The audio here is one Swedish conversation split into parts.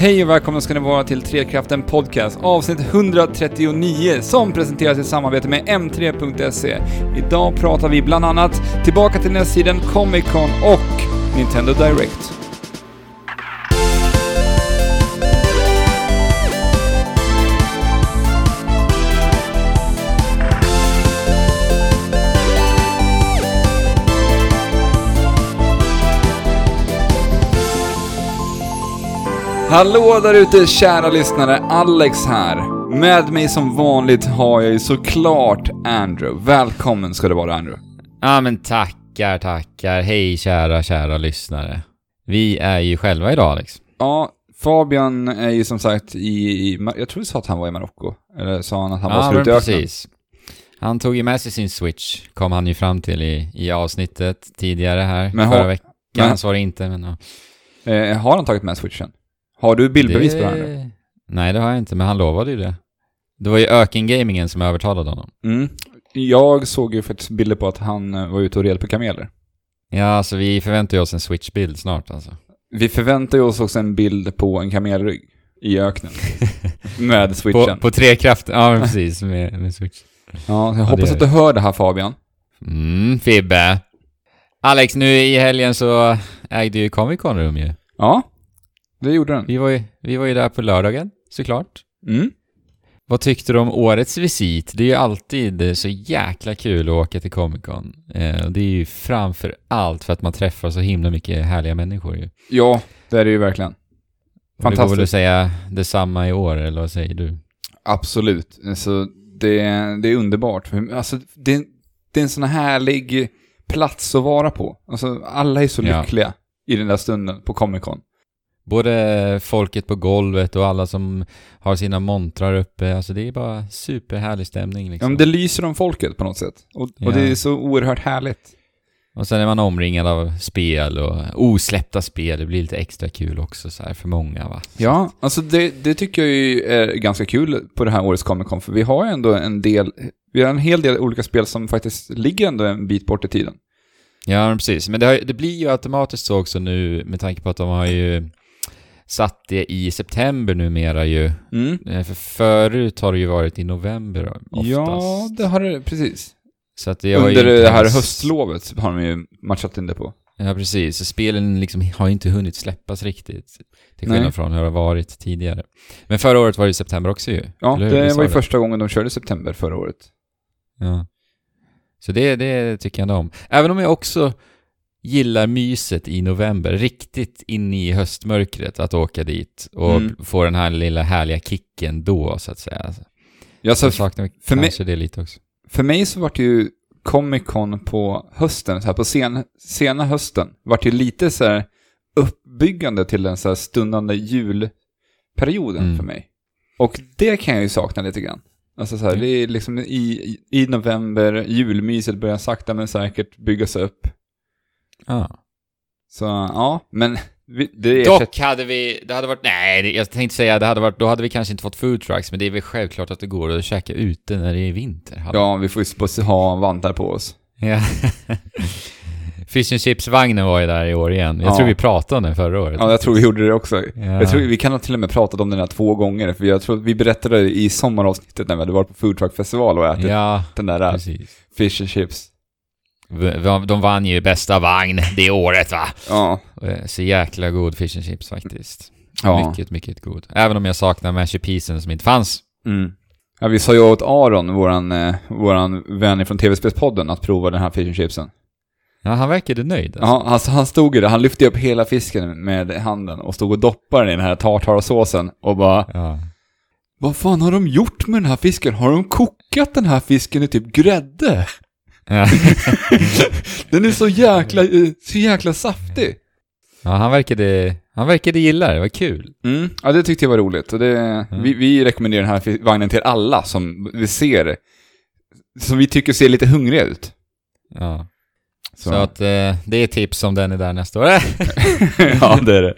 Hej och välkomna ska ni vara till Trekraften Podcast, avsnitt 139, som presenteras i samarbete med M3.se. Idag pratar vi bland annat tillbaka till nästsidan Comic Con och Nintendo Direct. Hallå där ute kära lyssnare, Alex här. Med mig som vanligt har jag ju såklart Andrew. Välkommen ska du vara Andrew. Ja men tackar, tackar. Hej kära, kära lyssnare. Vi är ju själva idag Alex. Ja, Fabian är ju som sagt i, i jag tror du sa att han var i Marocko. Eller sa han att han var Ja slut men i öknen? precis. Han tog ju med sig sin switch, kom han ju fram till i, i avsnittet tidigare här, Men förra veckan. men- så var det inte, men ja. Eh, har han tagit med switchen? Har du bildbevis på det här nu? Nej det har jag inte, men han lovade ju det. Det var ju ökengamingen som övertalade honom. Mm. Jag såg ju faktiskt bilder på att han eh, var ute och red på kameler. Ja, alltså vi förväntar ju oss en switch-bild snart alltså. Vi förväntar ju oss också en bild på en kamelrygg i öknen. med På, switchen. på tre krafter, ja precis, med, med switch. Ja, jag hoppas det- att du hör det här Fabian. Mm, Fibbe. Alex, nu i helgen så ägde ju Comic Con rum ju. Ja, det gjorde den. Vi var ju, vi var ju där på lördagen, såklart. Mm. Vad tyckte du om årets visit? Det är ju alltid så jäkla kul att åka till Comic Con. Eh, och det är ju framför allt för att man träffar så himla mycket härliga människor ju. Ja, det är det ju verkligen. Och Det går väl att Fantastiskt. säga detsamma i år, eller vad säger du? Absolut. Alltså, det, det är underbart. Alltså, det, det är en sån här härlig plats att vara på. Alltså, alla är så Ja. lyckliga i den där stunden på Comic Con. Både folket på golvet och alla som har sina montrar uppe, alltså det är bara superhärlig stämning Ja, liksom. men det lyser om folket på något sätt. Och, och Ja. det är så oerhört härligt. Och sen är man omringad av spel och osläppta spel, det blir lite extra kul också så här för många va? Ja, alltså det, det tycker jag ju är ganska kul på det här årets Comic Con, för vi har ju ändå en del, vi har en hel del olika spel som faktiskt ligger ändå en bit bort i tiden. Ja, precis. Men det, har, det blir ju automatiskt så också nu med tanke på att de har ju satt det i september numera ju. Mm. Eh, För förut har det ju varit i november oftast. Ja, det har det, precis. Så att det Under det här ens- höstlovet har de ju matchat in det på. Ja, precis. Så spelen liksom har inte hunnit släppas riktigt. Till skillnad Nej. från hur det har varit tidigare. Men förra året var det i september också ju. Ja, det var ju första gången de körde september förra året. Ja. Så det, det tycker jag ändå om. Även om jag också gillar myset i november, riktigt in i höstmörkret, att åka dit och Mm. få den här lilla härliga kicken då, så att säga. Ja, så jag saknar för mig- kanske det lite också. för mig så vart ju Comic Con på hösten, så här på sen, sena hösten, vart ju lite så här uppbyggande till den så här stundande julperioden Mm. för mig. Och det kan jag ju sakna lite grann. Alltså så här, Mm. det är liksom i, i, i november, julmyset börjar sakta men säkert byggas upp. Ja. Så ja, men vi, Dock hade vi, det hade varit, nej, jag tänkte säga det hade varit, då hade vi kanske inte fått food trucks, men det är väl självklart att det går att käka ute när det är vinter. Ja, vi får ju ha vantar på oss. Ja. Fish and chips-vagnen var ju där i år igen. Jag Ja. tror vi pratade om den förra året. Ja, jag tror vi gjorde det också. Ja. Jag tror vi kan ha till och med pratat om den här två gånger, för jag tror vi berättade i sommaravsnittet när vi hade varit på Food Truck Festival och ätit Ja, den där äh, precis. fish and chips. De vann ju bästa vagn det året va? Ja. Eh, Så jäkla god fish and chips faktiskt. Ja. Mycket, mycket god. Även om jag saknar mashed peasen som inte fanns. Mm. Ja, vi sa ju åt Aron, våran, eh, våran vän från TV-spelspodden, att prova den här fish and chipsen. Ja, han verkade nöjd. Alltså. Ja, alltså, han stod ju där, han lyfte upp hela fisken med handen och stod och doppade den i den här tartarsåsen och bara Ja. Vad fan har de gjort med den här fisken? Har de kokat den här fisken i typ grädde? Den är så jäkla, eh, så jäkla saftig. ja, han verkade, han verkade gilla det. Det var kul. Mm. Ja, det tyckte jag var roligt. Och det, Mm. vi, vi rekommenderar den här vagnen till alla som vi ser, som vi tycker ser lite hungriga ut. Ja. Så, Så, att eh, det är tips om den är där nästa år. ja, det är det.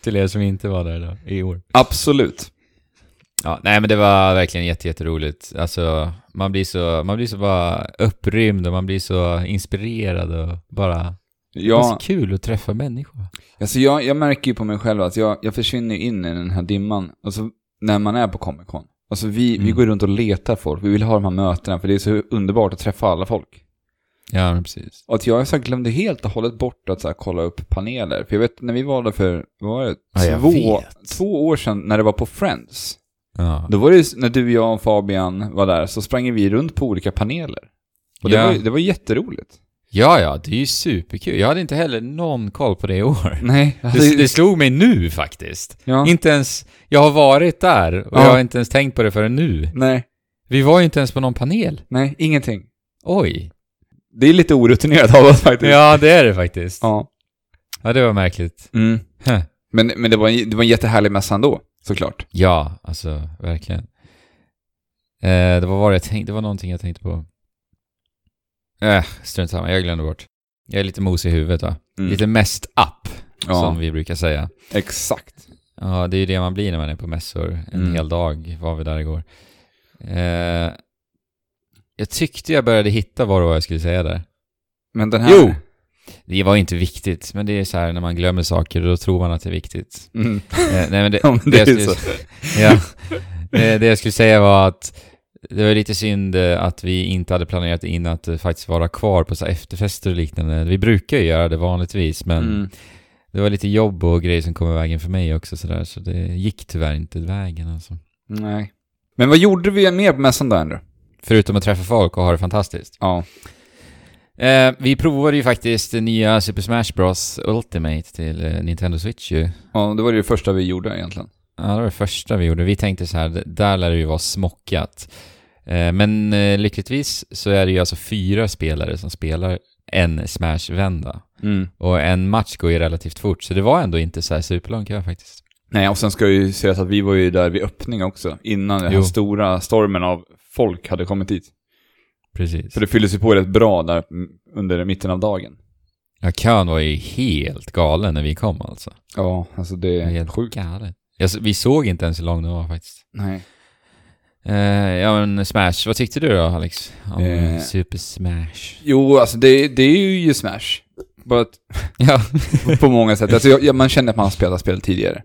Till er som inte var där då, i år. Absolut. Ja, nej men det var verkligen jätte, jätteroligt. Alltså, man blir så, man blir så bara upprymd och man blir så inspirerad och bara Det är Ja, så kul att träffa människor. alltså jag, jag märker ju på mig själv att jag, jag försvinner in i den här dimman. Alltså, när man är på Comic Con. Alltså vi, vi Mm. går runt och letar folk. Vi vill ha de här mötena för det är så underbart att träffa alla folk. Ja, precis. Och att jag så glömde helt och hållet bort att så här, kolla upp paneler. För jag vet, när vi var där för, vad var det? Ja, två, två år sedan när det var på Friends. Ja. Då var det ju, när du, jag och Fabian var där så sprang vi runt på olika paneler. Och det, Ja. var, det var jätteroligt. ja, ja, det är ju superkul. Jag hade inte heller någon koll på det i år. Nej, Det, det slog mig nu faktiskt. ja. Inte ens, jag har varit där och Ja. jag har inte ens tänkt på det förrän nu. Nej, Vi var ju inte ens på någon panel. nej, ingenting. Oj. Det är lite orutinerat av oss faktiskt. Ja, det är det faktiskt. Ja. Ja, det var märkligt. Mm. Huh. Men, men det, var, en- det var en jättehärlig mässa ändå, såklart. Ja, alltså verkligen. Eh, det var vad jag tänkte, det var någonting jag tänkte på. Äh, strunt samma, jag glömde bort. Jag är lite mos i huvudet va? Mm. Lite mest up, Ja, som vi brukar säga. exakt. Ja, det är ju det man blir när man är på mässor. En Mm. hel dag var vi där igår. Eh, jag tyckte jag började hitta vad det var jag skulle säga där. Men den här... Jo! Det var inte viktigt, men det är så här när man glömmer saker, då tror man att det är viktigt. Mm. Eh, nej men det, Ja, men det, det jag skulle, så. ja, det, det jag skulle säga var att det var lite synd eh, att vi inte hade planerat in att eh, faktiskt vara kvar på så efterfester och liknande. Vi brukar ju göra det vanligtvis, men Mm. det var lite jobb och grejer som kom i vägen för mig också sådär, så det gick tyvärr inte vägen alltså. Nej. Men vad gjorde vi mer på mässan då, Andrew? Förutom att träffa folk och ha det fantastiskt. Ja. Eh, vi provade ju faktiskt nya Super Smash Bros Ultimate till eh, Nintendo Switch ju. Ja, det var det första vi gjorde egentligen. Ja, det var det första vi gjorde. Vi tänkte så här, d- där lär det ju vara smockat. Eh, men eh, lyckligtvis så är det ju alltså fyra spelare som spelar en Smash-vända. Mm. Och en match går ju relativt fort, så det var ändå inte så här superlång kö faktiskt. Nej, och sen ska ju säga att vi var ju där vid öppning också, innan den här Jo. stora stormen av folk hade kommit dit. Precis. Så det fylldes ju på rätt bra där under mitten av dagen. Ja, kön var ju helt galen när vi kom alltså. Ja, alltså det är helt sjukt. galet. Jag, vi såg inte ens hur lång den var faktiskt. Nej. Eh, ja men Smash, vad tyckte du då Alex? Om Eh. Super Smash? Jo, alltså det, det är ju Smash. Att- Ja. på många sätt. Alltså, jag, man känner att man har spelat spel tidigare.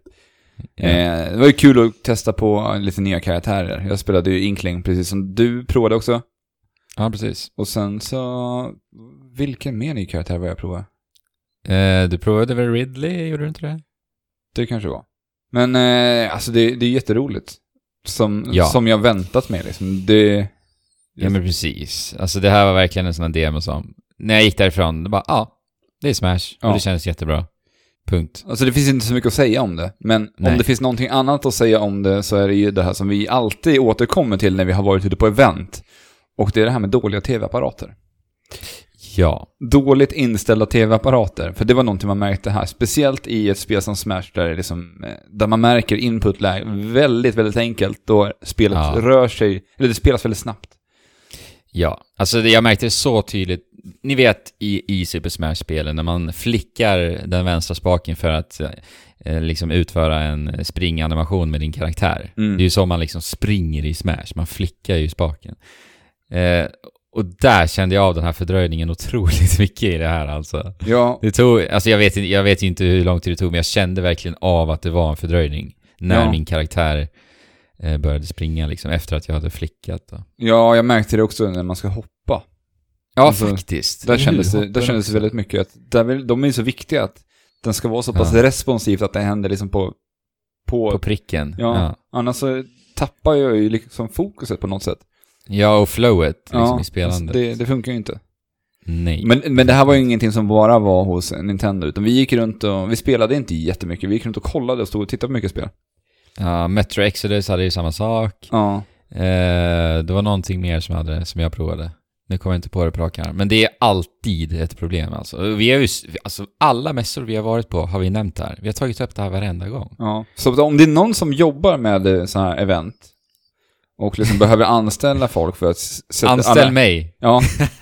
ja. Eh, det var ju kul att testa på lite nya karaktärer. Jag spelade ju Inkling precis som du provade också. Ja, precis. Och sen så... Vilken mer ny karaktär var jag prova? Eh, du provade väl Ridley, gjorde du inte det? Det kanske var. Men eh, alltså det, det är jätteroligt. Som, Ja. som jag väntat mig liksom. Det... Ja men precis. Alltså det här var verkligen en sån här demo som, när jag gick därifrån, det bara ja, det är Smash. Ja. Och det kändes jättebra. Punkt. Alltså det finns inte så mycket att säga om det. Men Nej. om det finns någonting annat att säga om det så är det ju det här som vi alltid återkommer till när vi har varit ute på event. Och det är det här med dåliga tv-apparater. Ja. Dåligt inställda tv-apparater. För det var någonting man märkte här. Speciellt i ett spel som Smash där, det liksom, eh, där man märker input-lag väldigt, väldigt enkelt. Då spelet Ja. rör sig, eller det spelas väldigt snabbt. Ja, alltså det, jag märkte det så tydligt. Ni vet i, i Super Smash-spelen när man flickar den vänstra spaken för att eh, liksom utföra en springanimation med din karaktär. Mm. Det är ju så man liksom springer i Smash, man flickar ju spaken. Eh, och där kände jag av den här fördröjningen otroligt mycket i det här alltså. Ja, Det tog, alltså jag vet, jag vet inte hur lång tid det tog, men jag kände verkligen av att det var en fördröjning. När Ja. min karaktär eh, började springa liksom, efter att jag hade flickat. Då. ja, jag märkte det också när man ska hoppa. Ja, Alltså, faktiskt. Där kändes, det, där kändes det väldigt mycket att där vill, de är så viktiga att den ska vara så pass Ja. responsivt att det händer liksom på... På, På pricken. ja, Ja. annars så tappar jag ju liksom fokuset på något sätt. Ja, och flowet liksom, ja, i spelandet. det, det funkar ju inte. Nej. Men, men det här var ju ingenting som bara var hos Nintendo, utan vi gick runt och, vi spelade inte jättemycket, vi gick runt och kollade och stod och tittade på mycket spel. Ja, Metro Exodus hade ju samma sak. Ja. Eh, det var någonting mer som, hade, som jag provade. Nu kommer jag inte på det på rak arm. Men det är alltid ett problem alltså. Vi har ju, alltså alla mässor vi har varit på har vi nämnt här. Vi har tagit upp det här varenda gång. ja. Så om det är någon som jobbar med så här event och liksom behöver anställa folk för att sätta Anställ alla, mig! Ja.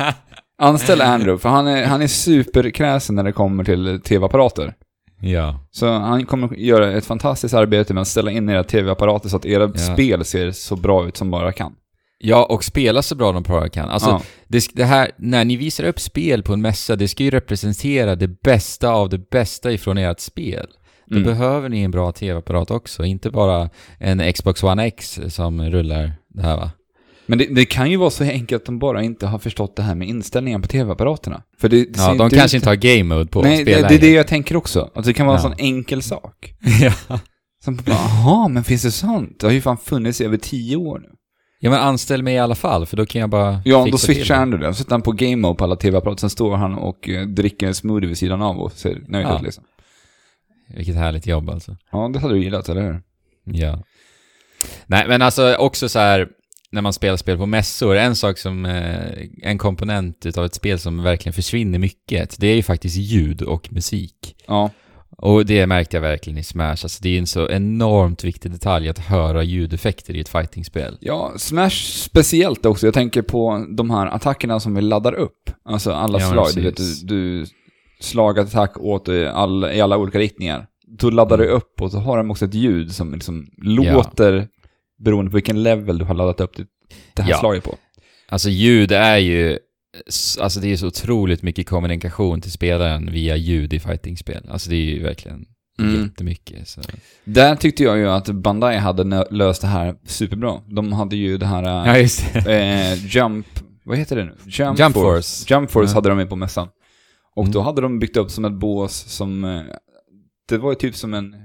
Anställ Andrew, för han är, han är superkräsen när det kommer till tv-apparater. Ja. Så han kommer göra ett fantastiskt arbete med att ställa in era tv-apparater så att era Ja. spel ser så bra ut som bara kan. Ja, och spela så bra de bara kan. Alltså, ja. det, det här, när ni visar upp spel på en mässa, det ska ju representera det bästa av det bästa ifrån ert spel. Då Mm. behöver ni en bra tv-apparat också, inte bara en Xbox One X som rullar det här va? Men det, det kan ju vara så enkelt att de bara inte har förstått det här med inställningen på tv-apparaterna. För det, det Ja, de kanske ut- inte har game mode på Nej, det, det är det jag tänker också. Att det kan vara en Ja. sån enkel sak. ja. Som bara, jaha, men finns det sånt? Det har ju fan funnits i över tio år nu. ja, men anställ mig i alla fall, för då kan jag bara Ja, då switchar han det. Då sätter han på game mode på alla tv-apparater, sen står han och eh, dricker en smoothie vid sidan av och ser nöjd Ja. ut liksom. Vilket härligt jobb alltså. Ja, det hade du gillat, eller hur? Ja. Nej, men alltså också så här när man spelar spel på mässor, en sak som, eh, en komponent utav ett spel som verkligen försvinner mycket, det är ju faktiskt ljud och musik. Ja. Och det märkte jag verkligen i Smash, alltså det är en så enormt viktig detalj att höra ljudeffekter i ett fightingspel. Ja, Smash speciellt också. Jag tänker på de här attackerna som vi laddar upp. Alltså alla Ja, slag. Du, vet, du, du slag, attack åt eh, all, i alla olika riktningar. Då laddar Mm. du upp och så har de också ett ljud som liksom låter beroende på vilken level du har laddat upp det, det här Ja. slaget på. Alltså ljud är ju, alltså det är så otroligt mycket kommunikation till spelaren via ljud i fightingspel. Alltså det är ju verkligen Mm. jättemycket. Så. Där tyckte jag ju att Bandai hade löst det här superbra. De hade ju det här Ja, just det. eh, Jump... Vad heter det nu? Jump, Jump Force. Jump Force Ja. hade de med på mässan. Och Mm. då hade de byggt upp som ett bås som... eh, Det var ju typ som en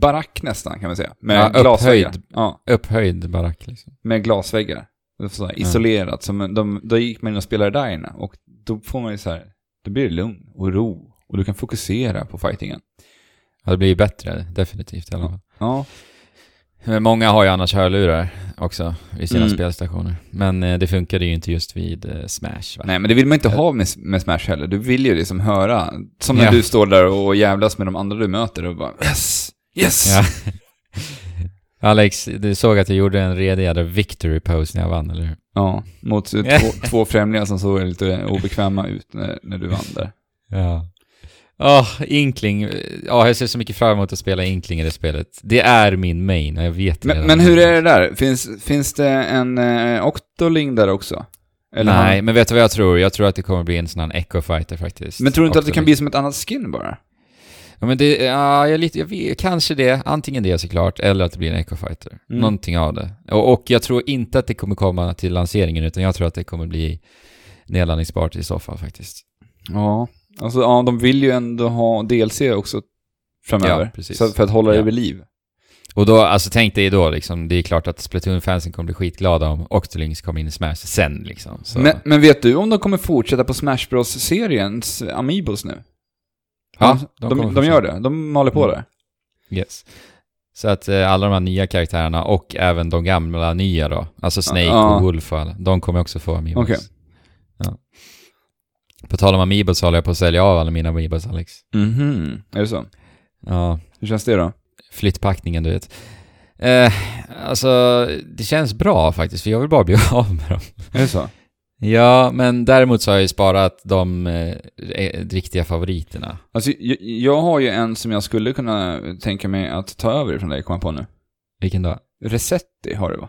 barack nästan kan man säga. Med Ja, glasväggar. upphöjd. Ja, Upphöjd barack liksom. med glasväggar. Så här, Ja. isolerat. Som de, då gick man in och spelade där inne. Och då får man ju så här... Då blir det lugn och ro. Och du kan fokusera på fightingen. Ja, det blir ju bättre, definitivt i alla fall. Ja. Men många har ju annars hörlurar också vid sina Mm. spelstationer. Men eh, det funkade ju inte just vid eh, Smash va? Nej, men det vill man inte ha med, med Smash heller. Du vill ju liksom höra. Som när Ja. du står där och jävlas med de andra du möter och bara yes, yes. Ja. Alex, du såg att jag gjorde en redig jädra victory pose när jag vann, eller hur? Ja, mot eh, två, två främlingar som såg lite obekväma ut när, när du vann där. Ja. Åh, Inkling. Ja, jag ser så mycket fram emot att spela Inkling i det spelet. Det är min main, jag vet Men, men hur är det där? Finns, finns det en eh, Octoling där också? Eller Nej, han- men vet du vad jag tror? Jag tror att det kommer bli en sån här Echo Fighter faktiskt. men tror du inte att det kan Octoling. bli som ett annat skin bara? Ja, men det, ja, jag, lite, jag vet, kanske det. Antingen det såklart, eller att det blir en Echo Fighter. Mm. Någonting av det. Och, och jag tror inte att det kommer komma till lanseringen, utan jag tror att det kommer bli nedladdningsbart i så fall faktiskt. Ja. Alltså, ja, de vill ju ändå ha DLC också framöver. Ja, precis. Så för att hålla det vid liv. Och då, alltså tänk dig då liksom, det är klart att Splatoon-fansen kommer bli skitglada om Octolings kommer in i Smash sen liksom. Så. Men, men vet du om de kommer fortsätta på Smash Bros-seriens Amiibos nu? ja, de, kommer de, få gör det. De håller på Mm. där. Yes. Så att eh, alla de här nya karaktärerna och även de gamla nya då, alltså Snake Ja. och Wolf och alla, de kommer också få Amiibos. Okej. På tal om Amiibos håller jag på att sälja av alla mina Amiibos, Alex. Mhm. Är det så? Ja, Hur känns det då? flyttpackningen du vet. Eh, alltså, det känns bra faktiskt, för jag vill bara bli av med dem. Är det så? Ja, men däremot så har jag ju sparat de eh, eh, riktiga favoriterna. Alltså, jag, jag har ju en som jag skulle kunna tänka mig att ta över från dig, komma på nu. Vilken då? Resetti har du va?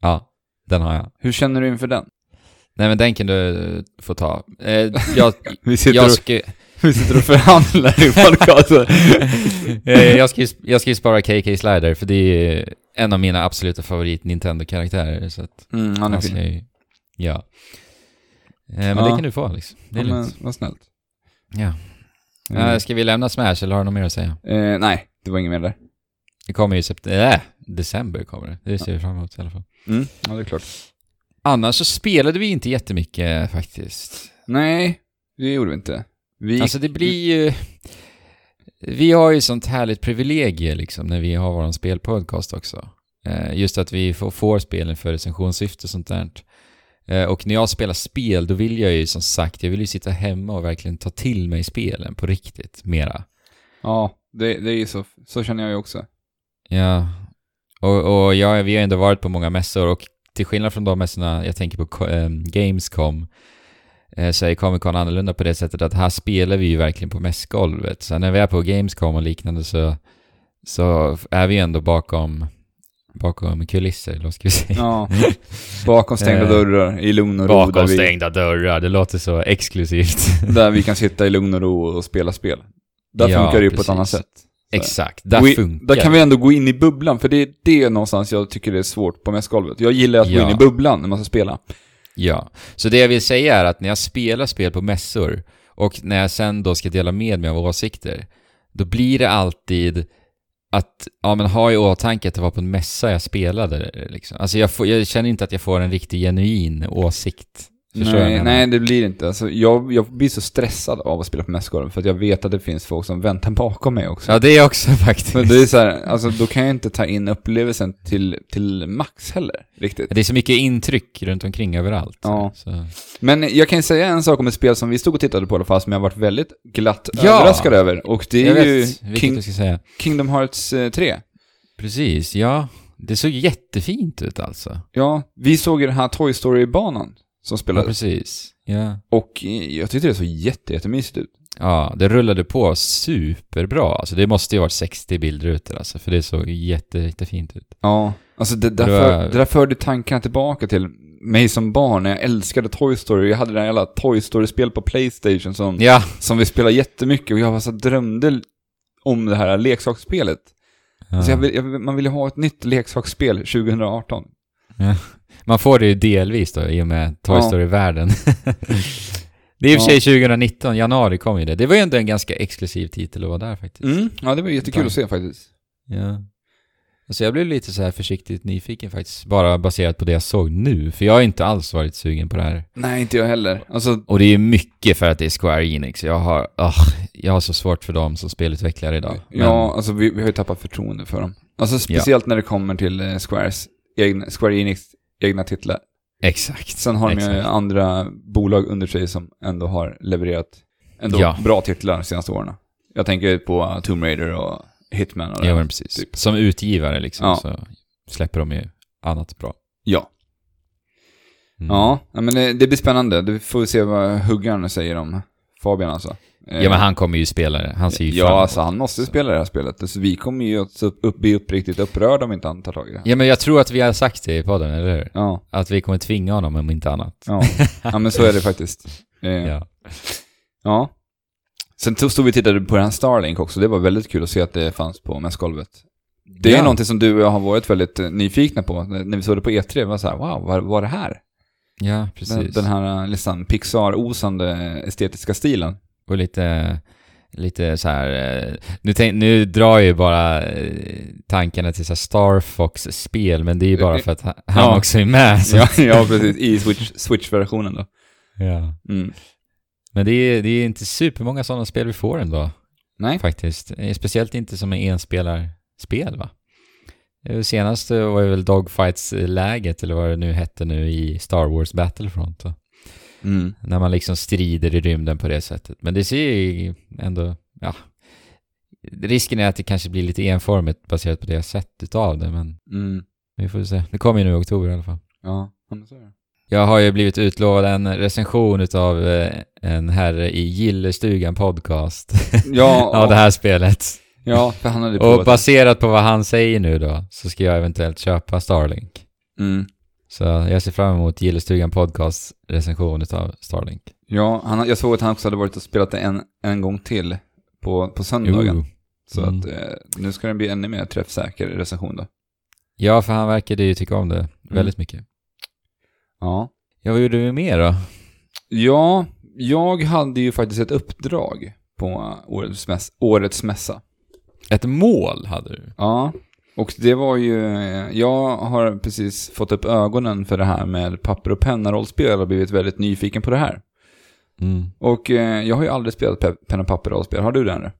Ja, den har jag. Hur känner du inför den? Nej men den kan du eh, få ta. Eh, jag, Vi sitter, jag och, ska, vi sitter och förhandlar i podcasten. Eh, jag, ska ju, jag ska ju spara KK Slider för det är en av mina absoluta favorit Nintendo-karaktärer så att Mm, han är fin. ju, ja. Eh, men Ja. det kan du få Alex. Det är Ja, men, vad snällt. Ja. Mm. Ska vi lämna Smash eller har du något mer att säga? Eh, nej, det var inget mer där. Det kommer ju i september, äh, december kommer det. Det ser vi fram emot i alla fall. Mm, ja, det är klart. Annars så spelade vi inte jättemycket faktiskt. Nej, det gjorde vi inte. Vi... Alltså det blir ju... Vi har ju sånt härligt privilegie liksom när vi har vår spelpodcast också. Eh, just att vi får, får spelen för recensionssyfte och sånt där. Eh, och när jag spelar spel då vill jag ju som sagt, jag vill ju sitta hemma och verkligen ta till mig spelen på riktigt, mera. Ja, det, det är ju så. Så känner jag ju också. Ja. Och, och jag, vi har ändå varit på många mässor och till skillnad från de mässorna, jag tänker på ehm, Gamescom, eh, så är Comic Con annorlunda på det sättet att här spelar vi ju verkligen på mässgolvet. Så när vi är på Gamescom och liknande så, så är vi ändå bakom bakom kulisser, vad ska vi säga? Ja. Bakom stängda Eh, dörrar, i lugn och ro. Bakom vi, stängda dörrar, det låter så exklusivt. där vi kan sitta i lugn och ro och spela spel. Där Ja, funkar det ju på ett annat sätt. Exakt, där Gå in- funkar Där kan vi ändå gå in i bubblan, för det är det någonstans jag tycker är svårt på mässgolvet. Jag gillar att gå Ja. in i bubblan när man ska spela. Ja, så det jag vill säga är att när jag spelar spel på mässor och när jag sen då ska dela med mig av åsikter, då blir det alltid att, ja men ha i åtanke att det var på en mässa jag spelade liksom. Alltså jag, får, jag känner inte att jag får en riktig genuin åsikt. Förstår Nej, jag nej, det blir inte. Alltså, jag, jag blir så stressad av att spela på mässgolven, för att jag vet att det finns folk som väntar bakom mig också. Ja, det är också faktiskt. Men det är så här, alltså då kan jag inte ta in upplevelsen till, till max heller, riktigt. Det är så mycket intryck runt omkring överallt. Ja. Så. Men jag kan säga en sak om ett spel som vi stod och tittade på i alla fall, som jag har varit väldigt glatt Ja! överraskad över. Och det Jag är ju vet King. Kingdom Hearts eh, 3. Precis, ja. Det såg jättefint ut alltså. Ja, vi såg ju den här Toy Story-banan som Ja, spelades. precis. Ja. och jag tyckte det såg jätte, jättemysigt ut. Ja, det rullade på superbra. Alltså det måste ju varit 60 bildrutor alltså, för det såg jätte, jättefint ut. Ja, alltså det, där för, det där förde tankarna tillbaka till mig som barn när jag älskade Toy Story. Jag hade där jävla Toy Story-spel på Playstation som, Ja, som vi spelade jättemycket och jag så drömde om det här leksaksspelet. ja. Så jag vill, jag, man vill ju ha ett nytt leksaksspel 2018. Man får det ju delvis då i och med Toy Ja. Story-världen. det är i och för sig 2019, januari kom ju det. Det var ju ändå en ganska exklusiv titel att vara där faktiskt. Mm, ja det var jättekul att se faktiskt. Ja. Alltså jag blev lite så här försiktigt nyfiken faktiskt, bara baserat på det jag såg nu. För jag har inte alls varit sugen på det här. Nej, inte jag heller. Alltså, Och det är ju mycket för att det är Square Enix. Jag har, ah, jag har så svårt för dem som spelutvecklare idag. Men- ja, alltså vi, vi har ju tappat förtroende för dem. Alltså speciellt när det kommer till eh, Squares egna, Square Enix egna titlar. Exakt. Sen har de ju andra bolag under sig som ändå har levererat ändå Ja. bra titlar de senaste åren. Jag tänker på Tomb Raider och Hitman och det. Ja, precis. typ. Som utgivare liksom, Ja. så släpper de ju annat bra. Ja. Mm. Ja, men det, det blir spännande. Du får vi se vad huggaren säger om Fabian alltså. Eh, Ja, men han kommer ju spela det. Han ser ju Ja, alltså han måste så. spela det här spelet. Så vi kommer ju att upp, bli uppriktigt upprörda om inte han tar tag i det. Ja, men jag tror att vi har sagt det i podden, eller hur? Ja, Att vi kommer tvinga honom om inte annat. ja. ja men så är det faktiskt. Eh, ja. Ja. Sen stod vi och tittade på den här Starlink också. Det var väldigt kul att se att det fanns på mässgolvet. Det är Ja. någonting som du och jag har varit väldigt eh, nyfikna på. När vi såg det på E3 det var så här, wow, vad är det här? Ja, Den, precis. den här eh, liksom Pixar-osande estetiska stilen. Och lite, lite så här. eh, Nu, tänk, nu drar jag ju bara eh, tankarna till så Star Fox-spel, men det är ju bara för att han Ja. också är med. Så. ja, ja, precis. I Switch- Switch-versionen då. Ja. Mm. Men det är, det är inte supermånga sådana spel vi får ändå, Nej. faktiskt. Eh, Speciellt inte som är enspelarspel, va? Eh, Senaste var ju väl Dogfights-läget, eller vad det nu hette nu, i Star Wars Battlefront. Va? Mm. När man liksom strider i rymden på det sättet. Men det ser ju ändå, ja. Risken är att det kanske blir lite enformigt baserat på det jag sett utav det, men Mm. vi får se. Det kommer ju nu i oktober i alla fall. Ja, men så är det. Jag har ju blivit utlovad en recension utav eh, en herre i Gillestugan podcast Ja, av det här spelet. ja, för han hade Och baserat på vad han säger nu då, så ska jag eventuellt köpa Starlink. Mm. Så jag ser fram emot Gillestugan podcast recension utav Starlink. Ja, han, jag såg att han också hade varit och spelat det en, en gång till på, på söndagen. Ooh. Så Mm. att eh, nu ska det bli ännu mer träffsäker recension då. Ja, för han verkade ju tycka om det väldigt mycket. Ja. Ja, vad gjorde vi mer då? Ja, jag hade ju faktiskt ett uppdrag på årets, mäss, årets mässa. Ett mål hade du? Ja, och det var ju, jag har precis fått upp ögonen för det här med papper och penna-rollspel och blivit väldigt nyfiken på det här. Mm. Och eh, jag har ju aldrig spelat pe- penna och papper-rollspel, har du det eller?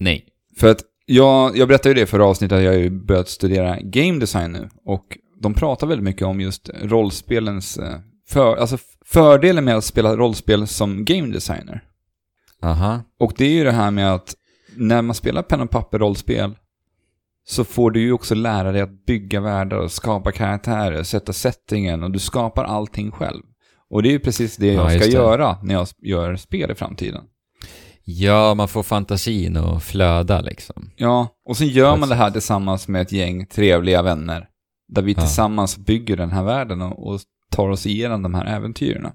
Nej. För att jag, jag berättade ju det förra avsnittet att jag har ju börjat studera game design nu. Och de pratar väldigt mycket om just rollspelens, eh, för, alltså fördelen med att spela rollspel som game designer. Aha. Och det är ju det här med att när man spelar penna och papper-rollspel så får du ju också lära dig att bygga världar och skapa karaktärer, sätta settingen och du skapar allting själv. Och det är ju precis det Ja, jag ska det. göra när jag gör spel i framtiden. Ja, man får fantasin att flöda liksom. Ja, och sen gör man det här tillsammans med ett gäng trevliga vänner. Där vi Ja. tillsammans bygger den här världen och, och tar oss igenom de här äventyren.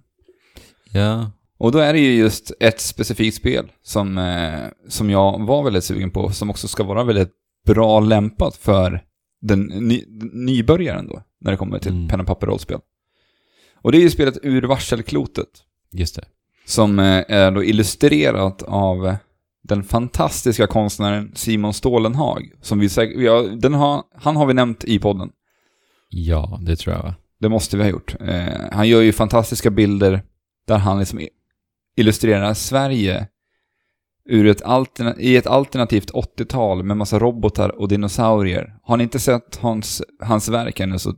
Ja. Och då är det ju just ett specifikt spel som, eh, som jag var väldigt sugen på, som också ska vara väldigt bra lämpat för den ny, nybörjaren då, när det kommer till Mm. penna och papper-rollspel. Och det är ju spelet Ur varselklotet, Just det. som eh, är då illustrerat av eh, den fantastiska konstnären Simon Stålenhag, som vi säkert, har, den har, han har vi nämnt i podden. Ja, det tror jag va? Det måste vi ha gjort. Eh, han gör ju fantastiska bilder där han liksom illustrerar Sverige ur ett alterna- i ett alternativt 80-tal med massa robotar och dinosaurier. Har ni inte sett hans, hans verk ännu så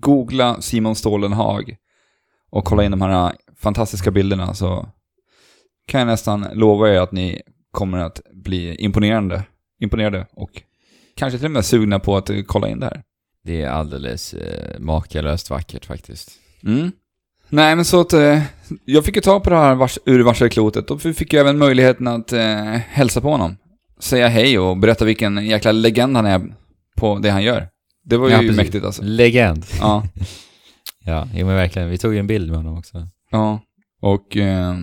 googla Simon Stålenhag och kolla in de här fantastiska bilderna så kan jag nästan lova er att ni kommer att bli imponerande, imponerade och kanske till och med sugna på att kolla in det här. Det är alldeles eh, makalöst vackert faktiskt. Mm. Nej, men så att eh, jag fick ju ta på det här vars, ur varselklotet och fick ju även möjligheten att eh, hälsa på honom. Säga hej och berätta vilken jäkla legend han är på det han gör. Det var ju Ja, mäktigt alltså. Legend. Ja, Ja, jo, men verkligen. Vi tog ju en bild med honom också. ja. Och eh,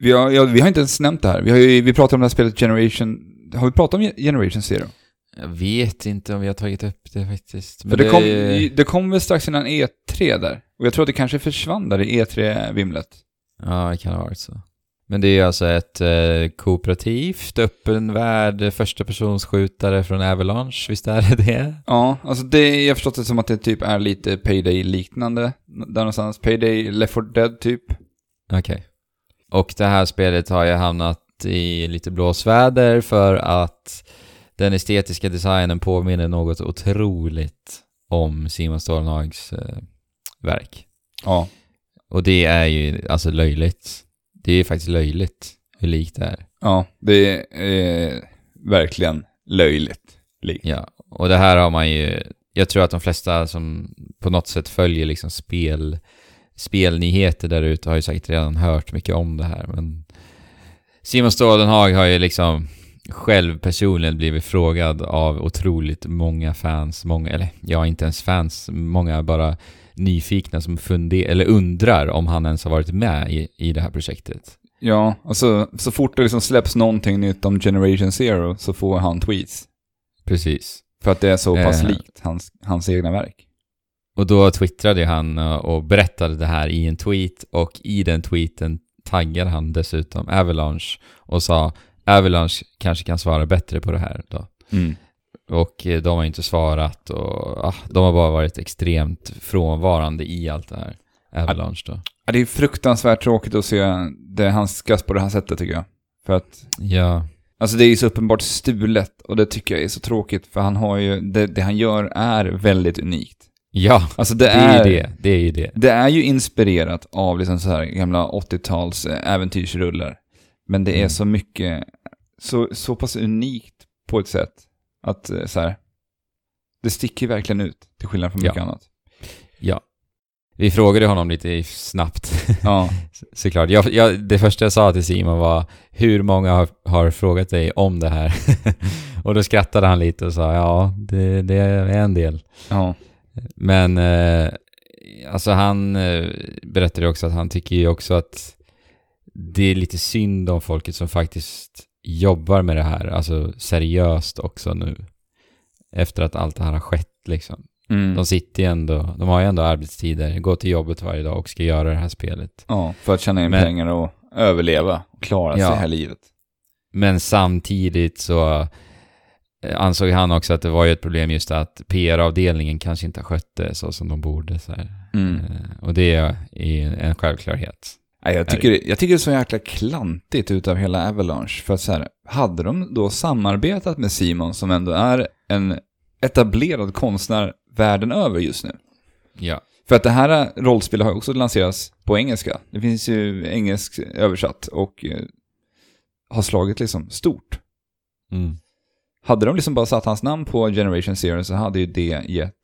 vi, har, ja, vi har inte ens nämnt det här. Vi, har ju, vi pratade om det här spelet Generation... Har vi pratat om Generation Zero? Jag vet inte om vi har tagit upp det faktiskt. För det kom, det kom väl strax innan E3 där. Och jag tror att det kanske försvann där i E3-vimlet. Ja, det kan ha varit så. Men det är alltså ett eh, kooperativt, öppen värld, första persons skjutare från Avalanche, visst är det det? Ja, alltså det, jag har förstått det som att det typ är lite Payday-liknande. Där någonstans. Payday, Left 4 Dead typ. Okej. Och det här spelet har ju hamnat i lite blåsväder för att den estetiska designen påminner något otroligt om Simon Stålenhags eh, verk. Ja. Och det är ju alltså löjligt. Det är faktiskt löjligt hur likt det är. Ja, det är verkligen löjligt likt. Ja, och det här har man ju... Jag tror att de flesta som på något sätt följer liksom spel, spelnyheter där ute har ju säkert redan hört mycket om det här, men Simon Stålenhag har ju liksom själv personligen blivit frågad av otroligt många fans, många, eller ja, inte ens fans, många bara nyfikna som funder, eller undrar om han ens har varit med i, i det här projektet. Ja, alltså så fort det liksom släpps någonting nytt om Generation Zero så får han tweets. Precis. För att det är så pass Eh. likt hans, hans egna verk. Och då twittrade han eh, och berättade det här i en tweet och i den tweeten taggade han dessutom Avalanche och sa Avalanche kanske kan svara bättre på det här då. Mm. Och eh, de har inte svarat och ah, de har bara varit extremt frånvarande i allt det här. Avalanche då. Ja, det är fruktansvärt tråkigt att se det handskas på det här sättet tycker jag. För att, Ja, alltså det är ju så uppenbart stulet och det tycker jag är så tråkigt för han har ju, det, det han gör är väldigt unikt. ja, Alltså det, det är är, ju det. Det är ju det. Det är ju inspirerat av liksom så här gamla 80-tals eh, äventyrsrullar. Men det är Mm. så mycket, så, så pass unikt på ett sätt att eh, så här, det sticker verkligen ut till skillnad från mycket Ja. annat. Ja. Vi frågade honom lite snabbt Ja, Såklart. Jag, jag, det första jag sa till Simon var hur många har, har frågat dig om det här? och då skrattade han lite och sa ja, det, det är en del. ja, Men eh, alltså han eh, berättade också att han tycker ju också att det är lite synd om folket som faktiskt jobbar med det här, alltså seriöst också nu. Efter att allt det här har skett liksom. mm. De sitter ju ändå, de har ju ändå arbetstider, går till jobbet varje dag och ska göra det här spelet. ja, för att tjäna in Men- pengar och överleva och klara Ja. sig här livet. Men samtidigt så eh, ansåg han också att det var ju ett problem just att PR-avdelningen kanske inte har skött det så som de borde. Så. Mm. Eh, Och det är en självklarhet. Nej, jag, tycker, jag tycker det är så jäkla klantigt utav hela Avalanche. För att så här, hade de då samarbetat med Simon som ändå är en etablerad konstnär världen över just nu. Ja. För att det här rollspelet har också lanserats på engelska. Det finns ju engelsk översatt och eh, har slagit liksom stort. Mm. Hade de liksom bara satt hans namn på Generation Zero så hade ju det gett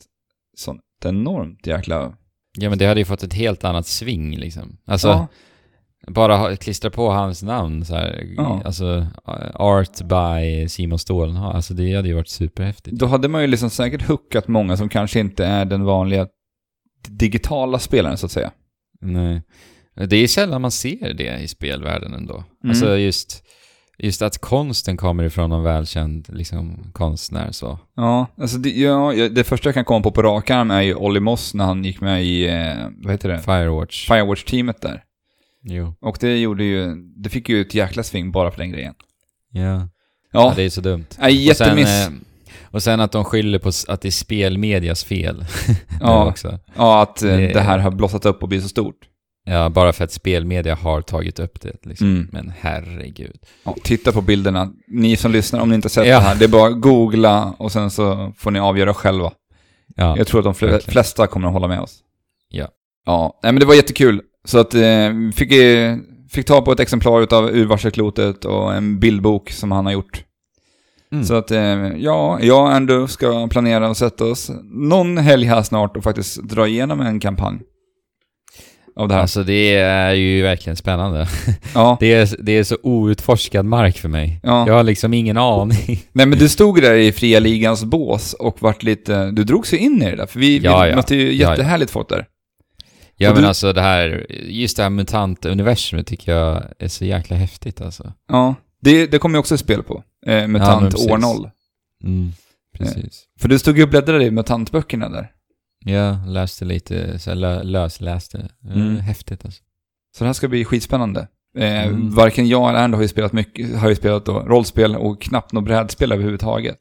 sånt enormt jäkla... Ja men det hade ju fått ett helt annat sving liksom. Alltså, ja, Bara klistra på hans namn så här. Ja. Alltså, Art by Simon Stålenhag. Alltså det hade ju varit superhäftigt. Då hade man ju liksom säkert hookat många som kanske inte är den vanliga digitala spelaren så att säga. Nej. Det är sällan man ser det i spelvärlden ändå. Mm. Alltså just, just att konsten kommer ifrån någon välkänd liksom, konstnär så. Ja, alltså det, ja, ja, det första jag kan komma på på rak arm är ju Olly Moss när han gick med i, eh, vad heter det? Firewatch. Firewatch-teamet där. Jo. Och det gjorde ju, det fick ju ett jäkla sving bara för den grejen. Ja. ja. Ja, det är så dumt. Nej, Och sen, jättemiss. eh, och sen att de skyller på att det är spelmedias fel. Ja. Också. Ja, att eh, Det- det här har blossat upp och blivit så stort. Ja, bara för att spelmedia har tagit upp det liksom. Mm. Men herregud. Ja, titta på bilderna. Ni som lyssnar, om ni inte sett Ja. det här, det är bara att googla och sen så får ni avgöra själva. Ja, Jag tror att de fl- verkligen. flesta kommer att hålla med oss. Ja. Ja, nej men det var jättekul. Så att eh, fick, eh, fick ta på ett exemplar utav Urvarselklotet och en bildbok som han har gjort. Mm. Så att eh, ja, jag och Andrew ska planera och sätta oss någon helg här snart och faktiskt dra igenom en kampanj. Av det här. Alltså det är ju verkligen spännande. ja. Det är, det är så outforskad mark för mig. ja. Jag har liksom ingen aning. Nej men du stod där i fria ligans bås och vart lite, du drog sig in i det där. För vi, Ja, vi ja. mötte ju Ja, ja. jättehärligt folk där. Ja Och men du- alltså det här, just det här mutant-universumet tycker jag är så jäkla häftigt alltså. Ja. Det, det kommer ju också ett spel på. Eh, Mutant år 0. Mm, precis. För du stod ju och bläddrade i mutantböckerna där. Jag läste lite, så lö, lösläste. Mm. Häftigt alltså. Så det här ska bli skitspännande. Eh, Mm. Varken jag eller Andrew har ju spelat mycket, har ju spelat då rollspel och knappt något brädspel överhuvudtaget.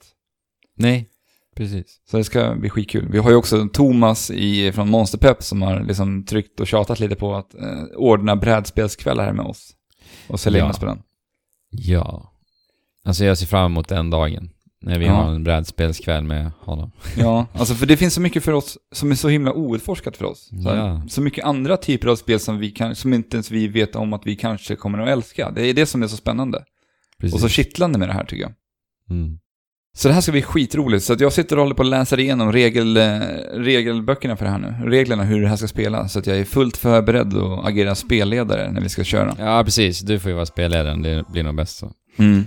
Nej, precis. Så det ska bli skitkul. Vi har ju också Thomas i, från Monsterpepp som har liksom tryckt och tjatat lite på att eh, ordna brädspelskvällar här med oss. Och sälja in Ja. oss på den. Ja. Alltså jag ser fram emot den dagen. När vi Ja. har en brädspelskväll med honom. Ja, alltså för det finns så mycket för oss som är så himla outforskat för oss. Så, Ja. så mycket andra typer av spel som, vi kan, som inte ens vi vet om att vi kanske kommer att älska. Det är det som är så spännande. Precis. Och så kittlande med det här tycker jag. Mm. Så det här ska bli skitroligt. Så att jag sitter och håller på och läser igenom regel, eh, regelböckerna för det här nu. Reglerna hur det här ska spelas. Så att jag är fullt förberedd att agera spelledare när vi ska köra. Ja, precis. Du får ju vara spelledaren. Det blir nog bäst så. Mm.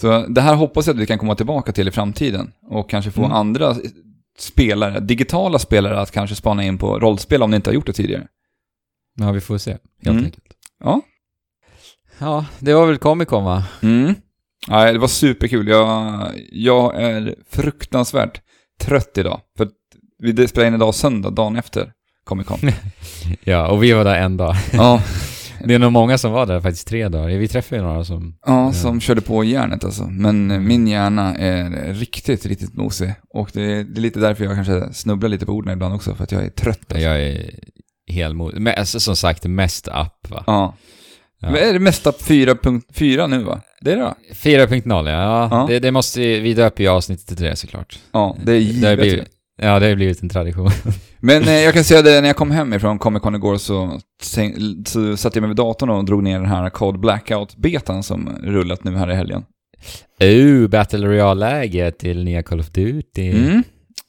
Så det här hoppas jag att vi kan komma tillbaka till i framtiden. Och kanske få Mm. andra spelare, digitala spelare, att kanske spana in på rollspel om ni inte har gjort det tidigare. Ja, vi får se. Helt Mm. enkelt. Ja. Ja, det var väl Comic Con va? Mm. Nej, det var superkul. Jag, jag är fruktansvärt trött idag. För vi spelade in idag söndag, dagen efter Comic Con. Ja, och vi var där en dag. ja, Det är nog många som var där faktiskt tre dagar. Vi träffade ju några som... ja, som körde på järnet alltså. Men eh, min hjärna är riktigt, riktigt mosig. Och det är, det är lite därför jag kanske snubblar lite på orden ibland också, för att jag är trött. Alltså. Jag är helmod. Men alltså, som sagt, mest app va? Ja. Ja. Men är det mesta 4.4 nu va? Det är det va? 4.0 ja. ja. Det, det måste vi döper ju avsnittet till det såklart. Ja, det är Det givet. blivit, ja, det har blivit en tradition. Men eh, jag kan säga det, när jag kom hem ifrån Comic Con igår så, så satte jag mig vid datorn och drog ner den här Code Blackout-betan som rullat nu här i helgen. Oh, Battle Royale-läge till nya Call of Duty. Mm.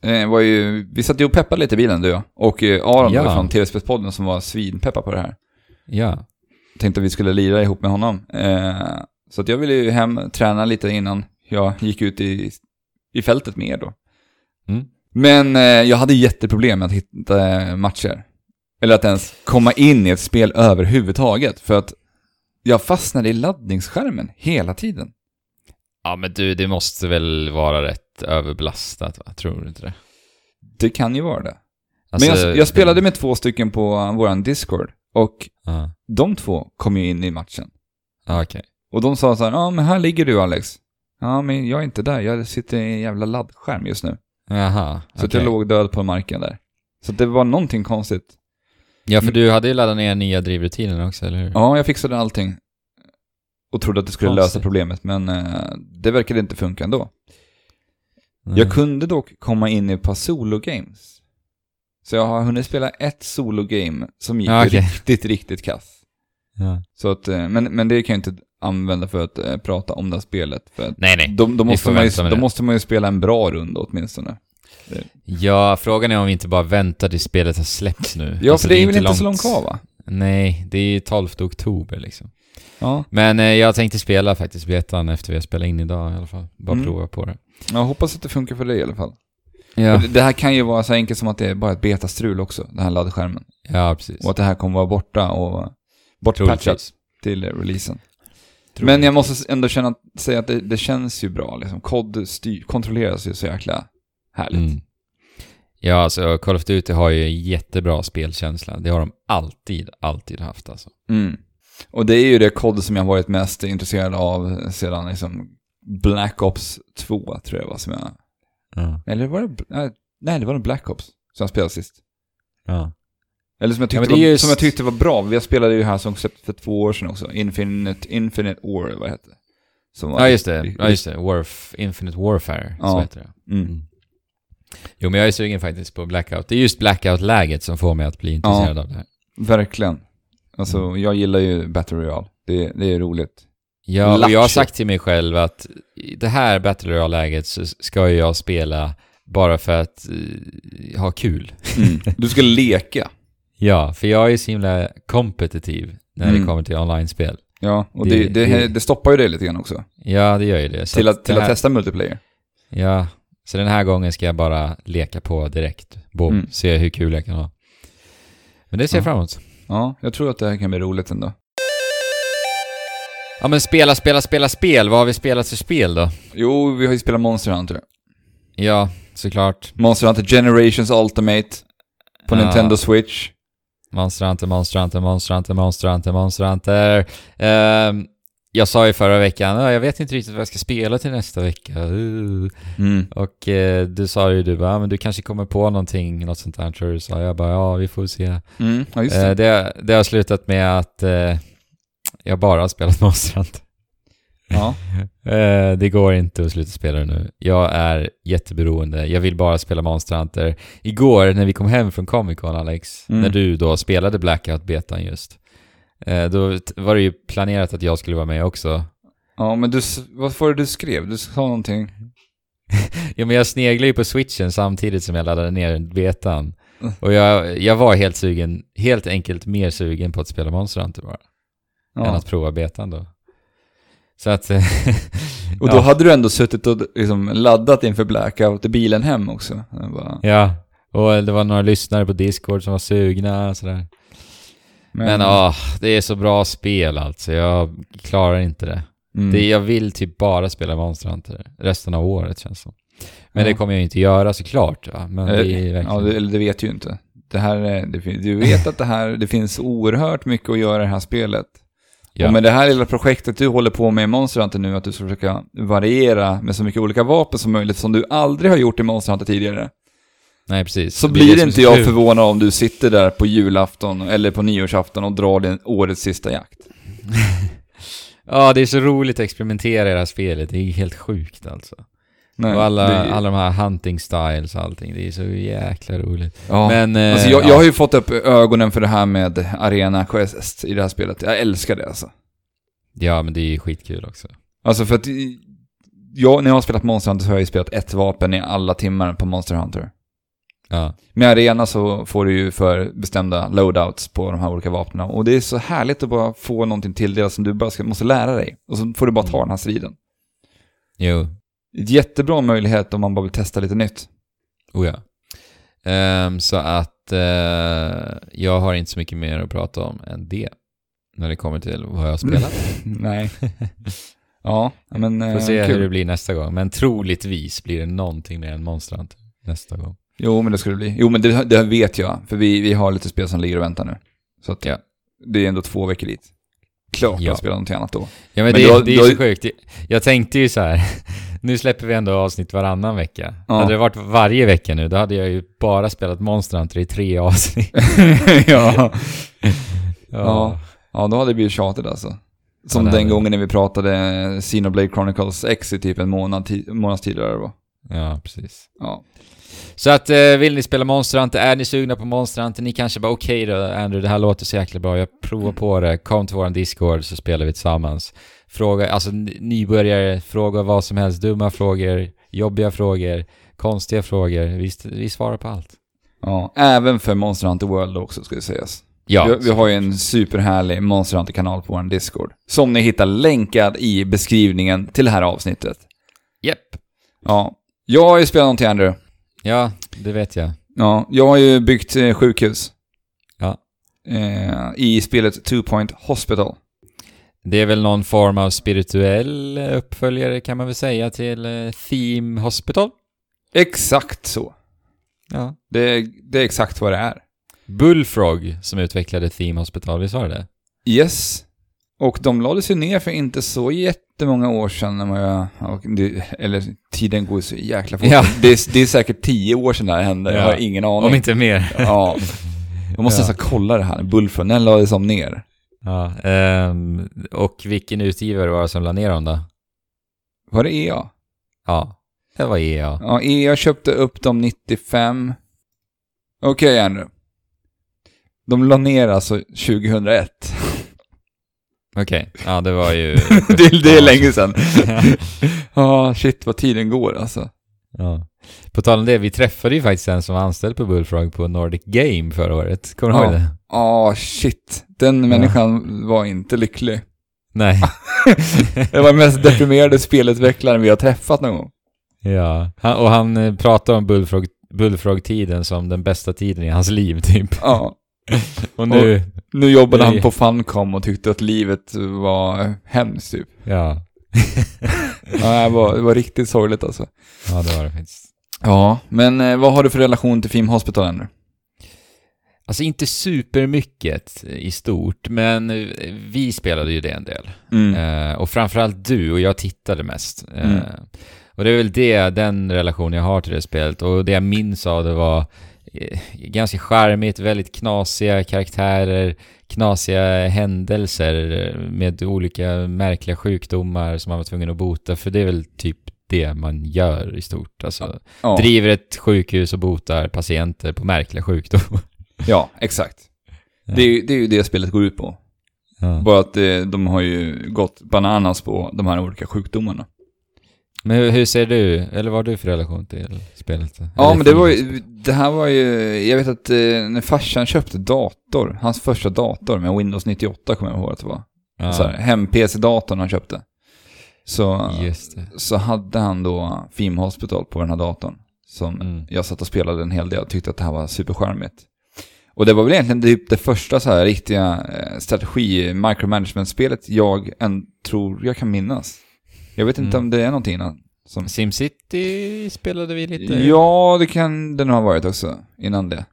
Eh, var ju, vi satt ju och peppade lite i bilen du och jag. Och eh, Aron Ja. från TV-spelspodden som var svinpeppad på det här. Ja. Tänkte att vi skulle lira ihop med honom. Eh, så att jag ville ju hem, träna lite innan jag gick ut i, i fältet med er då. Mm. Men eh, jag hade jätteproblem med att hitta eh, matcher. Eller att ens komma in i ett spel överhuvudtaget. För att jag fastnade i laddningsskärmen hela tiden. Ja, men du, det måste väl vara rätt överbelastat va? Tror du inte det? Det kan ju vara det. Alltså, Men jag, jag spelade med två stycken på våran Discord. Och Ja, de två kom ju in i matchen. okej. Och de sa så här, ja men här ligger du Alex. Ja men jag är inte där, jag sitter i en jävla laddskärm just nu. Jaha, Så att okej. jag låg död på marken där. Så det var någonting konstigt. Ja, för du hade ju laddat ner nya drivrutiner också, eller hur? Ja, jag fixade allting. Och trodde att det skulle Konstigt. lösa problemet, men eh, det verkade inte funka ändå. Nej. Jag kunde dock komma in i ett par solo-games. Så jag har hunnit spela ett solo-game som gick Ja, okej. riktigt, riktigt kass. Ja. Så att, eh, men, men det kan jag inte använda för att eh, prata om det här spelet. För Nej, nej. då, Vi måste man ju, då det. måste man ju spela en bra runda åtminstone. Ja, frågan är om vi inte bara väntar tills spelet har släppts nu. Ja, Alltså, för det är väl inte långt- så långt kvar va? Nej, det är ju 12 oktober liksom. Ja. Men eh, jag tänkte spela faktiskt betan efter vi har spelat in idag i alla fall. Bara Mm. prova på det. Jag hoppas att det funkar för dig i alla fall. Ja, Det det här kan ju vara så enkelt som att det är bara ett betastrul också, den här laddskärmen. ja precis. Och att det här kommer vara borta och bortpatchat till releasen. Troligtvis. Men jag måste ändå känna, säga att det, det känns ju bra liksom. Kod styr, kontrolleras ju så jäkla härligt. Mm. Ja, alltså Call of Duty har ju jättebra spelkänsla. Det har de alltid, alltid haft alltså. Mm. Och det är ju det kod som jag varit mest intresserad av sedan liksom Black Ops 2 tror jag var som jag... Ja. Eller var det... Nej, Nej, det var nog Black Ops som jag spelade sist. ja. Eller som jag Ja, tyckte, är var, ju som jag tyckte var bra. Vi spelade ju här som koncept för två år sedan också. Infinite, Infinite War, vad heter det? Som Ja, just det. Ja, just det. Warf, Infinite Warfare, så Ja. heter det. Mm. Mm. Jo, men jag är sugen faktiskt på Blackout. Det är just Blackout-läget som får mig att bli intresserad av det här. Verkligen. Alltså, Mm. jag gillar ju Battle Royale. Det, det är roligt. Ja, och jag har sagt till mig själv att det här Battle Royale-läget så ska jag spela bara för att eh, ha kul. Mm. Du ska leka. Ja, för jag är så himla kompetitiv när det Mm. kommer till online-spel. Ja, och Det- det, det, det- det stoppar ju det lite grann också. Ja, det gör ju det. Så till att, till det att här, testa multiplayer. Ja, så den här gången ska jag bara leka på direkt. Boom, Mm. se hur kul jag kan ha. Men det ser jag Ja. fram emot. Ja, jag tror att det här kan bli roligt ändå. Ja men spela, spela, spela spel. Vad har vi spelat för spel då? Jo, vi har ju spelat Monster Hunter. Ja, såklart. Monster Hunter Generations Ultimate på Ja. Nintendo Switch. Monster Hunter, Monster Hunter, Monster Hunter, Monster Hunter, Monster Hunter. Ehm, jag sa ju förra veckan, "Ja, jag vet inte riktigt vad jag ska spela till nästa vecka. Uh. Mm. Och eh, du sa ju du bara, "Ja, men du kanske kommer på någonting, något sånt där tror du sa. Jag bara, ja vi får se. Mm. Ja, Eh, det. det, det har slutat med att eh, jag bara har spelat Monster Hunter. Ja. Eh, det går inte att sluta spela det nu. Jag är jätteberoende. Jag vill bara spela Monster Hunter. Igår när vi kom hem från Comic Con, Alex, Mm. när du då spelade Blackout-betan just, eh, då var det ju planerat att jag skulle vara med också. ja, men du, vad var det du skrev? Du sa någonting. Ja, men jag sneglade ju på switchen samtidigt som jag laddade ner betan. Och jag, jag var helt sugen, helt enkelt mer sugen på att spela Monster Hunter bara, än Ja. att prova betan då. Så att... eh, Och då ja. hade du ändå suttit och liksom laddat inför Blackout i bilen hem också. Bara, Ja, och det var några lyssnare på Discord som var sugna och sådär. Men, men, åh, det är så bra spel alltså. Jag klarar inte det. mm. det. Jag vill typ bara spela Monster Hunter resten av året känns som. Men Ja. det kommer jag ju inte göra såklart. Va? Men det är Eh, verkligen... Ja, det, eller det vet ju inte. Det här är, det, du vet att det här, det finns oerhört mycket att göra i det här spelet. Ja. Och med det här lilla projektet du håller på med i Monster Hunter nu, att du ska försöka variera med så mycket olika vapen som möjligt, som du aldrig har gjort i Monster Hunter tidigare. Nej, precis. Så Det blir det inte jag kul. förvånad om du sitter där på julafton eller på nyårsafton och drar din årets sista jakt. Ja, det är så roligt att experimentera i det här spelet. Det är helt sjukt alltså. Nej, och alla, det alla de här hunting styles och allting. Det är så jäkla roligt. Ja. Men... eh, Alltså jag, ja. jag har ju fått upp ögonen för det här med Arena Quest i det här spelet. Jag älskar det alltså. Ja, men det är ju skitkul också. Alltså för att jag, när jag har spelat Monster Hunter så har jag ju spelat ett vapen i alla timmar på Monster Hunter. Ja. Med Arena så får du ju för bestämda loadouts på de här olika vapnen. Och det är så härligt att bara få någonting tilldelat som du bara ska, måste lära dig. Och så får du bara ta den här striden. Jo. Ett jättebra möjlighet om man bara vill testa lite nytt. Oh ja. Ehm, så att eh, jag har inte så mycket mer att prata om än det. När det kommer till vad jag har spelat. Nej. ja, men Får eh, se kul. hur det blir nästa gång. Men troligtvis blir det någonting mer än Monster Hunter nästa gång. Jo, men det skulle det bli. Jo, men det, det vet jag. För vi, vi har lite spel som ligger och väntar nu. Så att Ja. det är ändå två veckor dit. Klart Ja. att spela någonting annat då. Ja men, Men det, då- det är då- så sjukt. Jag tänkte ju så här. nu släpper vi ändå avsnitt varannan vecka. Ja. Hade det varit varje vecka nu, då hade jag ju bara spelat Monster Hunter i tre avsnitt. ja. Ja. Ja. ja, då hade det blivit tjatigt alltså. Som Ja, den gången när vi pratade Xenoblade Chronicles X i typ en månad, ti- månads tidigare var. ja, precis. Ja. Så att eh, vill ni spela Monster Hunter, är ni sugna på Monster Hunter, ni kanske bara okej då Andrew, det här låter så jäkla bra, jag provar på det, kom till våran Discord så spelar vi tillsammans. Fråga, alltså nybörjare, fråga vad som helst, dumma frågor, jobbiga frågor, konstiga frågor, vi, vi svarar på allt. ja. Även för Monster Hunter World också ska det sägas. Ja, vi, vi har ju en superhärlig Monster Hunter-kanal på vår Discord. Som ni hittar länkad i beskrivningen till det här avsnittet. Japp. Ja. Jag har ju spelat någonting, Andrew. Ja, det vet jag. Ja, jag har ju byggt eh, sjukhus. Ja. Eh, I spelet Two Point Hospital. Det är väl någon form av spirituell uppföljare kan man väl säga till eh, Theme Hospital? Exakt så. Ja. Det, det är exakt vad det är. Bullfrog som utvecklade Theme Hospital, visst var det det? Yes. Och de lades ju ner för inte så jättemånga år sedan. När man, det, eller tiden går så jäkla fort. Ja. Det, är, det är säkert tio år sedan det här hände. Jag Ja. har ingen aning. Om inte mer. Ja. Jag måste Ja. nästan kolla det här. Bullfrog, när lades de ner? Ja, ehm, och vilken utgivare var det som la ner dem då? Var det EA? Ja, det var EA. Ja, EA köpte upp dem 95. Okej, Andrew. De la ner alltså 2001. Okej, ja det var ju... det, det är länge sedan. Ja, shit vad tiden går alltså. ja. På tal om det, vi träffade ju faktiskt en som var anställd på Bullfrog på Nordic Game förra året. Kommer du Ja. ihåg det? Ja, shit. Den människan var inte lycklig. Nej. Det var den mest deprimerade spelutvecklaren vi har träffat någon gång. ja, han, och han eh, pratade om Bullfrog, Bullfrog-tiden som den bästa tiden i hans liv typ. Ja. Och nu, Nu jobbade Nej. han på Funcom och tyckte att livet var hemskt typ. ja. Ja, det var, det var riktigt sorgligt alltså. Ja, det var det faktiskt. Ja, men eh, vad har du för relation till Film Hospital ännu? Alltså inte supermycket i stort, men eh, vi spelade ju det en del. Mm. Eh, och framförallt du och jag tittade mest. Eh, Mm. Och det är väl det, den relationen jag har till det spelet. Och det jag minns av det var ganska charmigt, väldigt knasiga karaktärer, knasiga händelser eh, med olika märkliga sjukdomar som man var tvungen att bota. För det är väl typ det man gör i stort. Alltså, Ja. driver ett sjukhus och botar patienter på märkliga sjukdomar. ja, exakt. Ja. Det, är, ju- det är ju det spelet går ut på. Ja. Bara att eh, de har ju gått bananas på de här olika sjukdomarna. Men hur, hur ser du, eller vad har du för relation till spelet? Ja, Eller men det var ju, det här var ju, jag vet att eh, när farsan köpte dator, hans första dator med Windows 98 kommer jag ihåg att det var. Ja, hem-PC-datorn han köpte. Så, så hade han då Film Hospital på den här datorn. Som Mm. jag satt och spelade en hel del och tyckte att det här var supercharmigt. Och det var väl egentligen typ det första så här riktiga eh, strategi micromanagement-spelet jag än tror jag kan minnas. Jag vet inte Mm. om det är någonting innan. Som... Simcity spelade vi lite. Ja, det kan det nog ha varit också innan det.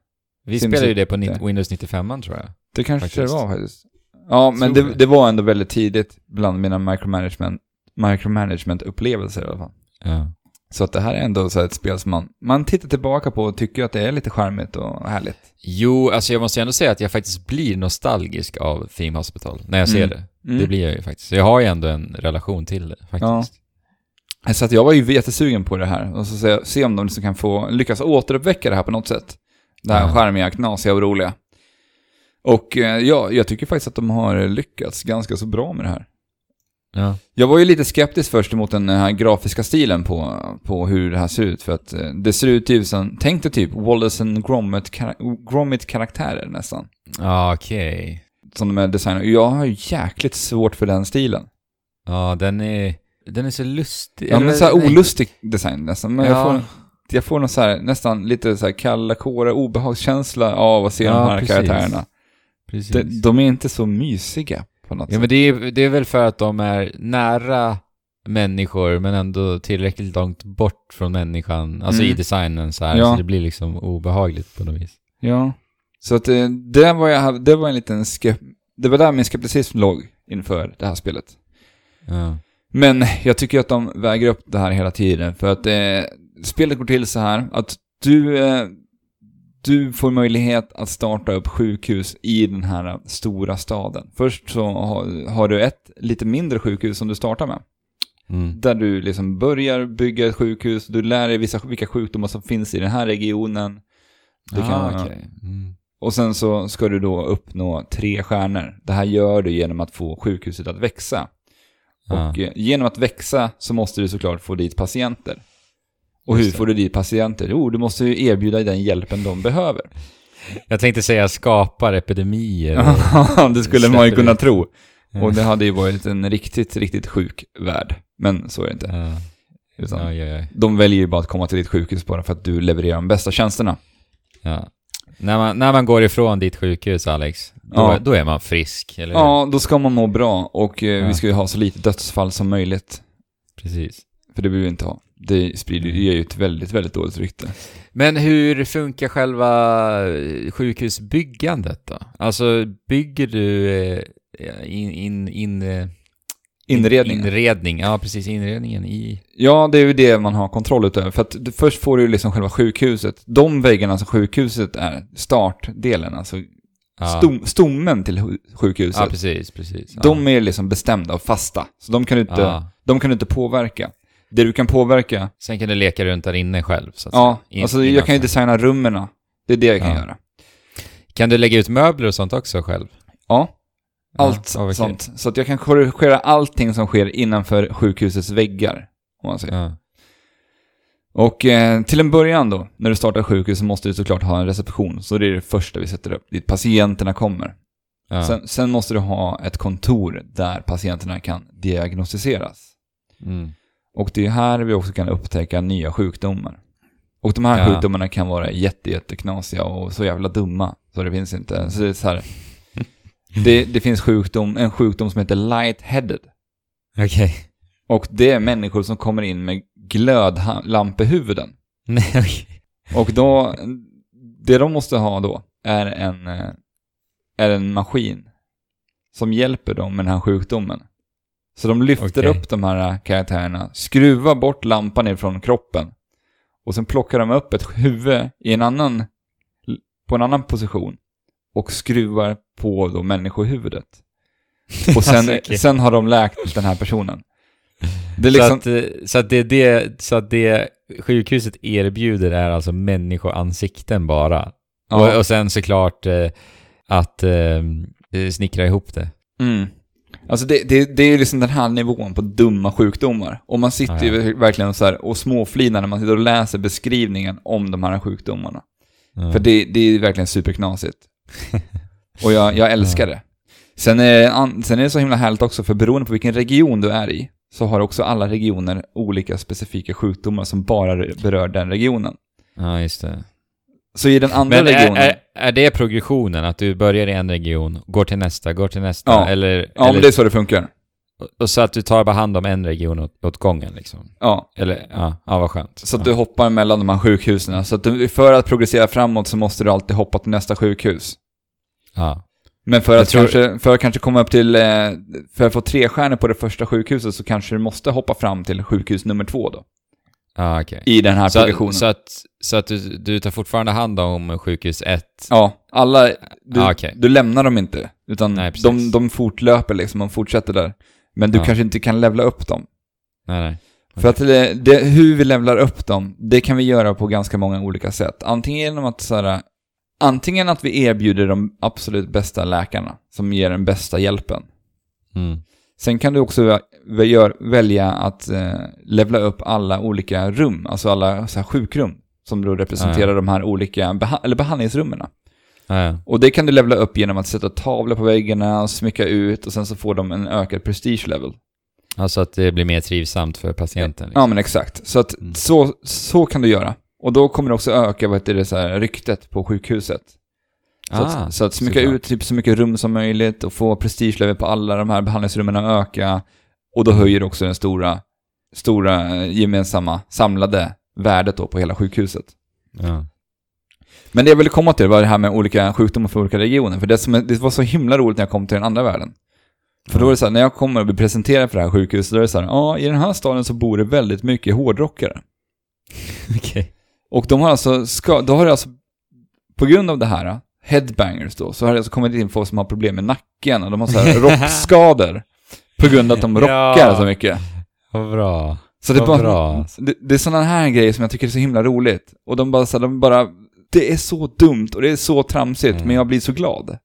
vi Simcity. spelade ju det på Windows 95 tror jag. Det kanske Faktiskt. det var faktiskt. Ja, men det. det var ändå väldigt tidigt bland mina micromanagement, micromanagement-upplevelser i alla fall. Ja. Så att det här är ändå så ett spel som man, man tittar tillbaka på och tycker att det är lite charmigt och härligt. Jo, alltså jag måste ju ändå säga att jag faktiskt blir nostalgisk av Theme Hospital när jag ser Mm. det. Mm. Det blir jag ju faktiskt. Jag har ju ändå en relation till det faktiskt. Så att jag var ju jättesugen på det här och så se, se om de liksom kan få lyckas återuppväcka det här på något sätt. Det här Ja. charmiga, knasiga och roliga. Och eh, ja, jag tycker faktiskt att de har lyckats ganska så bra med det här. Ja. Jag var ju lite skeptisk först emot den här grafiska stilen på, på hur det här ser ut. För att eh, det ser ut typ som, tänk dig typ Wallace and Gromit, Gromit karaktärer nästan. Ja, okej. Som de är designade. Jag har ju jäkligt svårt för den stilen. Ja, den är, den är så lustig. Ja men Eller- såhär nej. olustig design nästan. Men jag Ja. får, jag får någon så här, nästan lite så här kalla kårar, obehagskänsla av att se Ja, de här precis. karaktärerna. Precis. De, de är inte så mysiga på något Ja sätt. men det är, det är väl för att de är nära människor men ändå tillräckligt långt bort från människan. Alltså Mm. i designen så här, Ja. så det blir liksom obehagligt på något vis. Ja. Så att eh, det var, jag, det var en liten skep... Det var där min skepticism låg inför det här spelet. Ja. Men jag tycker att de väger upp det här hela tiden. För att eh, spelet går till så här att du, eh, du får möjlighet att starta upp sjukhus i den här stora staden. Först så har, du ett lite mindre sjukhus som du startar med. Mm. Där du liksom börjar bygga ett sjukhus, du lär dig vissa, vilka sjukdomar som finns i den här regionen. Det kan ah, vara- okej. Mm. Och sen så ska du då uppnå tre stjärnor. Det här gör du genom att få sjukhuset att växa. Ja. Och eh, genom att växa så måste du såklart få dit patienter. Och hur får du dit patienter? Jo, du måste ju erbjuda den hjälpen de behöver. Jag tänkte säga skapar epidemier. Det skulle man ju kunna ut. tro. Och det hade ju varit en riktigt, riktigt sjuk värld. Men så är det inte. Ja. Utan. De väljer ju bara att komma till ditt sjukhus bara för att du levererar de bästa tjänsterna. Ja. När, man, när man går ifrån ditt sjukhus, Alex, då, Ja. då är man frisk, eller hur? Ja, då ska man må bra och eh, vi ska ju ha så lite dödsfall som möjligt. Precis. För det vill vi inte ha. Det sprider ju ett väldigt, väldigt dåligt rykte. Men hur funkar själva eh, sjukhusbyggandet då? Alltså, bygger du eh, in, in, in, eh, Inredningen. inredning? Ja, precis. Inredningen i... Ja, det är ju det man har kontroll utöver. För att du, först får du liksom själva sjukhuset. De väggarna som sjukhuset är, startdelen, alltså Ja, stom, stommen till hu- sjukhuset. ja precis, precis. Ja. De är liksom bestämda och fasta. Så de kan du inte, Ja. de kan du inte påverka. Det du kan påverka, Sen kan du leka runt där inne själv, så att ja, säga. In- alltså jag kan ju designa rummen. Det är det jag kan Ja. göra. Kan du lägga ut möbler och sånt också själv? Ja, allt ja, sånt. Så att jag kan korrigera allting som sker innanför sjukhusets väggar. Om man säger. Ja. Och eh, till en början då, när du startar sjukhus så måste du såklart ha en reception. Så det är det första vi sätter upp, dit patienterna kommer. Ja. Sen, sen måste du ha ett kontor där patienterna kan diagnostiseras. Mm. Och det är här vi också kan upptäcka nya sjukdomar. Och de här Ja. sjukdomarna kan vara jätte, jätteknasiga och så jävla dumma. Så det finns inte. Så det är så här. Det, det finns sjukdom, en sjukdom som heter light-headed. Okej. Och det är människor som kommer in med glödlampehuvuden. Nej, okej. Och då, det de måste ha då är en, eh, är en maskin som hjälper dem med den här sjukdomen. Så de lyfter Okej. upp de här karaktärerna, skruvar bort lampan ifrån kroppen och sen plockar de upp ett huvud i en annan, på en annan position och skruvar på då människohuvudet. Och sen, Alltså, sen har de läkt den här personen. Är så, liksom, att, så, att det, det, så att det sjukhuset erbjuder är alltså människoansikten bara. ja. Och, och sen såklart eh, att eh, snickra ihop det. Mm. Alltså det, det, det är ju liksom den här nivån på dumma sjukdomar. Och man sitter Ja, ju verkligen så här och småflinar när man sitter och läser beskrivningen om de här sjukdomarna. Ja. För det, det är verkligen superknasigt. och jag, jag älskar det. Sen är, sen är det så himla härligt också, för beroende på vilken region du är i, så har också alla regioner olika specifika sjukdomar som bara berör den regionen. ja, just det. Så i den andra Men är, regionen... är, är det progressionen? Att du börjar i en region, går till nästa, går till nästa? Ja. Eller, ja, eller, men det är så det funkar. och så att du tar bara hand om en region åt, åt gången liksom? Ja, Eller, ja, ja vad skönt. Så att ja. du hoppar mellan de här sjukhusen. Så att du, för att progressera framåt så måste du alltid hoppa till nästa sjukhus. Ja. Men för Jag att, tror- kanske, för att kanske komma upp till, eh, för att få tre stjärnor på det första sjukhuset så kanske du måste hoppa fram till sjukhus nummer två då. Ja, okej. I den här Så, progressionen. så att, så att du, du tar fortfarande hand om sjukhus 1? ja, alla, du, Ah, okej. du lämnar dem inte. Utan Nej, de, de fortlöper liksom, och fortsätter där. Men du Ja. kanske inte kan levla upp dem. Nej, nej. För att det, det, hur vi levlar upp dem, det kan vi göra på ganska många olika sätt. Antingen genom att så här, antingen att vi erbjuder de absolut bästa läkarna som ger den bästa hjälpen. Mm. Sen kan du också gör, välja att eh, levla upp alla olika rum, alltså alla så här, sjukrum som då representerar Ja. de här olika beha- eller behandlingsrummen. Ja. Och det kan du levla upp genom att sätta tavlor på väggarna, smycka ut och sen så får de en ökad prestige level. Alltså att det blir mer trivsamt för patienten. Liksom. Ja, men exakt. Så att Mm. så, så kan du göra. Och då kommer det också öka vad heter det, så här, ryktet på sjukhuset. Så, Ah, att, så att smycka såklart. ut typ så mycket rum som möjligt och få prestigelevel på alla de här behandlingsrummen att öka. Och då höjer också den stora, stora eh, gemensamma samlade värdet då på hela sjukhuset. Ja. Men det jag ville komma till var det här med olika sjukdomar för olika regioner. För det, som, det var så himla roligt när jag kom till den andra världen. För då är det så här, när jag kommer och blir presenterad för det här sjukhuset, då är det så här, ja, i den här staden så bor det väldigt mycket hårdrockare. Okej. Och de har alltså, ska, då har det alltså, på grund av det här, headbangers då, så har det alltså kommit in folk som har problem med nacken och de har så här rockskador. På grund av att de rockar Ja. så mycket. Vad bra. Så det, är bara, bra. det, det är sådana här grejer som jag tycker är så himla roligt. Och de bara så här, de bara, det är så dumt och det är så tramsigt, Mm. men jag blir så glad.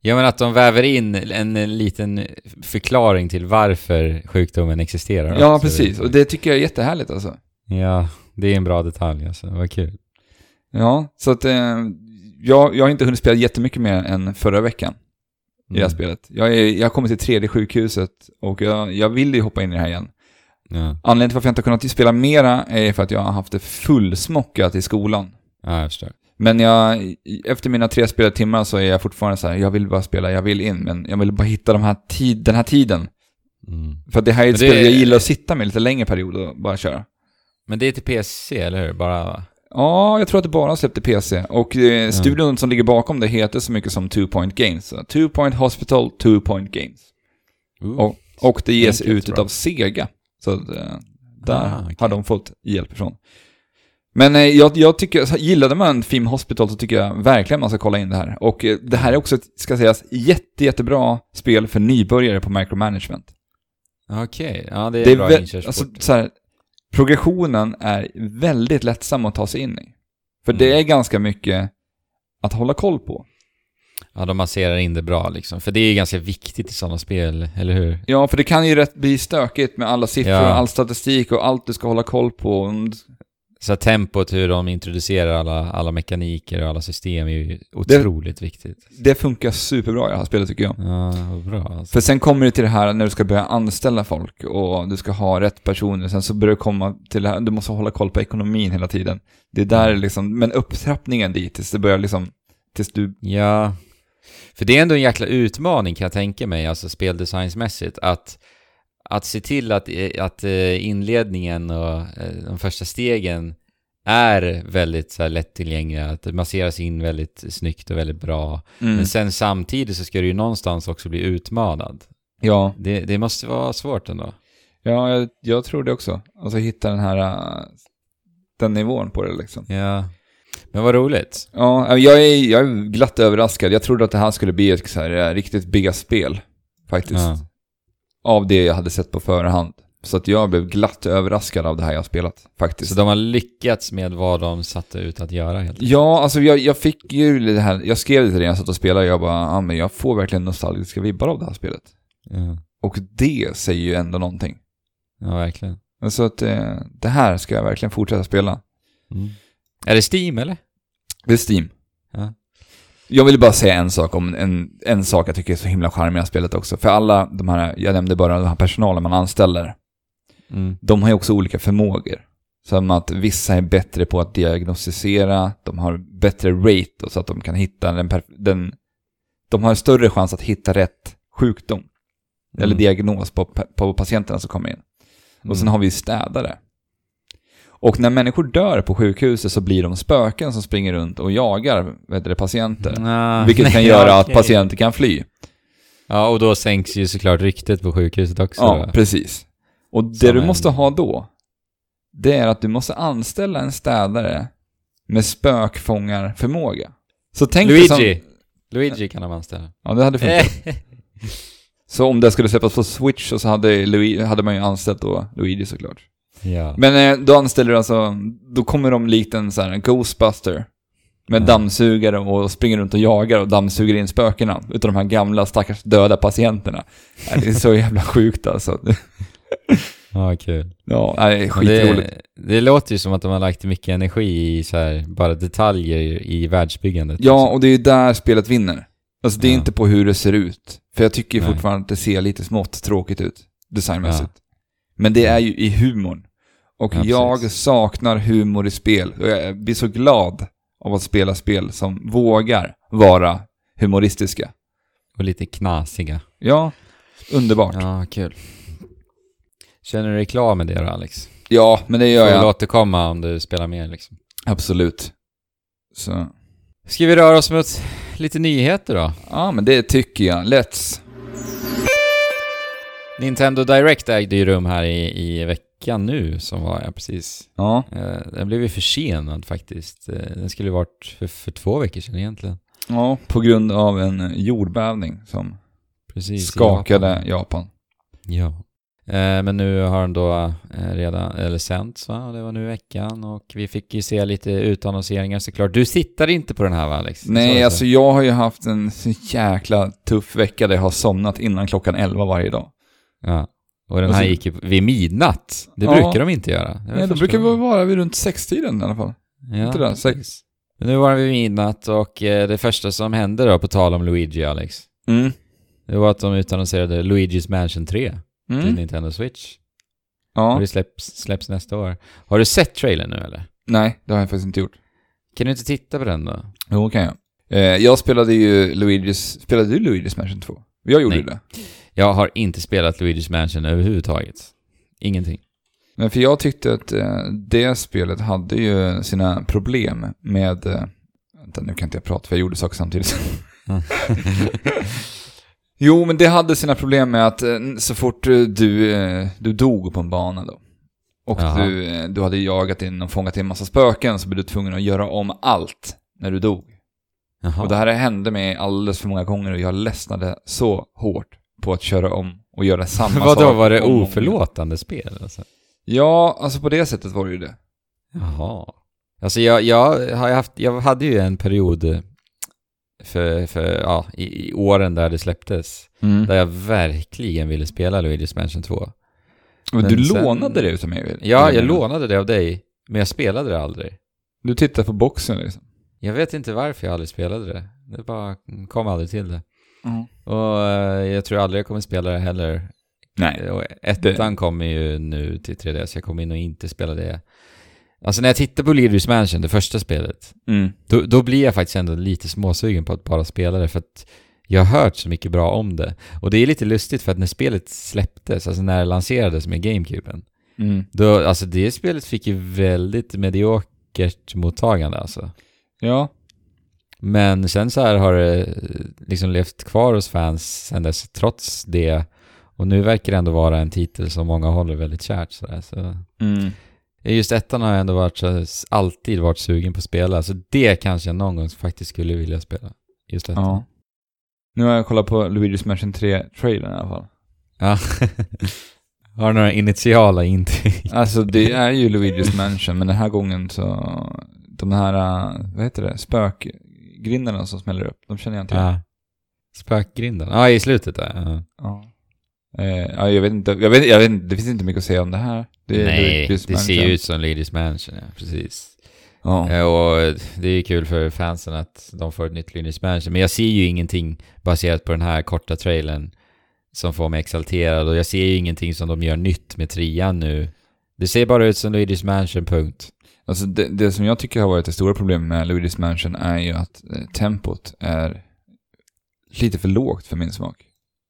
Ja, men att de väver in en, en liten förklaring till varför sjukdomen existerar. Ja, också. precis. Och det tycker jag är jättehärligt alltså. Ja, det är en bra detalj alltså. Vad kul. Ja, så att eh, jag, jag har inte hunnit spela jättemycket mer än förra veckan i det här Mm. spelet. Jag, är, jag har kommit till tredje sjukhuset och jag, jag vill ju hoppa in i det här igen. Ja. Anledningen till varför jag inte har kunnat spela mera är för att jag har haft det fullsmockat i skolan. ja, jag förstår. Men jag, efter mina tre speltimmar så är jag fortfarande så här, jag vill bara spela, jag vill in, men jag vill bara hitta de här tid, den här tiden. Mm. För det här är ett Men det- spel jag gillar att sitta med lite längre period och bara köra. Men det är till PC, eller hur? Bara... Ja, jag tror att det bara släppte PC. Och eh, studion som ligger bakom det heter så mycket som Two Point Games. Så Two Point Hospital, Two Point Games. Uh. Och, och det ges ut bra. av Sega. Så eh, där Ah, okej. har de fått hjälp ifrån. Men eh, jag, jag tycker, gillade man Film Hospital så tycker jag verkligen man ska kolla in det här. Och eh, det här är också, ska sägas, jätte, jättebra spel för nybörjare på micromanagement. Okej, ja det är, Det är bra inkörsport. alltså, så här, progressionen är väldigt lättsam att ta sig in i. För det Mm. är ganska mycket att hålla koll på. Ja, de masserar in det bra liksom. För det är ju ganska viktigt i sådana spel, eller hur? Ja, för det kan ju rätt bli stökigt med alla siffror Ja. all statistik och allt du ska hålla koll på. Så tempot, hur de introducerar alla, alla mekaniker och alla system är ju otroligt viktigt. Det funkar superbra i det här spelet tycker jag. Ja, bra alltså. För sen kommer det till det här när du ska börja anställa folk och du ska ha rätt personer. Sen så börjar det komma till det här, du måste hålla koll på ekonomin hela tiden. Det är där liksom, men upptrappningen dit tills det börjar liksom, tills du, Ja, för det är ändå en jäkla utmaning kan jag tänka mig, alltså speldesignsmässigt, att, att se till att, att eh, inledningen och eh, de första stegen är väldigt så här, lättillgängliga, att det masseras in väldigt snyggt och väldigt bra. mm, Men sen samtidigt så ska du ju någonstans också bli utmanad. ja, Det, det måste vara svårt ändå. ja jag, jag tror det också. Alltså hitta den här, äh, den nivån på det liksom. Ja. Men vad roligt. Ja, jag är, jag är glatt överraskad. Jag trodde att det här skulle bli ett så här, äh, riktigt bigga spel, faktiskt. Ja. Av det jag hade sett på förhand. Så att jag blev glatt överraskad av det här jag spelat, faktiskt. Så de har lyckats med vad de satte ut att göra helt enkelt. Ja, alltså jag, jag fick ju det här, jag skrev det till dig när jag satt och spelade och jag bara, ja men jag får verkligen nostalgiska vibbar av det här spelet. Ja, Och det säger ju ändå någonting. ja verkligen. Så att eh, det här ska jag verkligen fortsätta spela. Mm. Är det Steam eller? Det är Steam. Ja. Jag vill bara säga en sak om en, en sak jag tycker är så himla charmig i det här spelet också. För alla de här, jag nämnde bara den här personalen man anställer, Mm. de har ju också olika förmågor. Som att vissa är bättre på att diagnostisera, de har bättre rate så att de kan hitta den, den de har större chans att hitta rätt sjukdom. Eller Mm. diagnos på, på patienterna som kommer in. Och sen Mm. har vi städare. Och när människor dör på sjukhuset så blir de spöken som springer runt och jagar vet du, patienter. Ah, Vilket kan nej, göra okej. att patienter kan fly. Ja, och då sänks ju såklart ryktet på sjukhuset också. Ja, då. precis. Och det Som du en- måste ha då, det är att du måste anställa en städare med spökfångarförmåga. Så tänk Luigi! Som, Luigi kan de anställa. ja, det hade funkat. Så om det skulle släppas på Switch så hade, Luigi, hade man ju anställt då Luigi såklart. Ja. Men eh, då anställer du alltså, då kommer de likt en sån här Ghostbuster. Med Ja. dammsugare och springer runt och jagar och dammsuger in spökena. Utav de här gamla stackars döda patienterna. Det är så jävla sjukt alltså. Ja, kul. Ja, det är skitroligt. Det, det låter ju som att de har lagt mycket energi i så här, bara detaljer i världsbyggandet. Ja, liksom. och det är ju där spelet vinner. Alltså det är Ja. inte på hur det ser ut. För jag tycker Nej. fortfarande att det ser lite smått tråkigt ut, designmässigt. Men det är ju i humorn. Och Ja, jag saknar humor i spel. Och jag blir så glad av att spela spel som vågar vara humoristiska. Och lite knasiga. Ja, underbart. Ja, Ja, kul. Känner du dig klar med det då, Alex? men det gör Får väl jag. återkomma om du spelar mer liksom. Absolut. Så, Ska vi röra oss mot lite nyheter då? ja men det tycker jag. Let's. Nintendo Direct ägde ju rum här i, i veckan nu, som var jag precis. Ja, Eh, den blev ju försenad faktiskt. Eh, den skulle ju varit för, för två veckor sedan egentligen. ja, på grund av en jordbävning som Precis. skakade Japan. Japan. Ja. Eh, men nu har den då eh, redan, eller sänts va? Det var nu i veckan och vi fick ju se lite utannonseringar såklart. Du sitter inte på den här va Alex? Nej, alltså jag har ju haft en så jäkla tuff vecka där jag har somnat innan klockan 11 varje dag. Ja. Och den här gick ju vid midnatt. Det Ja. brukar de inte göra. Nej, första brukar gången. vara vid runt sextiden i alla fall. Ja, inte det? Sex. Nu var det vid midnatt och eh, det första som hände då, på tal om Luigi, Alex, Mm. det var att de utannonserade Luigi's Mansion 3 till Mm. Nintendo Switch. Ja. Och det släpps, släpps nästa år. Har du sett trailern nu eller? Nej, det har jag faktiskt inte gjort. Kan du inte titta på den då? Jo, kan jag. Eh, jag spelade ju Luigi's... Spelade du Luigi's Mansion 2? Jag gjorde Nej. det. Jag har inte spelat Luigi's Mansion överhuvudtaget. Ingenting. Men för jag tyckte att eh, det spelet hade ju sina problem med... Eh, vänta, nu kan inte jag prata för jag gjorde saker samtidigt. jo, men det hade sina problem med att eh, så fort du, du dog på en bana då, och Jaha. du, du hade jagat in och fångat in en massa spöken, så blev du tvungen att göra om allt när du dog. Jaha. Och det här hände mig alldeles för många gånger och jag ledsnade så hårt på att köra om och göra samma sak. Vadå, var det om och om. oförlåtande spel alltså? Ja, alltså på det sättet var det ju det. Jaha. Alltså jag, jag har haft, jag hade ju en period för, för ja, i, i åren där det släpptes, där jag verkligen ville spela Luigi's Mansion 2. Men Men du sen- lånade det utav mig? Ja, jag lånade det av dig, men jag spelade det aldrig. Du tittade på boxen liksom? Jag vet inte varför jag aldrig spelade det. Det bara kom aldrig till det. Mm. Och eh, jag tror aldrig jag kommer spela det heller. Nej. Och ettan kommer ju nu till 3DS, jag kommer in och inte spela det. Alltså när jag tittar på Luigi's Mansion, det första spelet, Mm. då, då blir jag faktiskt ändå lite småsugen på att bara spela det för att jag har hört så mycket bra om det. Och det är lite lustigt för att när spelet släpptes, alltså när det lanserades med GameCuben, Mm. då, alltså det spelet fick ju väldigt mediokert mottagande alltså. Ja. Men sen så här har det eh, liksom levt kvar hos fans sen dess, trots det. Och nu verkar det ändå vara en titel som många håller väldigt kärt sådär. Så Mm. just ettan har jag ändå varit så, alltid varit sugen på att spela. Så det kanske jag någon gång faktiskt skulle vilja spela. Just ettan. Ja. Nu har jag kollat på Luigi's Mansion 3-trailern i alla fall. Ja. har några initiala intryck? Alltså det är ju Luigi's Mansion, men den här gången så... De här, äh, vad heter det, spökgrindarna som smäller upp, de känner jag inte igen. Ja. Spökgrinden? Ja, i slutet där. Ja. Ja. Eh, ja, jag vet inte, jag vet, jag vet inte, det finns inte mycket att säga om det här. Det Nej, det ser ju ut som Ladies Mansion, ja. Precis. Ja. Eh, Och det är ju kul för fansen att de får ett nytt Luigi's Mansion. Men jag ser ju ingenting baserat på den här korta trailern som får mig exalterad. Och jag ser ju ingenting som de gör nytt med trean nu. Det ser bara ut som Luigi's Mansion, punkt. Alltså det, det som jag tycker har varit det stora problemet med Luigi's Mansion är ju att eh, tempot är lite för lågt för min smak.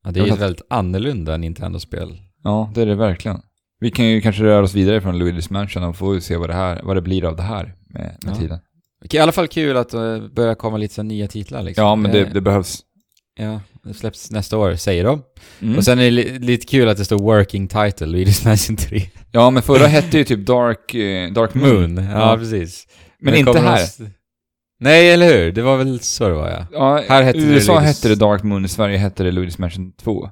Ja, det är ju ett väldigt annorlunda Nintendo-spel. Ja, det är det verkligen. Vi kan ju kanske röra oss vidare från Luigi's Mansion och få se vad det, här, vad det blir av det här med, med Ja. tiden. I alla fall kul att det börjar komma lite så nya titlar liksom. Ja, men det, Eh, det behövs. Ja, det släpps nästa år, säger de. Mm. Och sen är det li- lite kul att det står Working Title, Luigi's Mansion 3. Ja, men förra hette ju typ Dark, eh, Dark Moon. Moon, ja, Ja. precis. Men Det inte här. någon- Nej, eller hur? Det var väl så det var ja. Ja, Här hette I det USA Luigi's- hette det Dark Moon, i Sverige hette det Luigi's Mansion 2.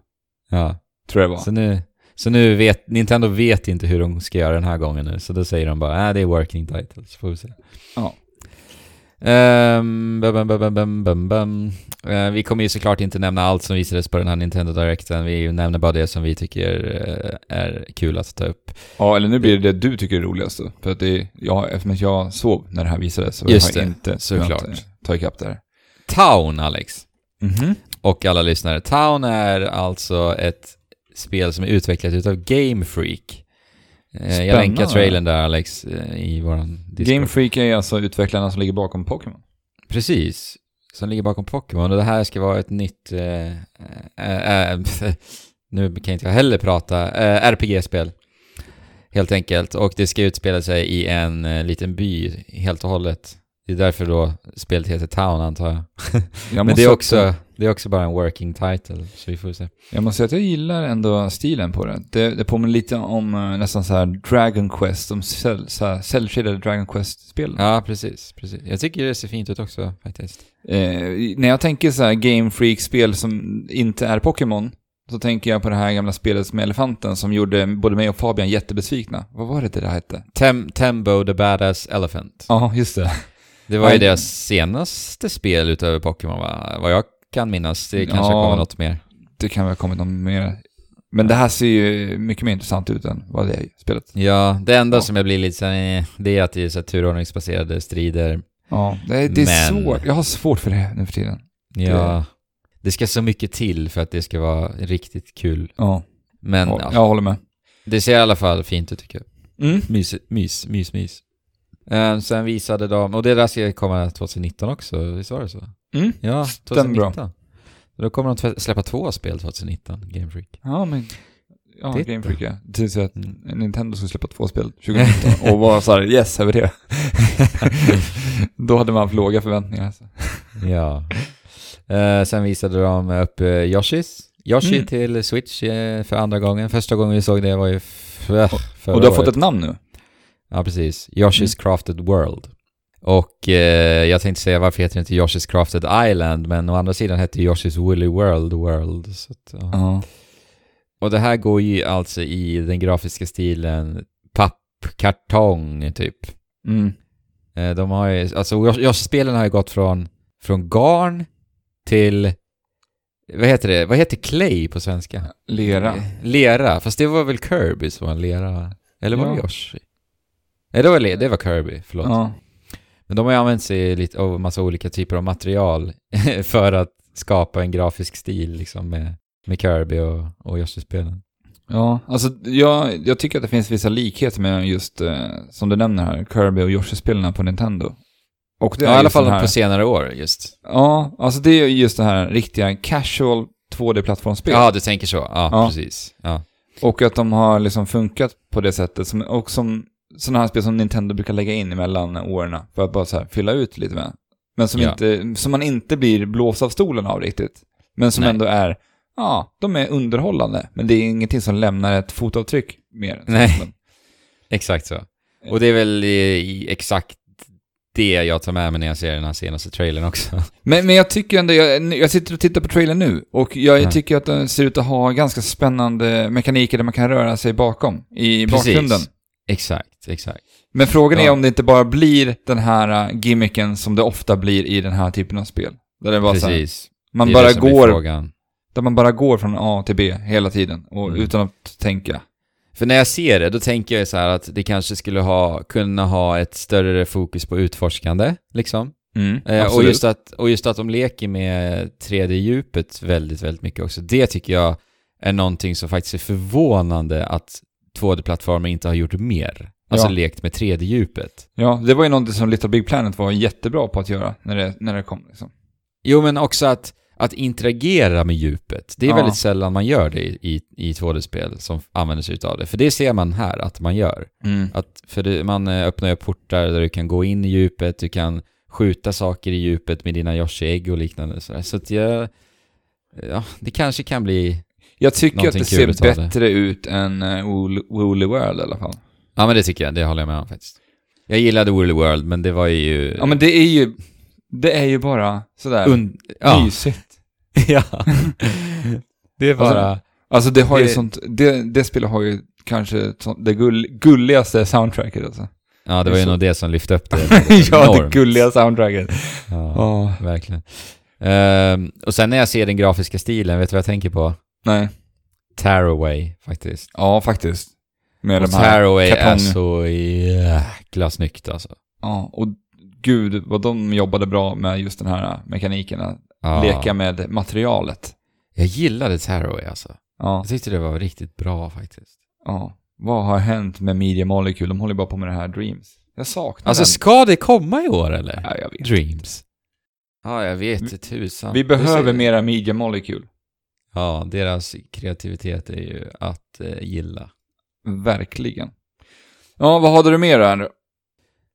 Ja. Tror jag det var. Så nu, så nu vet, Nintendo vet inte hur de ska göra den här gången nu, så då säger de bara äh, det är working title, så får vi se. Ja. Ehm, bum, bum, bum. Eh, vi kommer ju såklart inte nämna allt som visades på den här Nintendo Directen, vi nämner bara det som vi tycker eh, är kul att ta upp. Ja, eller nu blir det det du tycker är roligast. För att det, jag, eftersom jag sov när det här visades så Just har jag det, inte såklart. eh, ta ikapp det här. Town, Alex. Mhm. Och alla lyssnare. Town är alltså ett spel som är utvecklat utav Game Freak. Eh, Jag Spännande. länkar trailern där Alex eh, i våran Discord. Game Freak är alltså utvecklarna som ligger bakom Pokémon. Precis. Som ligger bakom Pokémon. Och det här ska vara ett nytt... Eh, eh, eh, nu kan inte jag heller prata. Eh, RPG-spel. Helt enkelt. Och det ska utspela sig i en liten by helt och hållet. Det är därför då spelet heter Town antar jag. Jag Men det är, också, det är också bara en working title. Så vi får se. Jag måste säga att jag gillar ändå stilen på det. Det, det påminner lite om eh, nästan så här Dragon Quest, de cell, så här cell-shaded Dragon Quest-spelen. Ja, precis, precis. Jag tycker det ser fint ut också faktiskt. Eh, när jag tänker så här Game Freak-spel som inte är Pokémon, så tänker jag på det här gamla spelet med elefanten som gjorde både mig och Fabian jättebesvikna. Vad var det det där hette? Tem Tembo the Badass Elephant. Ja, just det. Det var ju deras senaste spel utöver Pokémon va? Vad jag kan minnas. Det kanske Ja. kommer något mer. Det kan väl ha kommit något mer. Men det här ser ju mycket mer intressant ut än vad det är spelet. Ja, det enda Ja. som jag blir lite så här, eh, det är att det är så här turordningsbaserade strider. Ja, det är, det är Men- svårt. Jag har svårt för det nu för tiden. Ja, det ska så mycket till för att det ska vara riktigt kul. Ja, Men ja. ja, jag håller med. det ser i alla fall fint ut tycker jag. Mm. Mys, mys, mys, mys. Eh, sen visade de, och det där ska komma 2019 också, visst var det så? Mm. Ja, Stämmer bra. 2019. Då kommer de släppa två spel 2019, Game Freak. Ja, men... Ja, Titta. Game Freak ja. Det så att Mm. Nintendo skulle släppa två spel 2019 och var så här yes över det. Då hade man haft låga förväntningar. Alltså. ja. Eh, sen visade de upp uh, Yoshis. Yoshi Mm. till Switch eh, för andra gången. Första gången vi såg det var ju eh, förra Och du har året. fått ett namn nu? Ja, precis. Yoshi's Crafted World. Och eh, jag tänkte säga varför heter det inte Yoshi's Crafted Island, men å andra sidan hette Yoshi's Woolly World World. Så att, ja. Ja. Och det här går ju alltså i den grafiska stilen pappkartong, typ. Mm. Eh, de har ju, alltså Yoshi-spelen har ju gått från, från garn till, vad heter det, vad heter clay på svenska? Lera. Lera, fast det var väl Kirby som var lera? Eller var det Ja. Yoshi? Nej, det var, det var Kirby, förlåt. Ja. Men de har ju använt sig lite av massa olika typer av material för att skapa en grafisk stil liksom med, med Kirby och, och Yoshi-spelen. Ja, alltså jag, jag tycker att det finns vissa likheter med just, eh, som du nämner här, Kirby och Yoshi-spelen på Nintendo. Och det Ja, är i alla fall här, på senare år just. Ja, alltså det är just det här riktiga casual 2D-plattformsspel. Ja, du tänker så. Ja, Ja. precis. Ja. Och att de har liksom funkat på det sättet, som, och som sådana här spel som Nintendo brukar lägga in emellan åren för att bara så här fylla ut lite med. Men som, Ja. inte, som man inte blir blåst av stolen av riktigt. Men som Nej. ändå är, ja, de är underhållande. Men det är ingenting som lämnar ett fotavtryck mer. Nej. Men, Exakt så. Och det är väl i, exakt det jag tar med mig när jag ser den här senaste trailern också. men, men jag tycker ändå, jag, jag sitter och tittar på trailern nu och jag Ja. tycker att den ser ut att ha ganska spännande mekaniker där man kan röra sig bakom, i Precis. bakgrunden. Exakt, exakt. Men frågan är Ja. om det inte bara blir den här äh, gimmicken som det ofta blir i den här typen av spel. Där det bara så här, Precis. man Det är bara är går, där man bara går från A till B hela tiden och Mm. utan att tänka. För när jag ser det, då tänker jag så att det kanske skulle ha, kunna ha ett större fokus på utforskande, liksom. Mm, Eh, och, just att, och just att de leker med 3D-djupet väldigt, väldigt mycket också. Det tycker jag är någonting som faktiskt är förvånande att 2D-plattformar inte har gjort mer. Alltså Ja. lekt med 3D-djupet. Ja, det var ju någonting som Little Big Planet var jättebra på att göra när det, när det kom. Liksom. Jo, men också att, att interagera med djupet. Det är Ja. väldigt sällan man gör det i, i, i 2D-spel som använder sig av det. För det ser man här att man gör. Mm. Att, för det, man eh, öppnar upp portar där du kan gå in i djupet, du kan skjuta saker i djupet med dina Yoshi-ägg och liknande. Så, så att jag... Ja, det kanske kan bli... Jag tycker att det ser bättre ut än uh, Woolly World i alla fall. Ja, men det tycker jag. Det håller jag med om faktiskt. Jag gillade Woolly World, men det var ju... Ja, men det är ju, det är ju bara sådär Und, ja. mysigt. ja. det är bara... Alltså det har ju Det- sånt, det, det spelet har ju kanske sånt, det gull, gulligaste soundtracket alltså. ja, det var ju så- nog det som lyfte upp det. ja, det gulliga soundtracket. Ja, Ja, verkligen. Ehm, och sen när jag ser den grafiska stilen, vet du vad jag tänker på? Nej. Tearaway, faktiskt. Ja, faktiskt. Med Och de här, Tearaway är så jäkla snyggt alltså. ja, och gud vad de jobbade bra med just den här mekaniken, att Ja. leka med materialet. Jag gillade Tearaway alltså. Ja, Jag tyckte det var riktigt bra faktiskt. ja. Vad har hänt med Media Molecule? De håller bara på med det här Dreams. Jag saknar Alltså den. ska det komma i år eller? Ja, jag vet. Dreams. Ja, jag vet inte tusan. Vi behöver mera Media Molecule. Ja, deras kreativitet är ju att eh, gilla. Verkligen. Ja, vad hade du mer där?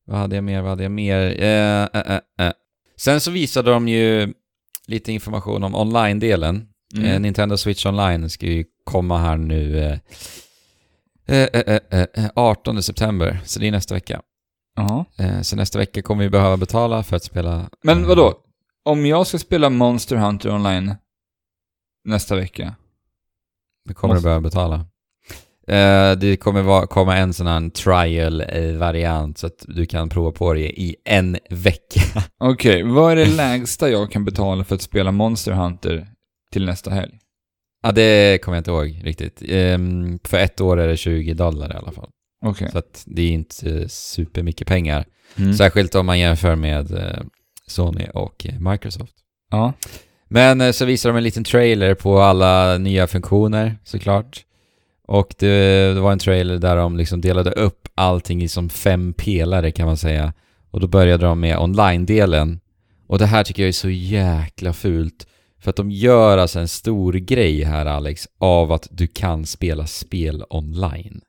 Vad hade jag mer? Vad hade jag mer? Eh, eh, eh, eh. Sen så visade de ju lite information om online-delen. Mm. Eh, Nintendo Switch Online ska ju komma här nu eh, eh, eh, eh, eh, 18 september, så det är nästa vecka. Ja. Eh, så nästa vecka kommer vi behöva betala för att spela... Men vadå? Om jag ska spela Monster Hunter online nästa vecka. Det kommer du Måste- behöva betala. Eh, det kommer vara, komma en sån här trial-variant så att du kan prova på det i en vecka. Okej, vad är det lägsta jag kan betala för att spela Monster Hunter till nästa helg? ja, det kommer jag inte ihåg riktigt. Ehm, för ett år är det 20 dollar i alla fall. Okej. Så att det är inte supermycket pengar. Mm. Särskilt om man jämför med eh, Sony och eh, Microsoft. Ja. Men eh, så visar de en liten trailer på alla nya funktioner såklart. Och det, det var en trailer där de liksom delade upp allting i som fem pelare kan man säga. Och då började de med online-delen. Och det här tycker jag är så jäkla fult. För att de gör alltså en stor grej här Alex, av att du kan spela spel online.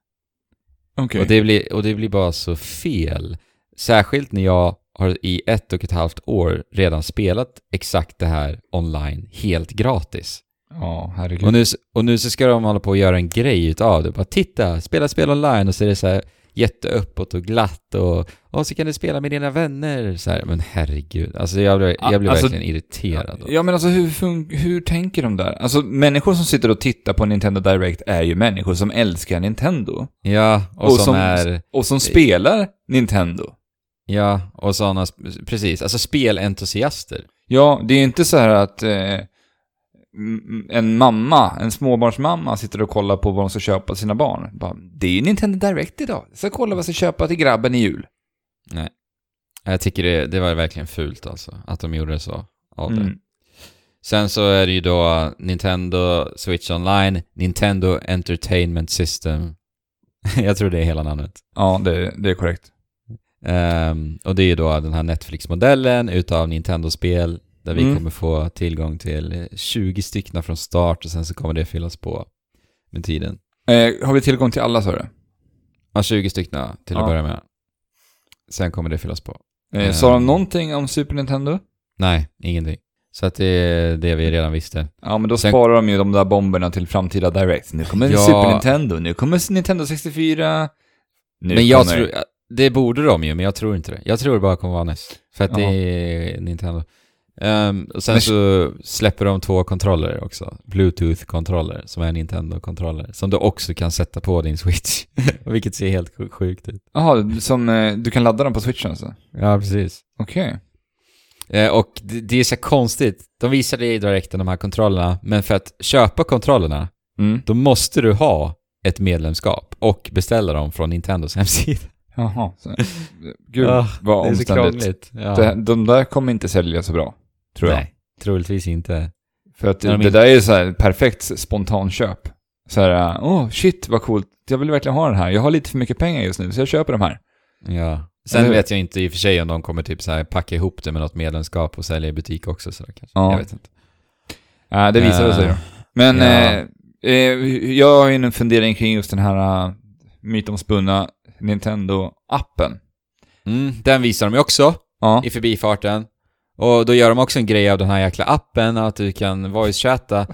Okej. Och, det blir, och det blir bara så fel. Särskilt när jag har i ett och ett halvt år redan spelat exakt det här online helt gratis. Ja, herregud. Och nu, och nu så ska de hålla på och göra en grej utav det. Bara titta, spela spel online och så är det så här jätteöppet och glatt och, och så kan du spela med dina vänner. Så här, men herregud, alltså jag blir, jag blir Alltså- verkligen irriterad. Ja men alltså hur, hur tänker de där? Alltså människor som sitter och tittar på Nintendo Direct är ju människor som älskar Nintendo. Ja, och, Och som, som- är... Och som spelar Nintendo. Ja, och sådana, precis, alltså spelentusiaster. Ja, det är inte så här att eh, en mamma, en småbarnsmamma sitter och kollar på vad de ska köpa till sina barn. Bara, det är ju Nintendo Direct idag. Jag ska kolla vad jag ska köpa till grabben i jul. Nej. Jag tycker det, det var verkligen fult alltså, att de gjorde så av det. Mm. Sen så är det ju då Nintendo Switch Online, Nintendo Entertainment System. jag tror det är hela namnet. Ja, det, det är korrekt. Ehm, och det är ju då den här Netflix-modellen utav Nintendo-spel där vi Mm. kommer få tillgång till 20 stycken från start och sen så kommer det fyllas på med tiden. Eh, har vi tillgång till alla, sa du? Ja, 20 stycken till att Ja. börja med. Sen kommer det fyllas på. Eh, sa de Ehm. någonting om Super Nintendo? Nej, ingenting. Så att det är det vi redan visste. Ja, men då Sen- sparar de ju de där bomberna till framtida Direct. Nu kommer Ja. Super Nintendo, nu kommer Nintendo 64. Nu men jag kommer... tror, det borde de ju, men jag tror inte det. Jag tror det bara kommer vara NES. För att det Jaha. är Nintendo. Ehm, och sen Men- så släpper de två kontroller också. Bluetooth-kontroller, som är Nintendo-kontroller. Som du också kan sätta på din Switch. Vilket ser helt sj- sjukt ut. Jaha, som eh, du kan ladda dem på Switchen alltså? Ja, precis. Okej. Eh, och det, det är så konstigt. De visade i direkten de här kontrollerna, men för att köpa kontrollerna, Mm. då måste du ha ett medlemskap och beställa dem från Nintendos hemsida. Jaha. Så, gud, Ja, vad det är så omständigt. Ja. Det, de där kommer inte sälja så bra, tror jag. Nej, troligtvis inte. För att de det inte- där är så här perfekt spontanköp. Så här, åh oh, shit vad coolt, jag vill verkligen ha den här. Jag har lite för mycket pengar just nu, så jag köper de här. Ja. Sen Eller- vet jag inte i och för sig om de kommer typ så här packa ihop det med något medlemskap och sälja i butik också så kanske. Ja. Jag vet inte. Ja, det visade sig Eh, då. Men ja. eh, eh, jag har ju en fundering kring just den här uh, mytomspunna Nintendo-appen. Mm, den visar de ju också Ja. i förbifarten. Och då gör de också en grej av den här jäkla appen, att du kan voice-chatta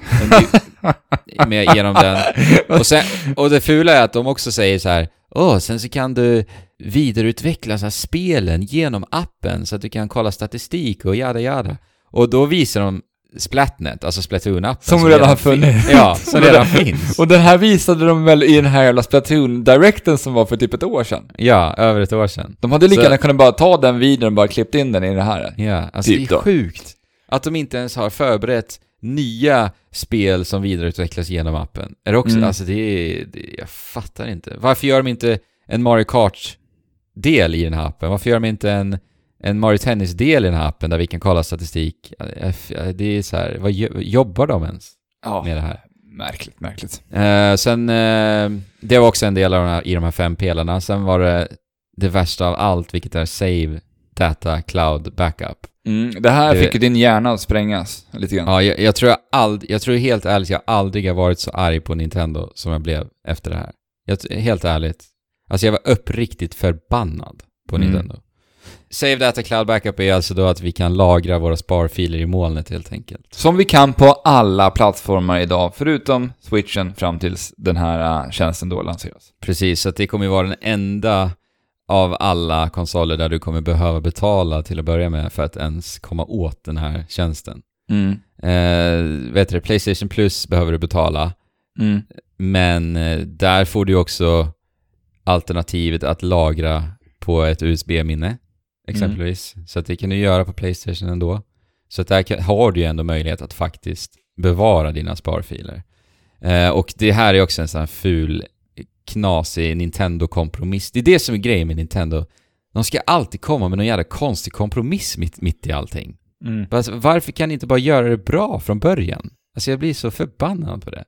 med, genom den. Och, sen, och det fula är att de också säger så här, åh, sen så kan du vidareutveckla så här spelen genom appen så att du kan kolla statistik och jada jada. Och då visar de Splatnet, alltså Splatoon-appen. Som redan har funnits. Ja, som redan finns. Och den här visade de väl i den här jävla Splatoon-directen som var för typ ett år sedan. Ja, över ett år sedan. De hade lika gärna kunnat bara ta den videon och bara klippt in den i det här. Ja, alltså Typ det är då. sjukt. Att de inte ens har förberett nya spel som vidareutvecklas genom appen. Är det också, Mm. alltså det är, det, jag fattar inte. Varför gör de inte en Mario Kart-del i den här appen? Varför gör de inte en, en Mario Tennis-del i den här appen där vi kan kolla statistik? Jag- Det är så här, vad jo- jobbar de ens Ja, med det här? märkligt, märkligt. Eh, sen, eh, det var också en del av här, i de här fem pelarna. Sen var det det värsta av allt, vilket är Save Data Cloud Backup. Mm, det här Det- fick ju din hjärna att sprängas lite grann. Ja, jag, jag tror jag aldrig, jag tror helt ärligt jag aldrig har varit så arg på Nintendo som jag blev efter det här. Jag, helt ärligt. Alltså jag var uppriktigt förbannad på Mm. Nintendo. Save Data Cloud Backup är alltså då att vi kan lagra våra sparfiler i molnet helt enkelt. Som vi kan på alla plattformar idag, förutom switchen fram tills den här äh, tjänsten då lanseras. Precis, så det kommer ju vara den enda av alla konsoler där du kommer behöva betala till att börja med för att ens komma åt den här tjänsten. Mm. Eh, vet du, Playstation Plus behöver du betala. Mm. Men eh, där får du också alternativet att lagra på ett USB-minne, exempelvis. Så att det kan du göra på Playstation ändå. Så att där kan, har du ju ändå möjlighet att faktiskt bevara dina sparfiler. Eh, och det här är också en sån här ful, knasig Nintendo-kompromiss. Det är det som är grejen med Nintendo. De ska alltid komma med någon jävla konstig kompromiss mitt, mitt i allting. Mm. Alltså, varför kan ni inte bara göra det bra från början? Alltså jag blir så förbannad på det.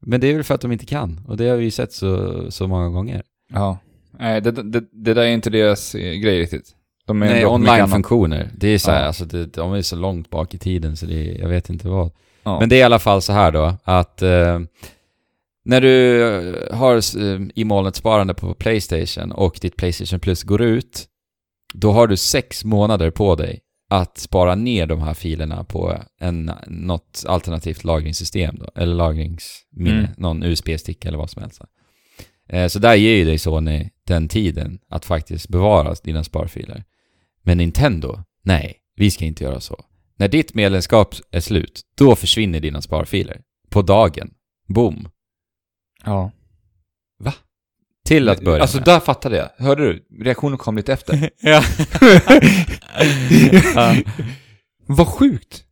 Men det är väl för att de inte kan, och det har vi ju sett så, så många gånger. Ja. Nej, det, det, det där är inte deras eh, grej riktigt. De är Nej, online-funktioner. Det är så här, Ja. alltså det, de är så långt bak i tiden så det, jag vet inte vad. Ja. Men det är i alla fall så här då, att eh, när du har eh, i molnet sparande på Playstation och ditt Playstation Plus går ut, då har du sex månader på dig att spara ner de här filerna på en, något alternativt lagringssystem då, eller lagringsminne, Mm. någon USB-stick eller vad som helst. Eh, så där ger ju dig Sony den tiden att faktiskt bevara dina sparfiler. Men Nintendo, nej, vi ska inte göra så. När ditt medlemskap är slut, då försvinner dina sparfiler. På dagen. Boom. ja. Till att börja Alltså med. där fattade jag. Hörde du? Reaktionen kom lite efter. ja. ja. Vad sjukt!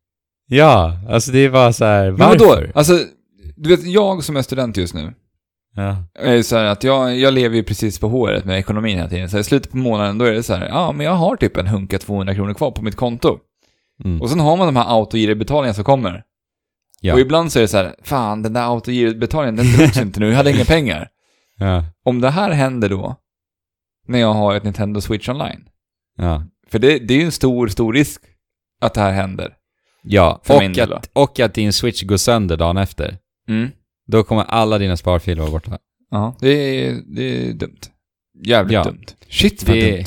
ja, alltså det är bara så här, Men varför? vadå? Alltså, du vet, jag som är student just nu, Ja. är så att jag, jag lever ju precis på håret med ekonomin hela tiden. Så i slutet på månaden, då är det så här, ja men jag har typ en hunka 200 kronor kvar på mitt konto. Mm. Och sen har man de här autogirobetalningarna som kommer. Ja. Och ibland så är det så här, fan den där autogirobetalningen, den drogs inte nu, jag hade inga pengar. ja. Om det här händer då, när jag har ett Nintendo Switch online, Ja. för det, det är ju en stor, stor risk att det här händer. Ja, och att, och att din switch går sönder dagen efter. Mm. Då kommer alla dina sparfiler vara borta. Ja, det är, det är dumt. Jävligt Ja. dumt. Shit vad Det- dumt.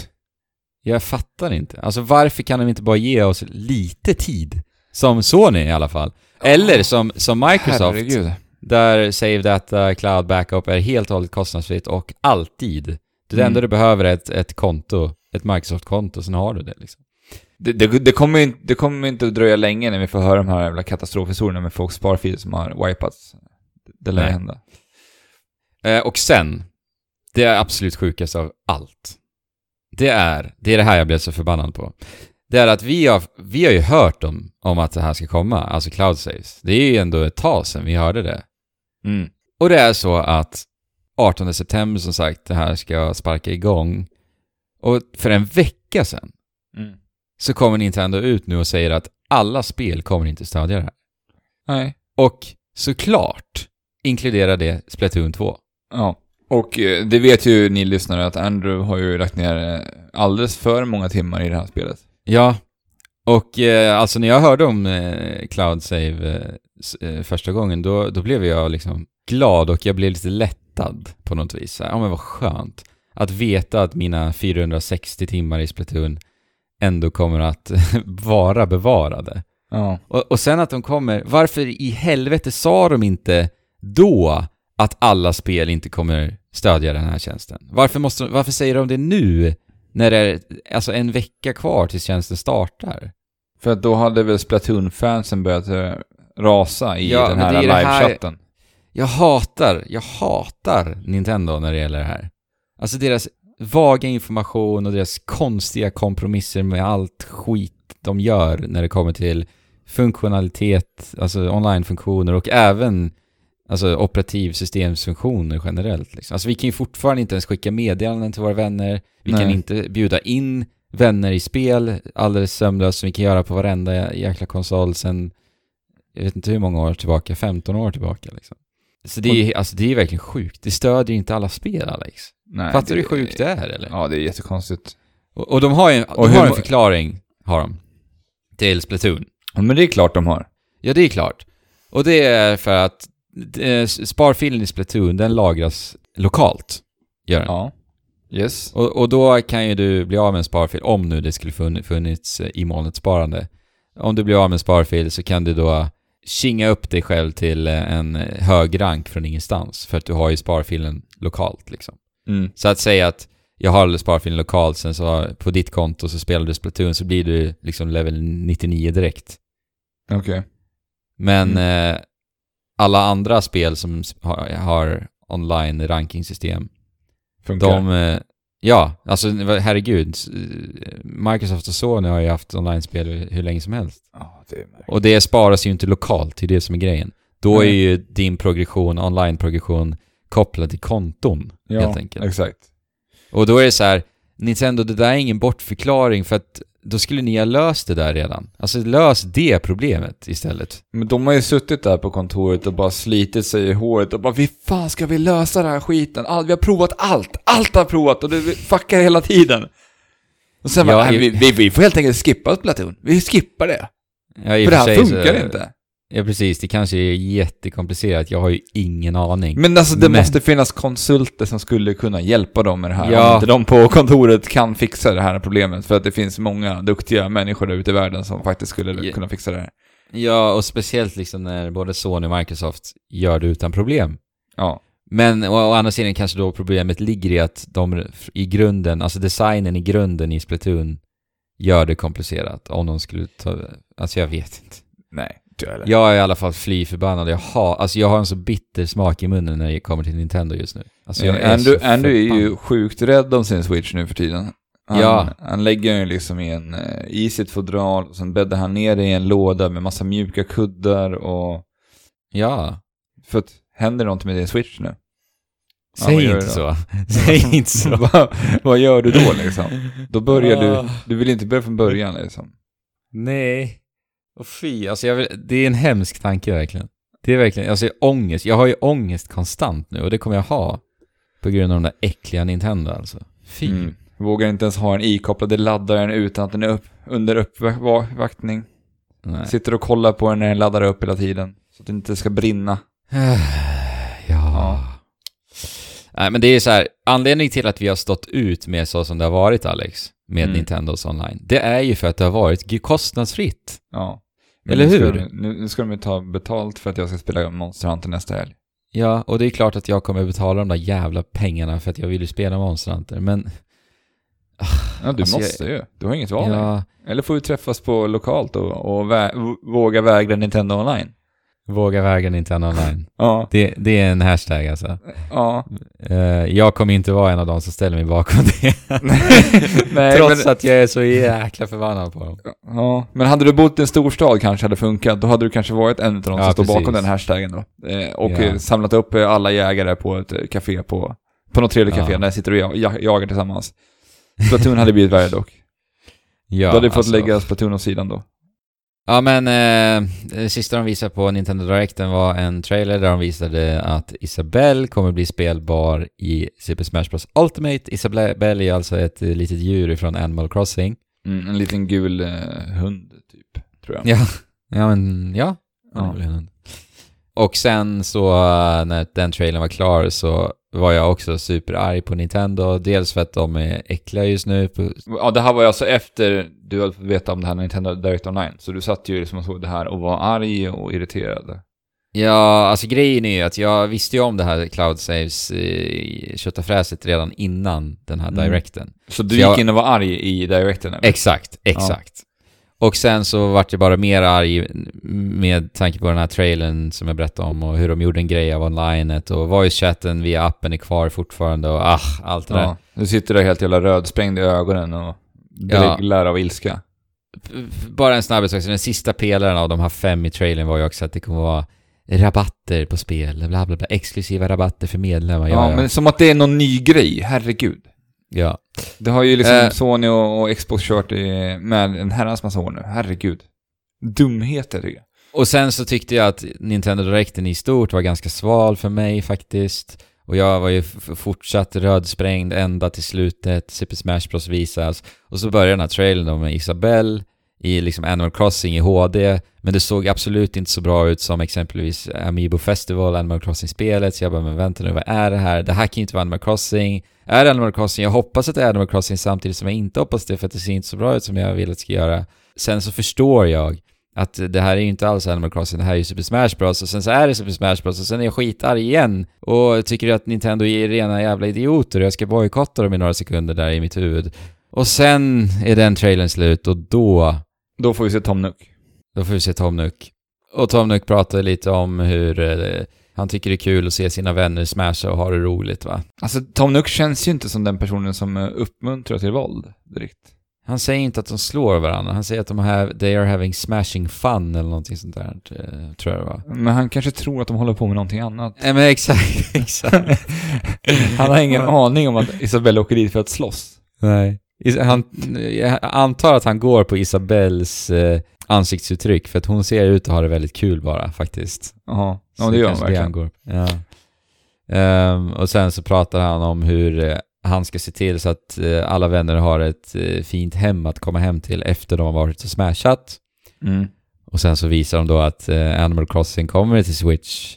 Jag fattar inte. Alltså varför kan de inte bara ge oss lite tid? Som Sony i alla fall. Eller som, som Microsoft, Herregud. där Save Data Cloud Backup är helt och hållet kostnadsfritt och alltid. Det Mm. enda du behöver är ett, ett konto, ett Microsoft-konto, sen har du det liksom. Det, det, det, kommer inte, det kommer inte att dröja länge när vi får höra de här jävla katastrofhistorierna med folks sparfiler som har wipats. Det lär Nej. hända. Eh, och sen, det är absolut sjukast av allt. Det är, det är det här jag blev så förbannad på. Det är att vi har, vi har ju hört om, om att det här ska komma, alltså cloud saves. Det är ju ändå ett tag sedan vi hörde det. Mm. Och det är så att 18 september som sagt, det här ska sparka igång. Och för en vecka sedan Mm. så kommer Nintendo ut nu och säger att alla spel kommer inte stödja det här. Nej. Och såklart inkluderar det Splatoon 2. Ja. Och eh, det vet ju ni lyssnare att Andrew har ju lagt ner eh, alldeles för många timmar i det här spelet. Ja, och eh, alltså när jag hörde om eh, Cloud Save eh, eh, första gången, då, då blev jag liksom glad och jag blev lite lättad på något vis. Så här, Ja men vad skönt. Att veta att mina 460 timmar i Splatoon ändå kommer att vara bevarade. Ja. Och, och sen att de kommer, varför i helvete sa de inte då att alla spel inte kommer stödja den här tjänsten? Varför, måste, varför säger de det nu, när det är alltså en vecka kvar tills tjänsten startar? För att då hade väl Splatoon-fansen börjat eh, rasa i Ja, den här- livechatten. Jag hatar, jag hatar Nintendo när det gäller det här. Alltså deras vaga information och deras konstiga kompromisser med allt skit de gör när det kommer till funktionalitet, alltså online-funktioner och även alltså operativsystemsfunktioner generellt. Liksom. Alltså vi kan ju fortfarande inte ens skicka meddelanden till våra vänner, vi kan Nej. inte bjuda in vänner i spel alldeles sömlöst som vi kan göra på varenda jäkla konsol sen, jag vet inte hur många år tillbaka, 15 år tillbaka liksom. Så det är, alltså det är verkligen sjukt. Det stödjer inte alla spel Alex. Nej, Fattar du hur sjukt det är eller? Ja, det är jättekonstigt. Och, och de har ju en, Och de hur har en förklaring, har de. Till Splatoon. Ja, men det är klart de har. Ja, det är klart. Och det är för att sparfilen i Splatoon, den lagras lokalt. Gör den. Ja. Yes. Och, och då kan ju du bli av med en sparfil, om nu det skulle funn- funnits eh, i molnet sparande. Om du blir av med en sparfil så kan du då kinga upp dig själv till eh, en eh, hög rank från ingenstans, för att du har ju sparfilen lokalt liksom. Mm. Så att säga att jag har sparfilen lokalt, sen så på ditt konto så spelar du Splatoon så blir du liksom level 99 direkt. Okej. Men Mm. eh, alla andra spel som har, har online rankingsystem, Funkar. de... Eh, ja, alltså herregud. eh, Microsoft och Sony har ju haft online-spel hur, länge som helst. Ja, det är. Och det sparas ju inte lokalt, det är det som är grejen. Då är Nej. ju din progression, online-progression, kopplad till konton, Ja, helt enkelt. exakt. Och då är det så här, Nintendo, det där är ingen bortförklaring för att då skulle ni ha löst det där redan. Alltså lös det problemet istället. Men de har ju suttit där på kontoret och bara slitit sig i håret och bara Hur fan ska vi lösa den här skiten? All, vi har provat allt! Allt har provat och det fuckar hela tiden! Och sen Ja, bara, "Nej, vi, vi, vi får helt enkelt skippa Splatoon. Vi skippar det. Ja, i För det här funkar så- inte. Ja, precis. Det kanske är jättekomplicerat. Jag har ju ingen aning. Men alltså det Men- måste finnas konsulter som skulle kunna hjälpa dem med det här. Ja. Om inte de på kontoret kan fixa det här problemet. För att det finns många duktiga människor där ute i världen som faktiskt skulle Ja. kunna fixa det här. Ja, och speciellt liksom när både Sony och Microsoft gör det utan problem. Ja. Men å, å andra sidan kanske då problemet ligger i att de i grunden, alltså designen i grunden i Splatoon gör det komplicerat. Om de skulle ta, alltså jag vet inte. Nej, jag heller. Jag är i alla fall fly förbannad. Jag har, alltså jag har en så bitter smak i munnen när det kommer till Nintendo just nu. Alltså jag är Andrew, Andrew är ju sjukt rädd om sin Switch nu för tiden. Han, Ja. han lägger den liksom i, en, eh, i sitt fodral, och sen bäddar han ner det i en låda med massa mjuka kuddar och... Ja. För att, händer något med din Switch nu? Ja, Säg gör inte så. Säg inte så. vad, vad gör du då liksom? Då börjar Ah. du, du vill inte börja från början liksom. Nej. Och fy, alltså jag vill, det är en hemsk tanke verkligen. Det är verkligen, alltså ångest. Jag har ju ångest konstant nu och det kommer jag ha. På grund av de där äckliga Nintendo alltså. Fy. Mm. Vågar inte ens ha den ikopplade laddaren utan att den är upp, under uppvaktning. Nej. Sitter och kollar på den när den laddar upp hela tiden. Så att det inte ska brinna. ja. Nej men det är så här, anledningen till att vi har stått ut med så som det har varit Alex, med Mm. Nintendos online, det är ju för att det har varit kostnadsfritt. Ja. Eller nu ska hur? De, nu, ska de ju ta betalt för att jag ska spela Monster Hunter nästa helg. Ja, och det är klart att jag kommer betala de där jävla pengarna för att jag vill ju spela Monster Hunter, men... Ja, du Alltså, måste ju. Du har inget val. Ja, Eller får vi träffas på lokalt och, och vä våga vägra Nintendo online. Våga väga Nintendo online. Ja. Det, det är en hashtag alltså. Ja. Eh, jag kommer inte vara en av dem som ställer mig bakom det. Nej, Trots men, att jag är så jäkla förbannad på dem. ja. men hade du bott i en storstad kanske hade funkat. Då hade du kanske varit en av de Ja, som står bakom den hashtaggen då. Eh, och Ja. samlat upp eh, alla jägare på ett café på, på något trevligt café Ja. där sitter och jag, jag, jagar tillsammans. Splatoon hade blivit värre dock. Ja, du hade fått alltså. lägga Splatoon åt sidan då. Ja men, eh, det sista de visade på Nintendo Directen var en trailer där de visade att Isabelle kommer bli spelbar i Super Smash Bros Ultimate. Isabelle är alltså ett litet djur från Animal Crossing. Mm, en liten gul eh, hund typ, tror jag. Ja, ja men ja. Ja. ja. Och sen så eh, när den trailern var klar så var jag också superarg på Nintendo. Dels för att de är äckliga just nu. På, Ja, det här var ju alltså efter du hade fått veta om det här Nintendo Direct Online. Så du satt ju liksom och såg det här och var arg och irriterad. ja, alltså grejen är ju att jag visste ju om det här Cloud Saves eh, köttafräset redan innan den här Mm. directen. Så du Så gick jag- in och var arg i Directen eller? Exakt, exakt. Och sen så vart jag bara mer arg med tanke på den här trailern som jag berättade om och hur de gjorde en grej av onlinet och voice-chatten via appen är kvar fortfarande och ah, allt det där. Ja. Du sitter där helt jävla rödsprängd i ögonen och Ja. dreglar av ilska. Bara en snabbis också, den sista pelaren av de här fem i trailern var ju också att det kommer vara rabatter på spel, bla bla bla, exklusiva rabatter för medlemmar. Ja, Ja, ja. men som att det är någon ny grej, herregud. Ja. Det har ju liksom Eh. Sony och, och Xbox kört i, med en herrans massa år nu, herregud. Dumheter tycker jag. Och sen så tyckte jag att Nintendo Directen i stort var ganska sval för mig faktiskt. Och jag var ju fortsatt rödsprängd ända till slutet, Super Smash Bros visas. Och så började den här trailern då med Isabelle i liksom Animal Crossing i HD. Men det såg absolut inte så bra ut som exempelvis Amiibo Festival, Animal Crossing-spelet. Så jag bara, men vänta nu, vad är det här? Det här kan ju inte vara Animal Crossing. Är Animal Crossing? Jag hoppas att det är Animal Crossing samtidigt som jag inte hoppas det för att det ser inte så bra ut som jag vill att det ska göra. Sen så förstår jag att det här är ju inte alls Animal Crossing, det här är ju Super Smash Bros. Och sen så är det Super Smash Bros. Och sen är jag skitarg igen. Och tycker att Nintendo är rena jävla idioter och jag ska bojkotta dem i några sekunder där i mitt huvud. Och sen är den trailern slut och då, Då får vi se Tom Nook. då får vi se Tom Nook. Och Tom Nook pratar lite om hur eh, han tycker det är kul att se sina vänner smasha och ha det roligt va. Alltså Tom Nook känns ju inte som den personen som eh, uppmuntrar till våld direkt. Han säger inte att de slår varandra, han säger att de har, they are having smashing fun eller någonting sånt där, eh, tror jag det var. Men han kanske tror att de håller på med någonting annat. Nej men exakt, exakt. Han har ingen aning om att Isabella åker dit för att slåss. Nej. Han, jag antar att han går på Isabells eh, ansiktsuttryck för att hon ser ut att ha det väldigt kul bara faktiskt. Jaha, ja det gör han verkligen. går. Ja. Ehm, och sen så pratar han om hur eh, han ska se till så att eh, alla vänner har ett eh, fint hem att komma hem till efter de har varit och smashat. Mm. Och sen så visar de då att Animal Crossing kommer till Switch.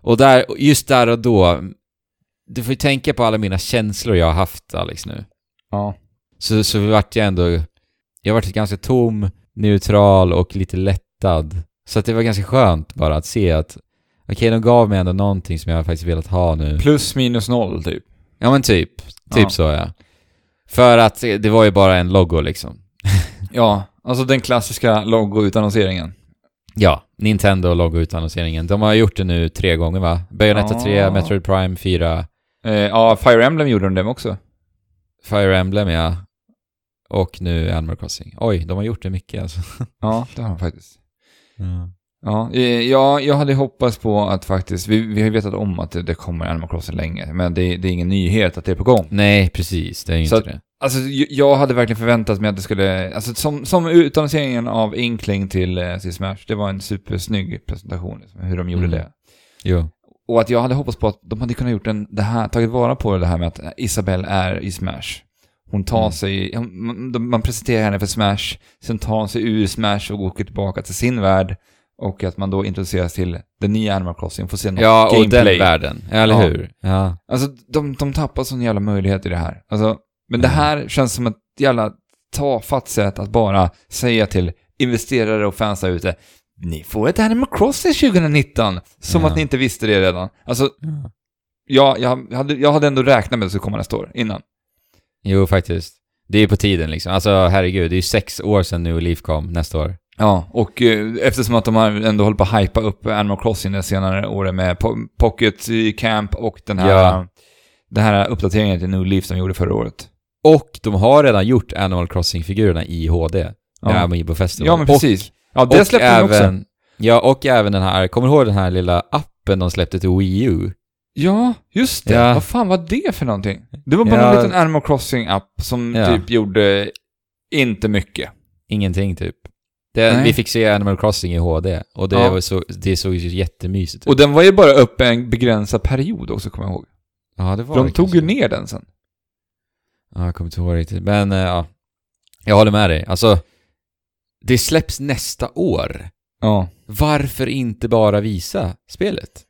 Och där, just där och då, du får ju tänka på alla mina känslor jag har haft Alex nu. Ja. Så, så vart jag ändå, jag vart ganska tom, neutral och lite lättad. Så att det var ganska skönt bara att se att, okej de gav mig ändå någonting som jag faktiskt velat ha nu. Plus minus noll typ. Ja men typ, typ Ja. så ja. För att det var ju bara en logo liksom. Ja, alltså den klassiska logo-utannonseringen. Ja, Nintendo logo-utannonseringen. De har gjort det nu tre gånger va? Bayonetta Ja. 3, Metroid Prime 4, Eh, ja, Fire Emblem gjorde de dem också. Fire Emblem ja. Och nu Animal Crossing. Oj, de har gjort det mycket alltså. Ja, det har de faktiskt. Ja. Ja, eh, ja, jag hade hoppats på att faktiskt, vi, vi har vetat om att det, det kommer Animal Crossing länge, men det, det är ingen nyhet att det är på gång. Nej, precis. Det är inte att- det. Alltså, jag hade verkligen förväntat mig att det skulle, alltså som, som utannonseringen av Inkling till, eh, till Smash, det var en supersnygg presentation, liksom, hur de gjorde Mm. det. Jo. Och att jag hade hoppats på att de hade kunnat gjort en, det här, tagit vara på det här med att Isabelle är i Smash. Hon tar Mm. sig, man, man presenterar henne för Smash, sen tar hon sig ur Smash och åker tillbaka till sin värld. Och att man då introduceras till den nya Animal Crossing, får se något Ja, och gameplay. den världen. Eller Ja. hur? Ja. Alltså, de, de tappar sån jävla möjlighet i det här. Alltså, men det Mm. här känns som ett jävla tafatt sätt att bara säga till investerare och fans där ute, ni får ett Animal Crossing 2019, som Ja. att ni inte visste det redan. Alltså, ja, jag hade, jag hade ändå räknat med att det skulle komma nästa år, innan. Jo, faktiskt. Det är på tiden liksom. Alltså herregud, det är ju sex år sedan nu Leaf kom nästa år. Ja, och eh, eftersom att de har ändå hållit på att hypa upp Animal Crossing det senare året med po- Pocket Camp och den här, Ja. den här uppdateringen till New Leaf som de gjorde förra året. Och de har redan gjort Animal Crossing-figurerna i HD. Ja. Ja. Amiibo Festival. Ja, men Och- precis. Ja, det och släppte de också. Ja, och även den här, kommer du ihåg den här lilla appen de släppte till Wii U? Ja, just det. Ja. Vad fan var det för någonting? Det var bara Ja. en liten Animal Crossing-app som Ja. typ gjorde inte mycket. Ingenting typ. Det, vi fick se Animal Crossing i HD och det, Ja. var så, det såg ju jättemysigt ut. Och den var ju bara uppe en begränsad period också, kommer jag ihåg. ja, det var För de tog ju ner den sen. Ja, jag kommer inte ihåg riktigt. Men eh, ja, jag håller med dig. Alltså, det släpps nästa år. Ja. Varför inte bara visa spelet?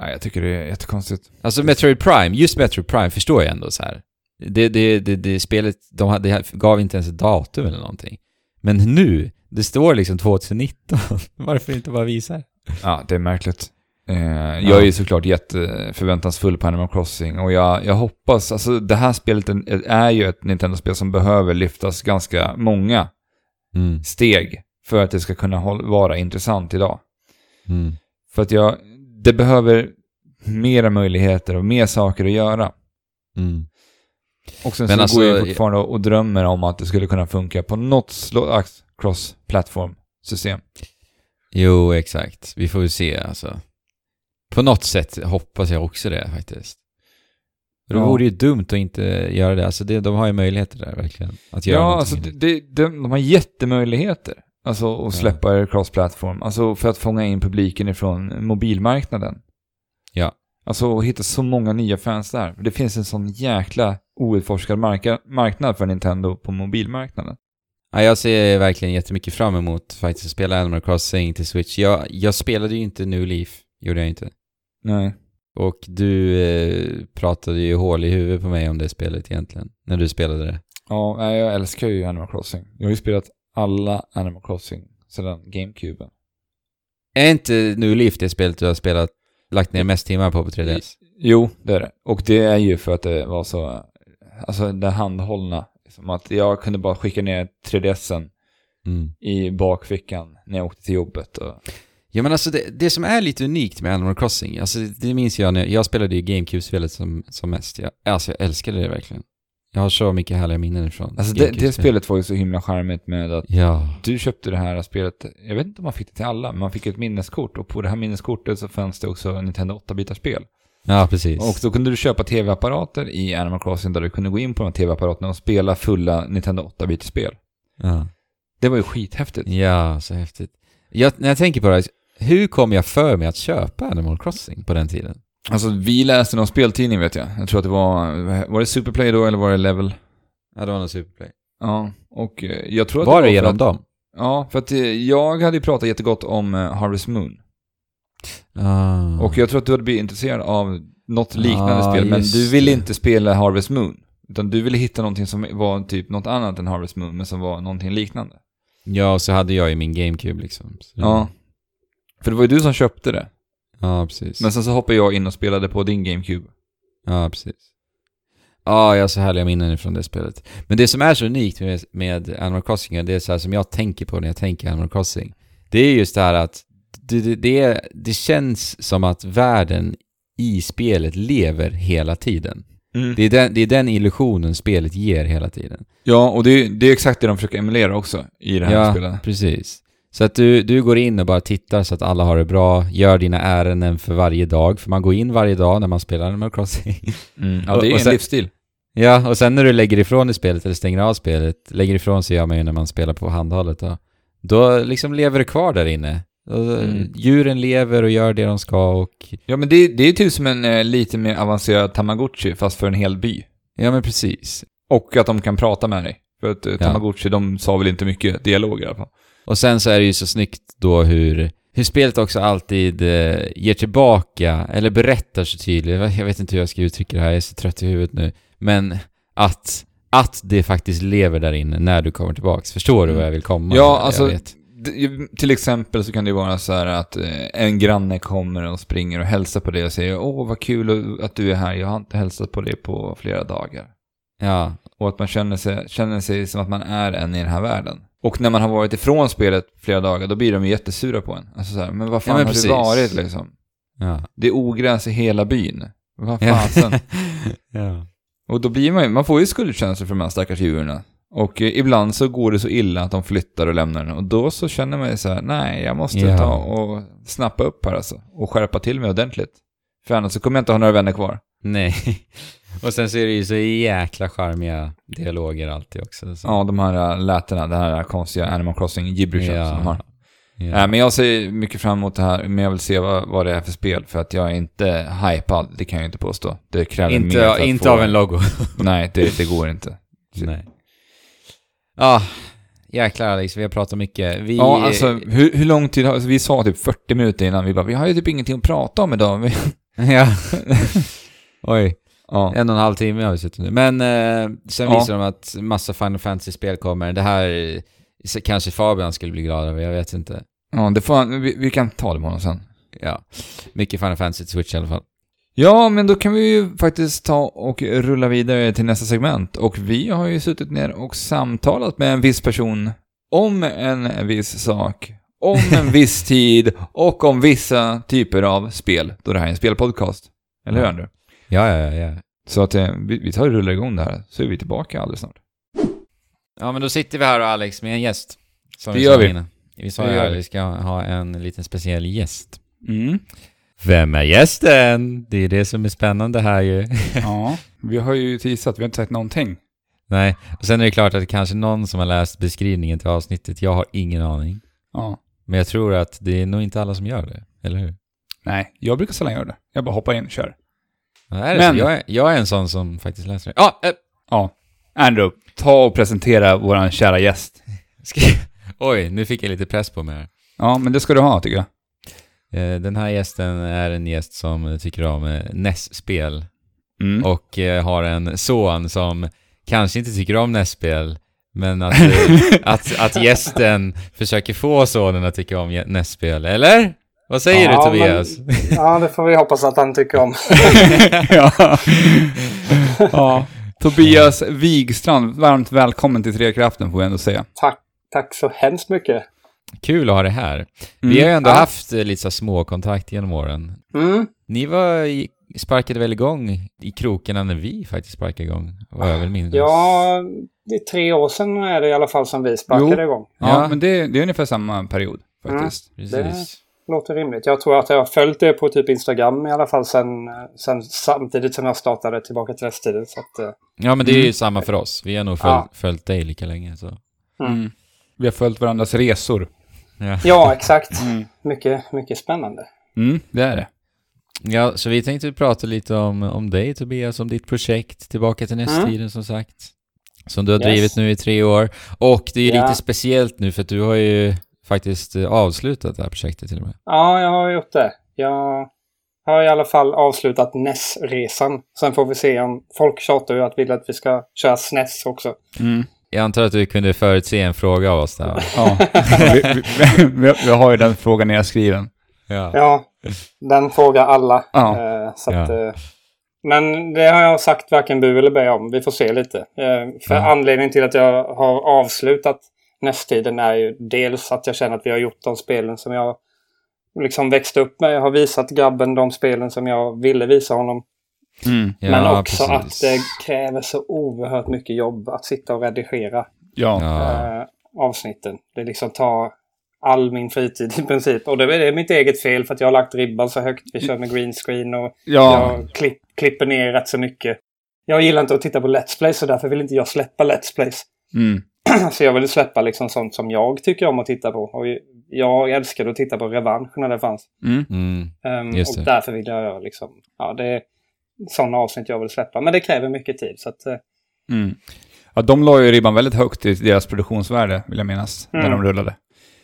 Nej, jag tycker det är jättekonstigt. Alltså Metroid Prime, just Metroid Prime förstår jag ändå så här. Det, det, det, det spelet, de hade, gav inte ens ett datum eller någonting. Men nu, det står liksom 2019. Varför inte bara visa det? Ja, det är märkligt. Eh, jag är ju såklart jätteförväntansfull på Animal Crossing och jag, jag hoppas, alltså det här spelet är- ju ett Nintendo-spel som behöver lyftas ganska många Mm. steg för att det ska kunna vara intressant idag. Mm. För att jag, det behöver mera möjligheter och mer saker att göra. Mm. Och sen Men så alltså- går jag fortfarande och drömmer om att det skulle kunna funka på något slags cross-platform-system. Jo, exakt. Vi får väl se alltså. På något sätt hoppas jag också det faktiskt. Det Ja. vore ju dumt att inte göra det. Alltså det, de har ju möjligheter där verkligen. Att göra Ja, alltså det, det, de, de har jättemöjligheter. Alltså att släppa det cross-platform. Alltså för att fånga in publiken ifrån mobilmarknaden. Ja. Alltså att hitta så många nya fans där. Det finns en sån jäkla outforskad marka, marknad för Nintendo på mobilmarknaden. Ja, jag ser verkligen jättemycket fram emot faktiskt att spela Animal Crossing till Switch. Jag, jag spelade ju inte New Leaf, gjorde jag inte. Nej. Och du eh, pratade ju hål i huvudet på mig om det spelet egentligen, när du spelade det. Ja, jag älskar ju Animal Crossing. Jag har ju spelat alla Animal Crossing sedan GameCube. Är inte New Leaf det spelet du har spelat, lagt ner mest timmar på på 3DS? Jo, det är det. Och det är ju för att det var så, alltså det handhållna. Som att jag kunde bara skicka ner 3DSen Mm. i bakfickan när jag åkte till jobbet. Och, Ja men alltså det, det som är lite unikt med Animal Crossing, alltså det, minns jag när jag spelade ju GameCube-spelet som, som mest. Jag, alltså jag älskade det verkligen. Jag har så mycket härliga minnen från alltså det, det spelet var ju så himla charmigt med att Ja. du köpte det här spelet, jag vet inte om man fick det till alla, men man fick ett minneskort och på det här minneskortet så fanns det också Nintendo 8-bitars spel. Ja, precis. Och då kunde du köpa tv-apparater i Animal Crossing där du kunde gå in på de här tv-apparaterna och spela fulla Nintendo 8-bitspel. ja. Det var ju skithäftigt. ja, så häftigt. Jag, när jag tänker på det, här, hur kom jag för mig att köpa Animal Crossing på den tiden? Alltså, vi läste någon speltidning vet jag. Jag tror att det var, var det Superplay då eller var det Level? Ja, det var någon Superplay. Ja, och eh, jag tror att Var det för genom att, dem? Ja, för att eh, jag hade ju pratat jättegott om eh, Harvest Moon. Ah. Och jag tror att du hade blivit intresserad av något liknande Ah, spel, men du ville inte spela Harvest Moon. Utan du ville hitta någonting som var typ något annat än Harvest Moon, men som var någonting liknande. Ja, och så hade jag ju min GameCube liksom. Så- Ja. För det var ju du som köpte det. Ja, precis. Men sen så hoppade jag in och spelade på din GameCube. Ja, precis. Ja, jag har så härliga minnen från det spelet. Men det som är så unikt med, med Animal Crossing, det är så som jag tänker på när jag tänker Animal Crossing. Det är just det här att det, det, det, känns som att världen i spelet lever hela tiden. Det är, den, det är den illusionen spelet ger hela tiden. Ja, och det är, det är exakt det de försöker emulera också i det här ja, spelet. precis. Så att du, du går in och bara tittar så att alla har det bra, gör dina ärenden för varje dag, för man går in varje dag när man spelar Animal Crossing. Mm. Ja, Och- det är och en sen- livsstil. Ja, och sen när du lägger ifrån dig spelet eller stänger av spelet, lägger ifrån sig gör man ju när man spelar på handhållet då. Då liksom lever det kvar där inne. Och Mm. Djuren lever och gör det de ska och... Ja, men det, det är typ som en eh, lite mer avancerad Tamagotchi, fast för en hel by. Ja men precis. Och att de kan prata med dig. För att eh, Tamagotchi, de sa väl inte mycket dialog i alla fall. Och sen så är det ju så snyggt då hur, hur spelet också alltid eh, ger tillbaka, eller berättar så tydligt, jag vet inte hur jag ska uttrycka det här, jag är så trött i huvudet nu, men att, att det faktiskt lever där inne när du kommer tillbaks. Förstår du vad jag vill komma? Ja, Jag alltså, vet. Till exempel så kan det vara så här att eh, en granne kommer och springer och hälsar på dig och säger Åh, vad kul att du är här, jag har inte hälsat på dig på flera dagar. Ja, Och att man känner sig, känner sig som att man är en i den här världen. Och när man har varit ifrån spelet flera dagar, då blir de ju jättesura på en. Alltså så här, men vad fan Ja, men har precis. du varit liksom? ja. Det är ogräs i hela byn. Vad fasen? ja. Och då blir man ju, man får ju skuldkänslor för de här stackars djuren. Och eh, ibland så går det så illa att de flyttar och lämnar den. Och då så känner man ju så här, nej, jag måste Ja. ta och snappa upp här alltså. Och skärpa till mig ordentligt. För annars så kommer jag inte ha några vänner kvar. Nej. Och sen så är det ju så jäkla charmiga dialoger alltid också. Så. Ja, de här äh, lätena, det här konstiga Animal Crossing gibbrishen Ja. som de har. Ja. Nej, men jag ser mycket fram emot det här, men jag vill se vad, vad det är för spel. För att jag är inte hypad, det kan jag inte påstå. Det kräver mer för inte att inte få... av en logo. Nej, det, det går inte. Nej. Ja, jäklar Alex, vi har pratat mycket. Vi... Ja, alltså hur, hur lång tid har... Alltså, vi sa typ 40 minuter innan, vi bara, vi har ju typ ingenting att prata om idag. Ja. Oj, Ja. en och en halv timme har vi suttit nu. Men eh, sen Ja. visar de att massa Final Fantasy-spel kommer. Det här kanske Fabian skulle bli glad över, jag vet inte. ja, det får vi, vi kan ta det med honom sen. Ja, mycket Final Fantasy Switch i alla fall. Ja, men då kan vi ju faktiskt ta och rulla vidare till nästa segment. Och vi har ju suttit ner och samtalat med en viss person om en viss sak, om en viss tid och om vissa typer av spel, då det här är en spelpodcast. Eller hur, Andrew? Ja, ja, ja. ja. Så att eh, vi, vi tar och rullar igång det här, så är vi tillbaka alldeles snart. Ja, men då sitter vi här och Alex med en gäst. Som Det vi gör vi. innan. Vi sa ju att vi ska ha en liten speciell gäst. Mm. Vem är gästen? Det är det som är spännande här ju. Ja, vi har ju teasat, vi har inte sagt någonting. Nej, och sen är det klart att det kanske är någon som har läst beskrivningen till avsnittet. Jag har ingen aning. Ja. Men jag tror att det är nog inte alla som gör det, eller hur? Nej, jag brukar sällan göra det. Jag bara hoppar in och kör. Ja, är det Men- så? Jag, är, jag är en sån som faktiskt läser det. Ja, eh, Ja. Andrew, ta och presentera våran kära gäst. oj, nu fick jag lite press på mig här. Ja, men det ska du ha tycker jag. Eh, Den här gästen är en gäst som tycker om eh, NES-spel Mm. och eh, har en son som kanske inte tycker om NES-spel, men att, att, att gästen försöker få sonen att tycka om NES-spel, eller? Vad säger Ja, du Tobias? men- Ja, det får vi hoppas att han tycker om. ja. ja. Tobias Wigstrand, varmt välkommen till Trekraften får jag ändå säga. Tack, tack så hemskt mycket. Kul att ha det här. Vi Mm. har ju ändå Ja. haft eh, lite så små kontakt genom åren. Mm. Ni var i, sparkade väl igång i krokarna när vi faktiskt sparkade igång? Vad jag väl minnas. Ja, det är tre år sedan är det i alla fall som vi sparkade Jo. igång. Ja, Ja. men det, det är ungefär samma period faktiskt. Precis. låter rimligt. Jag tror att jag har följt det på typ Instagram i alla fall sen, sen samtidigt som jag startade tillbaka till Västtiden. Så att, eh, Ja, men det är ju Mm. samma för oss. Vi har nog följt, Ja. följt dig lika länge, så... Mm. Vi har följt varandras resor. Ja. ja, exakt. Mm. Mycket, mycket spännande. Mm, det är det. ja, så vi tänkte prata lite om, om dig Tobias, om ditt projekt, Tillbaka till nästtiden som sagt. Som du har Mm. Yes. drivit nu i tre år. Och det är ju Ja. lite speciellt nu för att du har ju faktiskt eh, avslutat det här projektet till och med. Ja, jag har gjort det. Jag har i alla fall avslutat NES-resan. Sen får vi se om folk tjatar ju att vill att vi ska köra SNES också. Mm. Jag antar att du kunde förutse en fråga av oss där? Ja. vi, vi, vi, vi har ju den frågan nedskriven. Ja. Ja, den frågar alla. Ja. Eh, så att, Ja. eh, men det har jag sagt varken bu eller bä om. Vi får se lite. Eh, för Ja. anledningen till att jag har avslutat nästtiden är ju dels att jag känner att vi har gjort de spelen som jag liksom växte upp med. Jag har visat grabben de spelen som jag ville visa honom. Mm. Ja, men också precis. att det kräver så oerhört mycket jobb att sitta och redigera Ja. Ja. eh, avsnitten. Det liksom tar all min fritid i princip. Och det är mitt eget fel för att jag har lagt ribban så högt. Vi kör med green screen och Ja. jag klipp, klipper ner rätt så mycket. Jag gillar inte att titta på Let's Plays så därför vill inte jag släppa Let's Plays. Mm. så jag vill släppa liksom sånt som jag tycker om att titta på. Och jag älskade att titta på Revansch när det fanns. Mm. Mm. Just och det. därför vill jag göra liksom, ja det är sådana avsnitt jag vill släppa. Men det kräver mycket tid. Så att, eh, Mm. Ja, de la ju ribban väldigt högt i deras produktionsvärde, vill jag minnas, när Mm. de rullade.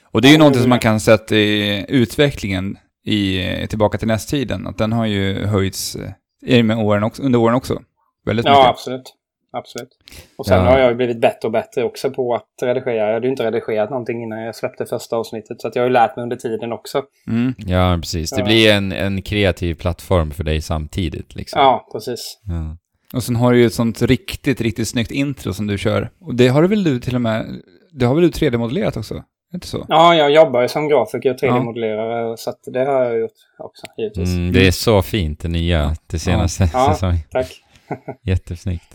Och det är ju Ja, någonting som man kan sätta i utvecklingen i Tillbaka till nästtiden, att den har ju höjts eh, med åren också, under åren också. Väldigt ja, mycket. absolut. Absolut. Och sen Ja. har jag ju blivit bättre och bättre också på att redigera. Jag hade ju inte redigerat någonting innan jag släppte första avsnittet. Så att jag har ju lärt mig under tiden också. Mm. Ja, precis. Det Ja. blir en, en kreativ plattform för dig samtidigt liksom. Ja, precis. Ja. Och sen har du ju ett sånt riktigt, riktigt snyggt intro som du kör. Och det har du väl du till och med, det har väl du 3D-modellerat också? Inte så? Ja, jag jobbar ju som grafiker och 3D-modellerare. Så att det har jag gjort också, givetvis. Mm, det är så fint, det nya, det senaste Ja. säsongen. Tack. Jättesnyggt.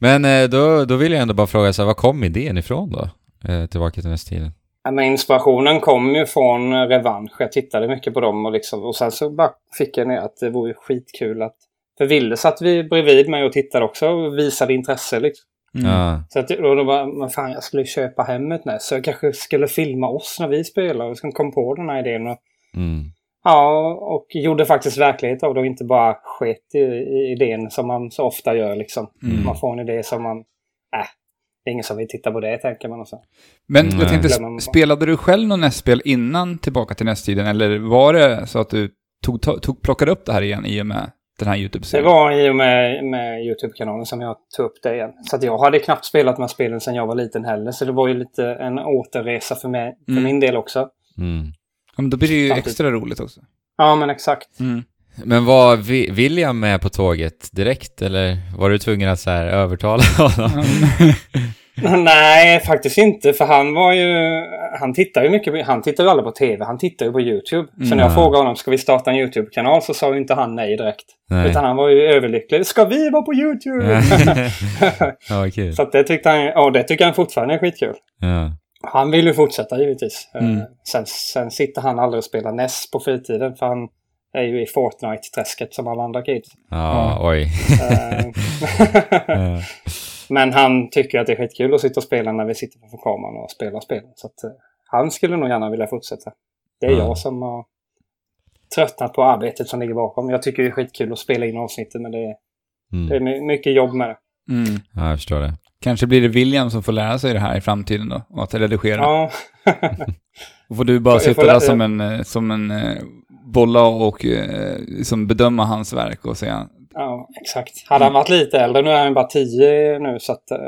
Men eh, då, då vill jag ändå bara fråga, så här, var kom idén ifrån då? Eh, tillbaka till nästtiden. Ja, Men inspirationen kom ju från eh, Revansch. Jag tittade mycket på dem och, liksom, och sen så bara fick jag ner att det vore skitkul att... För Ville satt vi bredvid mig och tittade också och visade intresse liksom. Mm. Ja. Så att, då, då bara, men fan jag skulle köpa hem ett NES. Så jag kanske skulle filma oss när vi spelar. Och sen kom på den här idén. Och, Mm. Ja, och gjorde faktiskt verklighet av det och inte bara sket i, i idén som man så ofta gör liksom. Mm. Man får en idé som man... Äh, det är ingen som vill titta på det tänker man och så. Men Nej. jag tänkte, spelade du själv någon nästspel innan Tillbaka till nästtiden? Eller var det så att du tog, tog, plockade upp det här igen i och med den här Det YouTube-serien? var i och med, med YouTube-kanalen som jag tog upp det igen. Så att jag hade knappt spelat de här spelen sedan jag var liten heller. Så det var ju lite en återresa för, mig, för Mm. min del också. Mm. Ja, men då blir det ju Samtidigt. extra roligt också. Ja, men exakt. Mm. Men var William med på tåget direkt, eller var du tvungen att så här övertala honom? Nej, faktiskt inte. För han var ju... Han tittar ju mycket... Han tittar ju aldrig på TV. Han tittar ju på YouTube. Så när jag Mm. frågade honom, ska vi starta en YouTube-kanal? Så sa ju inte han nej direkt. Nej. Utan han var ju överlycklig. Ska vi vara på YouTube? ja, kul. så det tyckte han... Ja, det tycker han fortfarande är skitkul. Ja. Han vill ju fortsätta givetvis. Eh, Mm. Sen, sen sitter han aldrig och spelar NES på fritiden. För han är ju i Fortnite-träsket som alla andra kids. Ja, oj. Eh. Men han tycker att det är skitkul att sitta och spela när vi sitter framför kameran och spelar spelen. Så att, eh, han skulle nog gärna vilja fortsätta. Det är Ja. jag som har tröttnat på arbetet som ligger bakom. Jag tycker det är skitkul att spela in avsnittet men det är, det är Mm. my- mycket jobb med det. Mm. ja, jag förstår det. Kanske blir det William som får lära sig det här i framtiden då, och att redigera. Ja, Då får du bara sitta där som en, eh, som en eh, bolla och eh, liksom bedöma hans verk och säga ja exakt. Hade han varit lite äldre, nu är han bara 10 nu så att eh,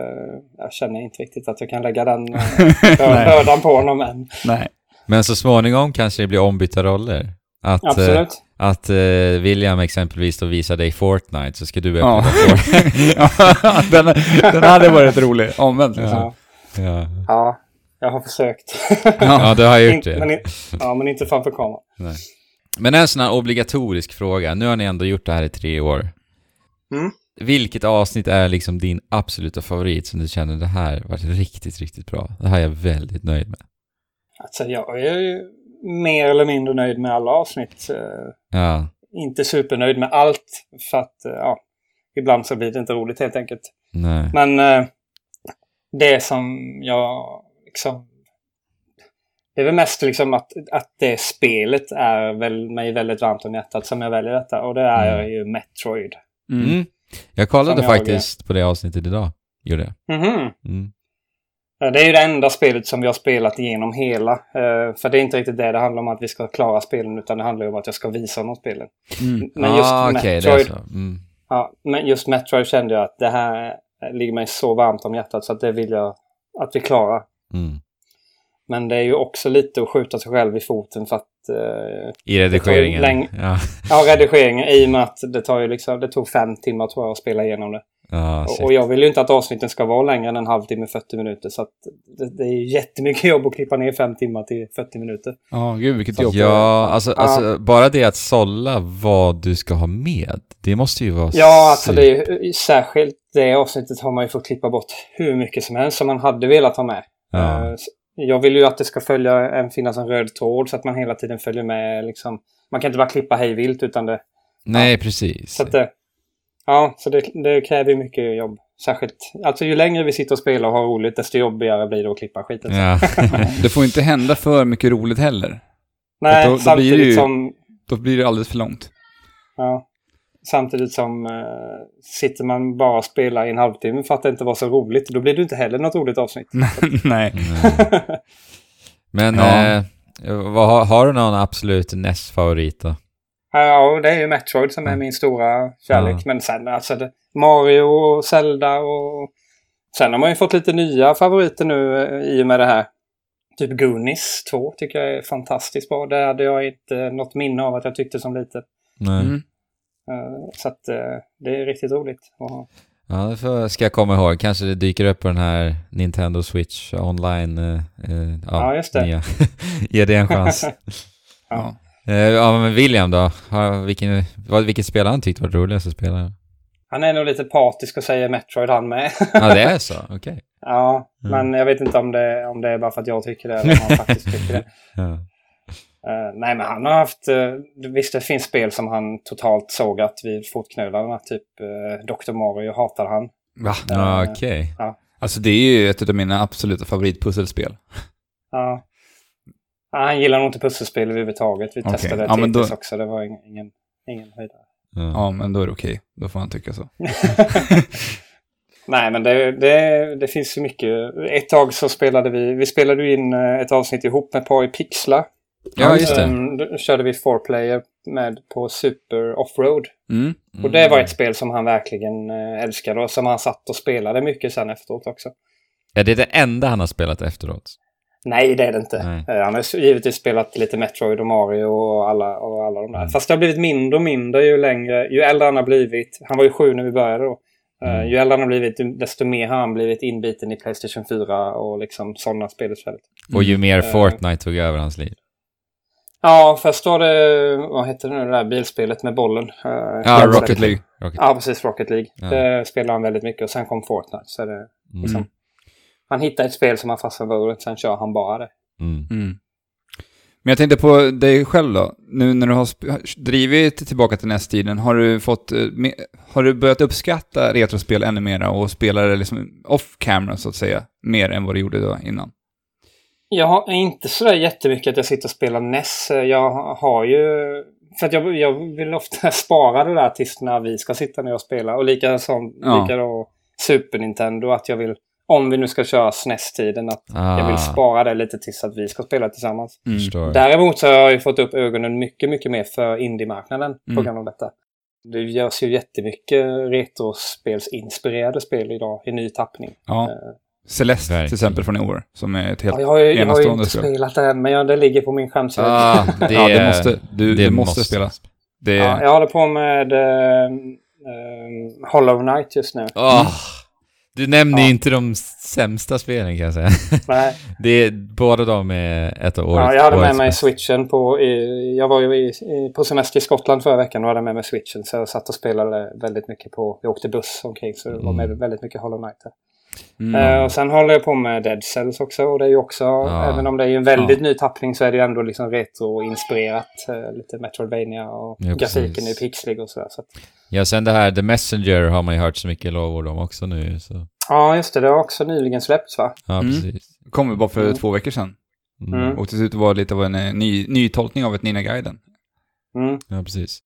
jag känner inte riktigt att jag kan lägga den uh, bördan på honom än. nej. Men så småningom kanske det blir ombytta roller. Att, Absolut. Att eh, William exempelvis då visar dig Fortnite så ska du öppna Ja. Fortnite. den, den hade varit rolig, omvänt liksom. Ja. Ja. ja, jag har försökt. ja, du har gjort Inte- det. men, ja, men inte framför kameran. Nej. Men en sån här obligatorisk fråga. Nu har ni ändå gjort det här i tre år. Mm. Vilket avsnitt är liksom din absoluta favorit som du känner det här var riktigt, riktigt bra? Det här är jag väldigt nöjd med. Alltså jag är ju mer eller mindre nöjd med alla avsnitt. Eh, Ja. inte supernöjd med allt. För att, eh, ja, ibland så blir det inte roligt helt enkelt. Nej. Men eh, det som jag liksom... Det är väl mest liksom att, att det spelet är väl mig väldigt varmt om hjärtat som jag väljer detta. Och det är Mm. ju Metroid. Mm. Mm. Jag kollade Som jag- faktiskt på det avsnittet idag. Gjorde jag. Mhm. Mm. Det är ju det enda spelet som vi har spelat igenom hela. Eh, för det är inte riktigt det det handlar om att vi ska klara spelen utan det handlar om att jag ska visa honom spelen. Mm. Men just ah, Metroid, så. Mm. ja, men just Metroid kände jag att det här ligger mig så varmt om hjärtat så att det vill jag att vi klarar. Mm. Men det är ju också lite att skjuta sig själv i foten för att... Eh, I redigeringen. läng- Ja. ja, redigeringen i och med att det tar ju liksom... Det tog fem timmar tror jag att spela igenom det. Ja, Och, jag vill ju inte att avsnitten ska vara längre än en halvtimme, 40 minuter. Så att det, det är ju jättemycket jobb att klippa ner fem timmar till 40 minuter. Ja, gud vilket jobb. Ja, alltså, Ja. alltså bara det att sålla vad du ska ha med, det måste ju vara Ja, alltså det är ju, särskilt det avsnittet har man ju fått klippa bort hur mycket som helst som man hade velat ha med. Ja. Eh, s- Jag vill ju att det ska följa, en, finnas en röd tråd så att man hela tiden följer med. Liksom. Man kan inte bara klippa hej vilt utan det... Nej, precis. Så att det ja, så det, det kräver ju mycket jobb. Särskilt, alltså ju längre vi sitter och spelar och har roligt desto jobbigare blir det att klippa skiten. Ja. Det får inte hända för mycket roligt heller. Nej, då- då blir samtidigt det ju- som... Då blir det alldeles för långt. Ja, samtidigt som eh, sitter man bara och spelar i en halvtimme för att det inte var så roligt. Då blir det inte heller något roligt avsnitt. Nej. Men Ja. eh, vad, har, har du någon absolut NES-favorit då? Ja, det är ju Metroid som är min stora kärlek. Ja. Men sen alltså Mario och Zelda och... Sen har man ju fått lite nya favoriter nu eh, i och med det här. Typ Goonies 2 tycker jag är fantastiskt bra. Det hade jag inte något minne av att jag tyckte som lite. Nej. Mm. Eh, Så att eh, det är riktigt roligt. Och, Ja, det får, ska jag komma ihåg. Kanske det dyker upp på den här Nintendo Switch online. Eh, eh, Ja, just det. Nya. Ge det en chans. Ja. Eh, ja, men William då? Vilken, vilket spel han tyckt var roligast att spela? han är nog lite partisk och säger Metroid han med. Ja, det är så? Okej. Ja, Mm. men jag vet inte om det, om det är bara för att jag tycker det eller om han faktiskt tycker det. Ja. Eh, nej, men han har haft... Uh, visst, det finns spel som han totalt sågat vid fotknölarna. Typ uh, Dr. Mario hatar han. Va? Ja, Eh, okej. Alltså det är ju ett av mina absoluta favoritpusselspel. Ja. Ja, han gillar nog inte pusselspel överhuvudtaget. Vi Okej. testade Ja, men Tetris då- också. Det var ingen, ingen, ingen höjdare. Ja. Ja, men då är det okej. Då får han tycka så. Nej, men det, det, det finns ju mycket. Ett tag så spelade vi... Vi spelade in eh, ett avsnitt ihop med Poi Pixla. Ja, just det. Um, då körde vi four player med på Super Offroad. Mm. Och det var ett spel som han verkligen eh, älskade och som han satt och spelade mycket sen efteråt också. Är det det enda han har spelat efteråt? Nej, det är det inte. Nej. Eh, Han har givetvis spelat lite Metroid och Mario och alla, och alla de där. Mm. Fast det har blivit mindre och mindre ju längre, ju äldre han har blivit. Han var ju sju när vi började då. Eh, Mm. Ju äldre han har blivit, desto mer har han blivit inbiten i Playstation 4 och liksom sådana spel istället. Och ju mer Eh. Fortnite tog över hans liv. Ja, först var det, vad hette det nu, det där bilspelet med bollen? Ja, Rocket League. Rocket. Ja, precis. Rocket League. Ja. Det spelade han väldigt mycket och sen kom Fortnite. Så det, Mm. Han hittar ett spel som han fastnar för sen kör han bara det. Mm. Mm. Men jag tänkte på dig själv då. Nu när du har drivit tillbaka till NES-tiden, har du fått... eh, Har du börjat uppskatta retrospel ännu mera och spela det liksom off-camera så att säga, mer än vad du gjorde då innan? Jag har inte sådär jättemycket att jag sitter och spelar NES. Jag har ju... För att jag, jag vill ofta spara det där tills när vi ska sitta ner och spela. Och lika som Ja. lika då Super Nintendo, att jag vill... Om vi nu ska köra SNES-tiden, att Ah, jag vill spara det lite tills att vi ska spela tillsammans. Mm. Däremot så har jag ju fått upp ögonen mycket, mycket mer för indie-marknaden på Mm. grund av detta. Det görs ju jättemycket retrospelsinspirerade spel idag i ny tappning. Ja. Eh, Celeste Verkligen. till exempel från i år, som är ett helt Ja, jag har ju, jag har ju inte spel. spelat det än, men jag, det ligger på min skärmsida. Ah, det, Ja, det måste, du, det du måste, spela. Det är, Ja, jag håller på med eh, eh, Hollow Knight just nu. Åh, du nämner Ja. inte de sämsta spelen kan jag säga. Nej, Det är, båda de är ett av årets ja, jag hade med mig switchen på... I, jag var ju i, i, på semester i Skottland förra veckan och hade med mig switchen. Så jag satt och spelade väldigt mycket på... Vi åkte buss omkring så det var med Mm. väldigt mycket Hollow Knight. Där. Mm. Eh, och sen håller jag på med Dead Cells också. Och det är ju också, även om det är en väldigt Ja. ny tappning så är det ju ändå liksom retro-inspirerat. Eh, lite Metroidvania och Ja, grafiken precis. är pixlig och sådär. Så Ja, sen det här The Messenger har man ju hört så mycket lovord om också nu. Så. ja, just det. Det har också nyligen släppts va? Ja, Mm. precis. Kom väl bara för Mm. två veckor sedan. Mm. Mm. Och till slut var det lite av en eh, ny, ny tolkning av ett Nina-guiden. Mm. Ja, precis.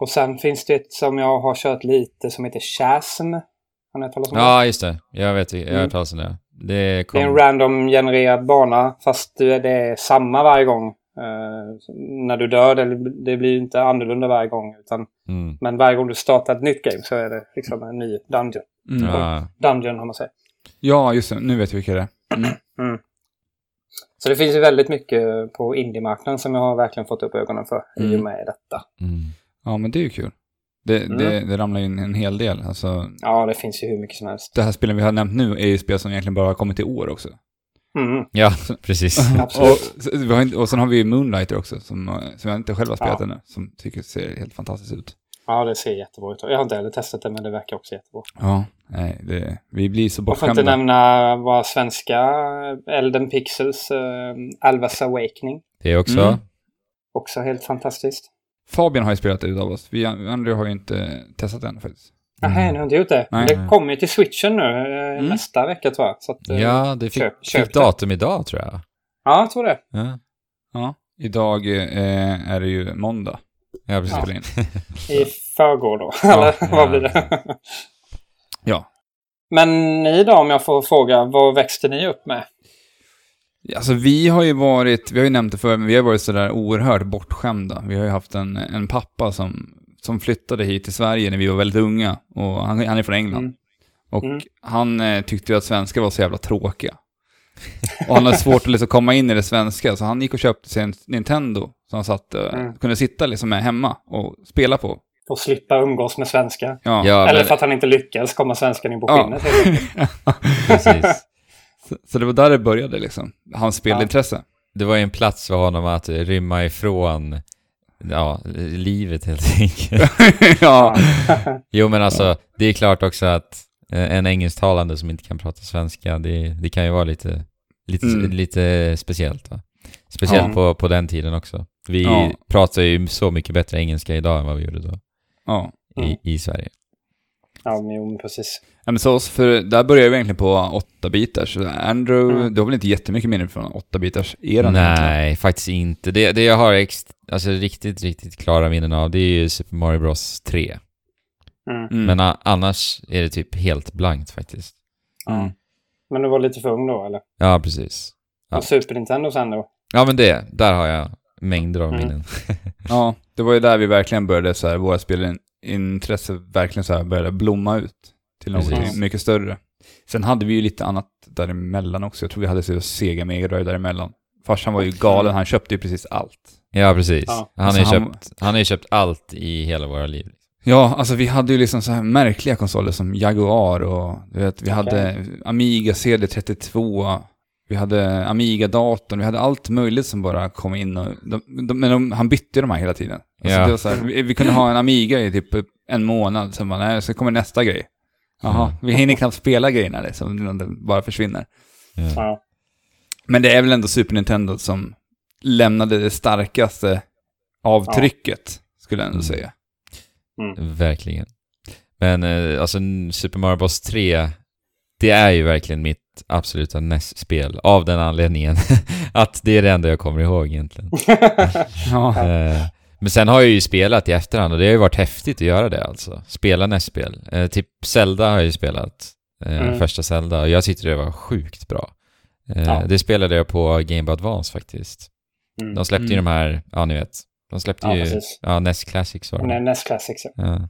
Och sen finns det ett som jag har kört lite som heter Chasm. Har ni hört talas om det? Ja, just det. Jag vet, jag har Mm. hört talas om det. Det Det kom... är en random genererad bana fast det det är samma varje gång. Eh, när du dör, det, det blir inte annorlunda varje gång. Utan, Mm. men varje gång du startar ett nytt game så är det liksom en ny dungeon. Mm. Ja. Ja. Dungeon, om man säger. just det. Nu vet jag vilka det är. Mm. Så det finns ju väldigt mycket på indie-marknaden som jag har verkligen fått upp ögonen för i Mm. och med detta. Mm. Ja, men det är ju kul. Det, Mm. det, det ramlar in en hel del. Alltså, Ja, det finns ju hur mycket som helst. det här spelen vi har nämnt nu är ju spel som egentligen bara har kommit i år också. Mm. Ja, precis. Absolut. och, och sen har vi Moonlighter också, som, eh, som jag inte själv har spelat Ja. ännu, som tycker ser helt fantastiskt ut. Ja, det ser jättebra ut. Jag har inte heller testat det, men det verkar också jättebra. Ja, nej, det, vi blir så Jag får inte bortskämda. nämna våra svenska Elden Pixels, uh, Alvas Awakening. Det också. Mm. Också helt fantastiskt. Fabian har ju spelat ut av oss. Vi andra har ju inte testat det än faktiskt. Nej, Mm. ni har inte gjort det? Nej. det kommer ju till switchen nu eh, Mm. nästa vecka tror jag. Så att, eh, Ja, det fick, köp- köp fick det. datum idag tror jag. Ja, jag tror det. Ja, Ja, idag eh, är det ju måndag. ja vi precis. spelar in. I förrgår då. Ja, Eller ja. vad blir det? Ja. Men ni då, om jag får fråga, vad växte ni upp med? Alltså vi har ju varit, vi har ju nämnt det förr, men vi har varit sådär oerhört bortskämda. Vi har ju haft en, en pappa som, som flyttade hit till Sverige när vi var väldigt unga. Och han, han är från England. Mm. Och Mm. han eh, tyckte ju att svenskar var så jävla tråkiga. Och han hade svårt att liksom komma in i det svenska, så han gick och köpte sig en Nintendo. Så han satt, eh, Mm. kunde sitta liksom med hemma och spela på. För att slippa umgås med svenskar? Ja, Ja, Eller för att han inte lyckades komma svenskan in på Ja. skinnet? enkelt. precis. Så, så det var där det började liksom. Hans spelintresse. Det var ju en plats för honom att rymma ifrån ja, livet helt enkelt. ja. Jo men alltså, det är klart också att eh, en engelsktalande som inte kan prata svenska, det, det kan ju vara lite, lite, Mm. lite speciellt va? Speciellt Ja. på, på den tiden också. Vi Ja. pratar ju så mycket bättre engelska idag än vad vi gjorde då ja. I, i Sverige. Ja, men jo, men precis. Ja, men så för där började vi egentligen på 8-bitars. Så Andrew, Mm. du har väl inte jättemycket minne från 8-bitars eran egentligen? Nej, faktiskt inte. Det, det jag har ex, alltså, riktigt, riktigt klara minnen av, det är ju Super Mario Bros 3. Mm. Mm. Men a, annars är det typ helt blankt faktiskt. Mm. Men du var lite för ung då, eller? Ja, presis. Ja. Och Super Nintendo sen då? Ja, men det, där har jag mängder av Mm. minnen. Ja, det var ju där vi verkligen började så här, våra spelintresse verkligen så här började blomma ut till något Precis. mycket större. Sen hade vi ju lite annat däremellan också. Jag tror vi hade så Sega Mega Drive däremellan. Farsan var ju galen, han köpte ju precis allt. Ja, precis. Ja. Han, har Alltså, han- köpt, han har ju köpt allt i hela våra liv. Ja, alltså vi hade ju liksom så här märkliga konsoler som Jaguar och du vet, vi hade Amiga CD32, vi hade Amiga-datorn, vi hade allt möjligt som bara kom in och... De, de, men de, han bytte de här hela tiden. Alltså Ja. det var så här, vi, vi kunde ha en Amiga i typ en månad, sen bara, nej, så kommer nästa grej. Jaha, Mm. vi hinner knappt spela grejerna liksom, innan det bara försvinner. Ja. Ja. Men det är väl ändå Super Nintendo som lämnade det starkaste avtrycket, skulle jag ändå Mm. säga. Verkligen. Men eh, alltså Super Mario Bros 3, det är ju verkligen mitt absoluta NES-spel. Av den anledningen att det är det enda jag kommer ihåg egentligen. Ja. Eh, Men sen har jag ju spelat i efterhand och det har ju varit häftigt att göra det alltså. Spela NES-spel. Eh, typ Zelda har jag ju spelat. Eh, Mm. Första Zelda och jag tyckte det var sjukt bra. Eh, Ja. Det spelade jag på Game Boy Advance faktiskt. Mm. De släppte ju Mm. de här, ja ni vet. De släppte Ja, ju, precis. ja NES Classics var det. NES Classics. ja. Ja.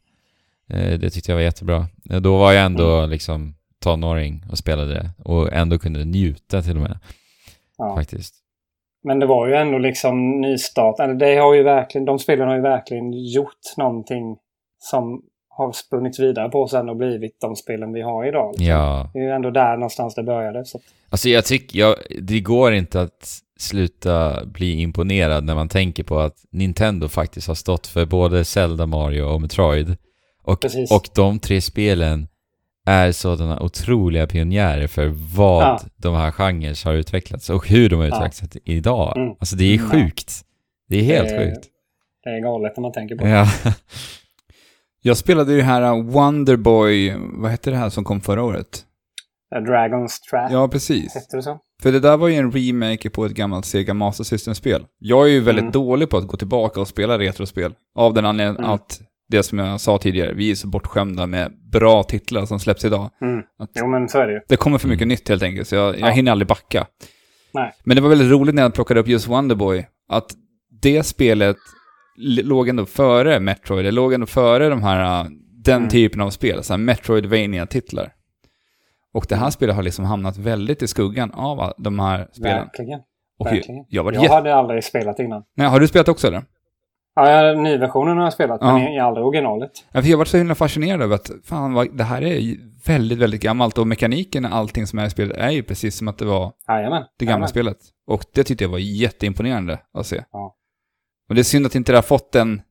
Det tyckte jag var jättebra. Då var jag ändå Mm. liksom tonåring och spelade det. Och ändå kunde njuta till och med, Ja. faktiskt. Men det var ju ändå liksom nystart. Eller det har ju verkligen, de spelen har ju verkligen gjort någonting som har spunnits vidare på sen och blivit de spelen vi har idag. liksom. Ja. Det är ju ändå där någonstans det började. Så. Alltså jag tycker, jag, det går inte att sluta bli imponerad när man tänker på att Nintendo faktiskt har stått för både Zelda, Mario och Metroid. Och, Precis. och de tre spelen är sådana otroliga pionjärer för vad Ja. de här genrer har utvecklats och hur de har Ja. utvecklats idag. Mm. Alltså det är Mm. sjukt. Det är helt Det är- sjukt. Det är galet när man tänker på det. Ja. Jag spelade ju det här uh, Wonderboy, vad hette det här som kom förra året? Dragon's Trap, Ja, precis. hette det så? För det där var ju en remake på ett gammalt Sega Master System-spel. Jag är ju väldigt Mm. dålig på att gå tillbaka och spela retrospel. Av den anledningen Mm. att, det som jag sa tidigare, vi är så bortskämda med bra titlar som släpps idag. Mm. Jo, men så är det ju. det kommer för mycket nytt helt enkelt, så jag, jag Ja. hinner aldrig backa. Nej. Men det var väldigt roligt när jag plockade upp just Wonderboy, att det spelet låg ändå före Metroid, det låg ändå före de här, uh, den Mm. typen av spel, så här Metroidvania-titlar. Och det här spelet har liksom hamnat väldigt i skuggan av de här spelen. Verkligen. Och verkligen. jag Jag jätte... hade aldrig spelat innan. Nej, har du spelat också eller? Ja, nyversionen har jag spelat, Ja. men jag aldrig originalet. Ja, för jag var så himla fascinerad över att fan, vad, det här är väldigt, väldigt gammalt och mekaniken och allting som är i spelet är ju precis som att det var Jajamän. det gamla Jajamän. spelet. Och det tyckte jag var jätteimponerande att se. Ja. Och det är synd att inte det har fått den,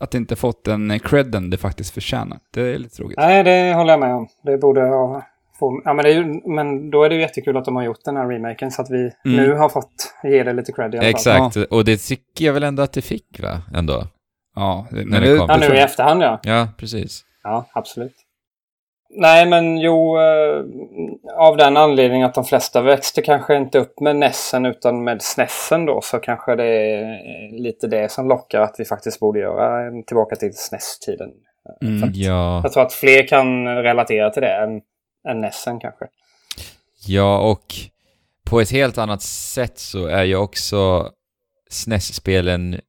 att det inte fått den credden det faktiskt förtjänar. Det är lite tråkigt. Nej, det håller jag med om. Det borde ha... Få, ja, men, det är ju, men då är det ju jättekul att de har gjort den här remaken så att vi nu har fått ge det lite cred i alla fall. Exakt, och det tycker jag väl ändå att det fick va? Ändå. Ja, det, När det det, kom. Ja, nu i efterhand ja. Ja, precis. Ja, absolut. Nej, men jo, eh, av den anledningen att de flesta växte kanske inte upp med Nessen utan med Snessen då, så kanske det är lite det som lockar att vi faktiskt borde göra tillbaka till SNES-tiden. Mm. Att Ja, Jag tror att fler kan relatera till det än, än Nessen kanske. ja och på ett helt annat sätt så är ju också SNES-spelen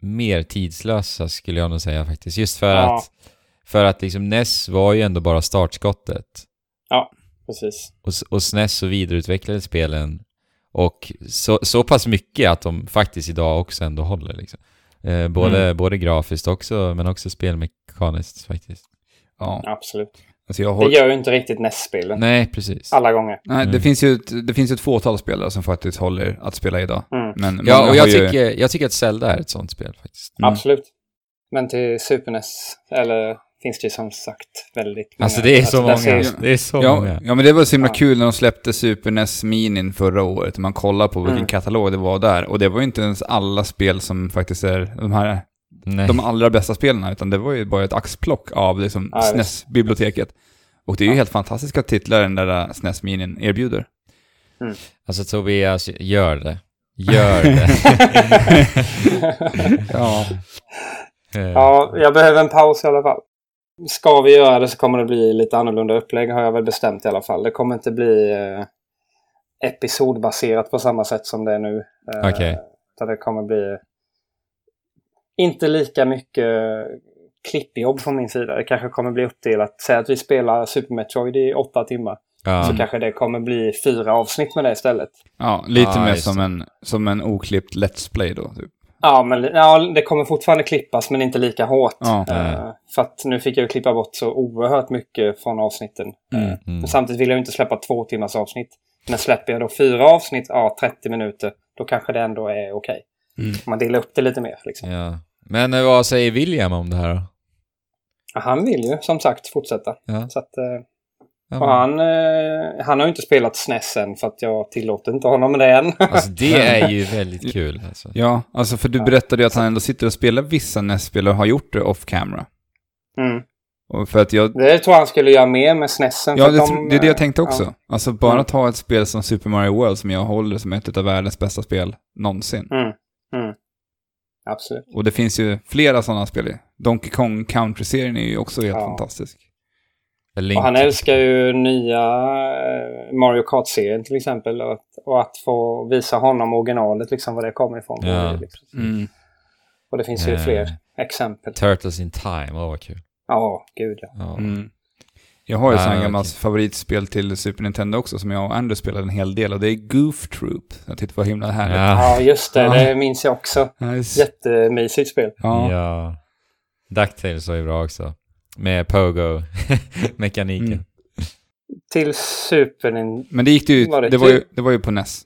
mer tidslösa skulle jag nog säga faktiskt. Just för Ja. att, för att liksom NES var ju ändå bara startskottet. Precis. Och, och SNES så vidareutvecklade spelen och så, så pass mycket att de faktiskt idag också ändå håller liksom. Eh, både, både grafiskt också, men också spelmekaniskt faktiskt. ja, Absolut. Alltså jag Det gör ju inte riktigt NES-spelen. Nej, precis. Alla gånger. nej, det Mm. finns ju ett, det finns ju ett fåtal spelare som faktiskt håller att spela idag. Mm. Men Ja, och jag ju, tycker, jag tycker att Zelda är ett sånt spel faktiskt. Mm. Absolut. Men till Super NES, eller finns det ju som sagt väldigt många. Alltså det är så där många. ser- Det är så Ja, många. ja, men det var så himla Ja. kul när de släppte Super NES Minin förra året. Man kollar på vilken Mm. katalog det var där. Och det var ju inte ens alla spel som faktiskt är de här, Nej. de allra bästa spelen, utan det var ju bara ett axplock av liksom Ja. SNES-biblioteket. Och det är ju Ja. helt fantastiska titlar den där SNES Minin erbjuder. Alltså Tobias, gör det. Gör det. Ja. Eh, Ja, jag behöver en paus i alla fall. Ska vi göra det så kommer det bli lite annorlunda upplägg har jag väl bestämt i alla fall. Det kommer inte bli eh, episodbaserat på samma sätt som det är nu. Eh, Okej. utan det kommer bli inte lika mycket klippjobb från min sida. Det kanske kommer bli uppdelat. Säg att vi spelar Super Metroid i åtta timmar. ja. Så kanske det kommer bli fyra avsnitt med det istället. ja, lite Ja, mer som en, som en oklippt Let's Play då. Typ. Ja, men ja, det kommer fortfarande klippas men inte lika hårt. Ja. Eh, för att nu fick jag ju klippa bort så oerhört mycket från avsnitten. Mm. Eh, Mm. Men samtidigt vill jag ju inte släppa två timmars avsnitt. Men släpper jag då fyra avsnitt, ja 30 minuter, då kanske det ändå är okej. Mm. Man delar upp det lite mer liksom. ja. Men eh, vad säger William om det här då? Ja, Han vill ju som sagt fortsätta. Ja. Så att, eh, och han, eh, han har ju inte spelat SNES än för att jag tillåter inte honom med det än. Alltså det är ju väldigt kul alltså. Ja, alltså för du berättade ju att han ändå sitter och spelar vissa NES-spel och har gjort det off camera. Mm. Och för att jag... Det tror jag han skulle göra mer med SNESen. Ja, för det, de, det är det jag tänkte också. Ja. Alltså bara Mm. ta ett spel som Super Mario World som jag håller som ett av världens bästa spel någonsin. Mm. Mm. Absolut. Och det finns ju flera sådana spel. Donkey Kong Country-serien är ju också helt Ja. fantastisk. Link. Och han älskar ju nya eh, Mario Kart-serien till exempel. Och att, och att få visa honom originalet, liksom var det kommer ifrån. Ja. Liksom. Mm. Och det finns ju Eh. fler exempel. Turtles in Time, åh vad kul. Ja, gud ja. Ja. Mm. Jag har ju Ah, här gammalt okej. favoritspel till Super Nintendo också som jag och Andrew spelade en hel del och det är Goof Troop. Jag tyckte det var himla härligt. Ja. Ja, just det. Ja. Det minns jag också. Nice. Jättemysigt spel. Ja. ja. DuckTales var ju bra också. Med Pogo-mekaniken. Mm. Till Super Nintendo. Men det gick det ju, Var det det, var ju, det var ju på NES.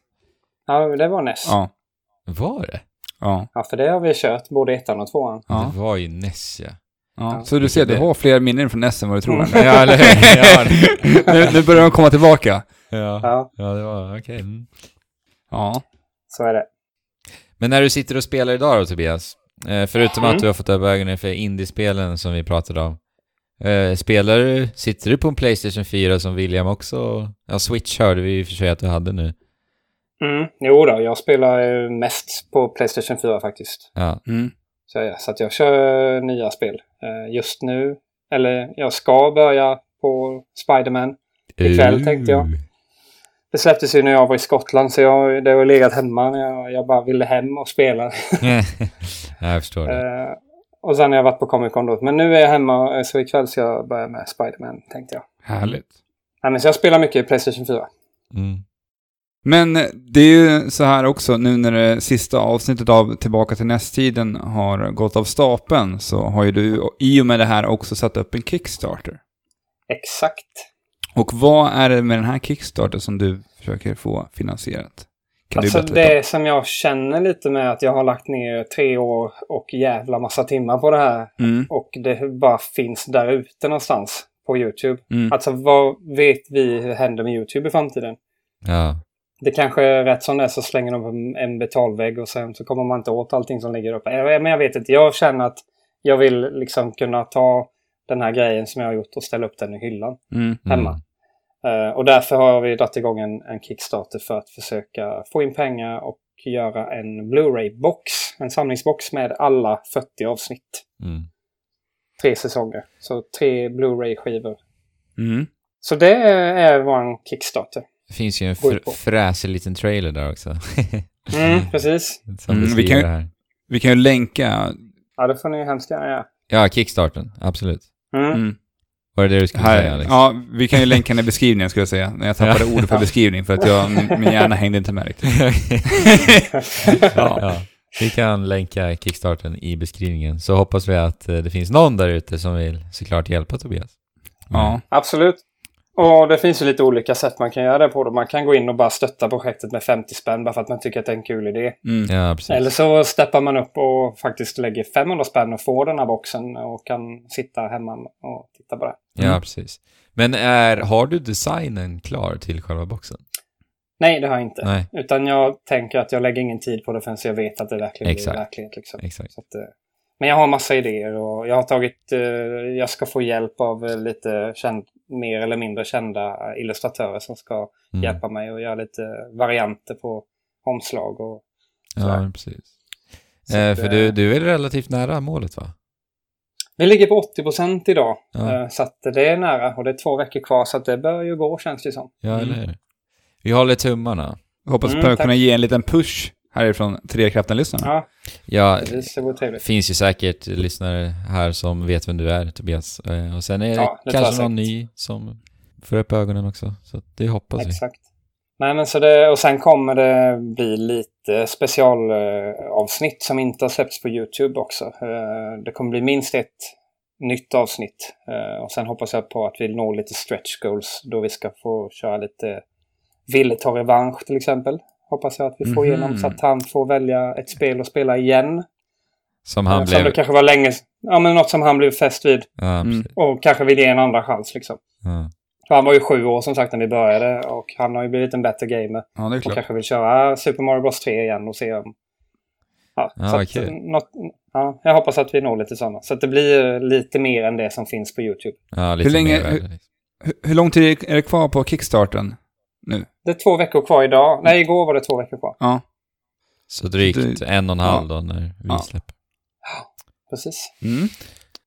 Ja, det var NES. Ja. Ja, Var det? ja, för det har vi kört. Både ettan och tvåan. ja. Det var ju NES ja. Ja, så du ser, du har fler minnen från NES än vad du tror. Mm. Ja, eller hur? Nu, nu börjar de komma tillbaka. ja. Ja, ja det var okej. Mm. Ja. så är det. Men när du sitter och spelar idag då Tobias, eh, förutom Mm. att du har fått upp ögonen för indiespelen som vi pratade om, eh, spelar du, sitter du på en Playstation 4 som William också? Ja, Switch hörde vi i och för sig att du hade nu. Mm. Jo då, jag spelar mest på Playstation 4 faktiskt. Ja, Mm. Så, ja, så att jag kör nya spel. Eh, just nu, eller jag ska börja på Spider-Man. Ikväll tänkte jag. Det släpptes ju när jag var i Skottland så jag, det har legat hemma när jag, jag bara ville hem och spela. ja, jag förstår det. Eh, och sen har jag varit på Comic Con då. Men nu är jag hemma eh, så ikväll ska jag börja med Spider-Man tänkte jag. Härligt. Nej, men så jag spelar mycket i Playstation 4. Mm. Men det är ju så här också, nu när det sista avsnittet av Tillbaka till nästtiden har gått av stapeln så har ju du i och med det här också satt upp en Kickstarter. Exakt. Och vad är det med den här Kickstarter som du försöker få finansierat? Kan Alltså det som jag känner lite med att jag har lagt ner tre år och jävla massa timmar på det här. Mm, Och det bara finns där ute någonstans på YouTube. mm, Alltså vad vet vi händer med YouTube i framtiden? Ja, Det kanske är rätt som det är så slänger de en betalvägg och sen så kommer man inte åt allting som ligger uppe. Jag- Men jag vet inte. Jag känner att jag vill liksom kunna ta den här grejen som jag har gjort och ställa upp den i hyllan mm, hemma. Mm. Eh, och därför har vi dragit igång en, en Kickstarter för att försöka få in pengar och göra en Blu-ray-box. En samlingsbox med alla 40 avsnitt. Mm. Tre säsonger. Så tre Blu-ray-skivor. mm. Så det är vår Kickstarter. Det finns ju en fr- fräsig liten trailer där också. Mm, precis. Mm, vi kan ju-. Vi kan ju länka... Ja, det får ni hemskt gärna göra. Ja, Kickstarten, absolut. Mm. Mm, Var det det du skulle säga här, Alex? ja, vi kan ju länka den i beskrivningen skulle jag säga. När jag tappade Ja. ordet för beskrivning för att jag, min, min hjärna hängde inte med riktigt. ja. ja. Vi kan länka Kickstarten i beskrivningen, så hoppas vi att eh, det finns någon där ute som vill såklart hjälpa Tobias. Ja. Absolut. Och det finns ju lite olika sätt man kan göra det på. Då. Man kan gå in och bara stötta projektet med 50 spänn bara för att man tycker att det är en kul idé. Mm. Ja, precis. Eller så steppar man upp och faktiskt lägger 500 spänn och får den här boxen och kan sitta hemma och titta på det. Ja, Mm. precis. Men är, har du designen klar till själva boxen? Nej, det har jag inte. Nej, Utan jag tänker att jag lägger ingen tid på det förrän jag vet att det verkligen Exakt. blir verklighet. Liksom. exakt. Så att, eh, men jag har massa idéer och jag har tagit... Eh, jag ska få hjälp av eh, lite känd, mer eller mindre kända illustratörer som ska Mm. hjälpa mig och göra lite varianter på omslag. Och, Ja, precis. Så Eh, för eh, du, du är relativt nära målet va? Vi ligger på 80 procent idag. Ja. Eh, Så att det är nära och det är två veckor kvar så att det bör ju gå känns det som. Ja, Mm. eller hur? Vi håller tummarna. Hoppas Mm, på att tack. kunna ge en liten push härifrån Trekraften-lyssnarna. Ja, Ja, precis. Det vore det trevligt. finns ju säkert lyssnare här som vet vem du är, Tobias. Eh, Och sen är det Ja, det kanske någon ny som får upp ögonen också. Så det hoppas vi. Exakt. Nej, men så det, och sen kommer det bli lite specialavsnitt som inte har släppts på YouTube också. Eh, Det kommer bli minst ett nytt avsnitt. Eh, Och sen hoppas jag på att vi når lite stretch goals då vi ska få köra lite Ville ta revansch till exempel. Hoppas jag att vi får Mhm. igenom så att han får välja ett spel och spela igen. Som han Eh, Som det blev... kanske var länge... Ja, men något som han blev fäst vid. Ja, Mm. Och kanske vill ge en andra chans liksom. Ja. För han var ju sju år som sagt när vi började och han har ju blivit en bättre gamer. Ja, det är Och klart. kanske vill köra Super Mario Bros 3 igen och se om... Ja, Ja, så kul. något, ja, jag hoppas att vi når lite sådana. Så att det blir lite mer än det som finns på YouTube. Ja, lite Hur länge- mer. Hur, hur lång tid är det kvar på Kickstarten nu? Det är två veckor kvar idag. Nej, igår var det två veckor kvar. Ja, Så drygt Det- en och en halv då när vi Ja. släpper. Precis. mm.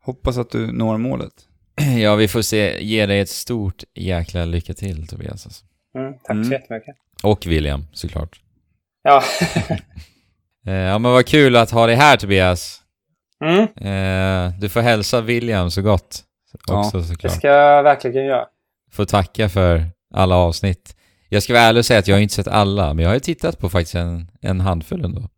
Hoppas att du når målet. Ja, vi får se. Ge dig ett stort jäkla lycka till Tobias. Alltså. Mm, tack Mm. så jättemycket. Och William, såklart. Ja. Eh, ja, men vad kul att ha dig här Tobias. mm, Eh, du får hälsa William så gott. Ja, Också det såklart. ska jag verkligen göra. Får tacka för alla avsnitt. Jag ska vara ärlig och säga att jag har inte sett alla, men jag har ju tittat på faktiskt en, en handfull ändå.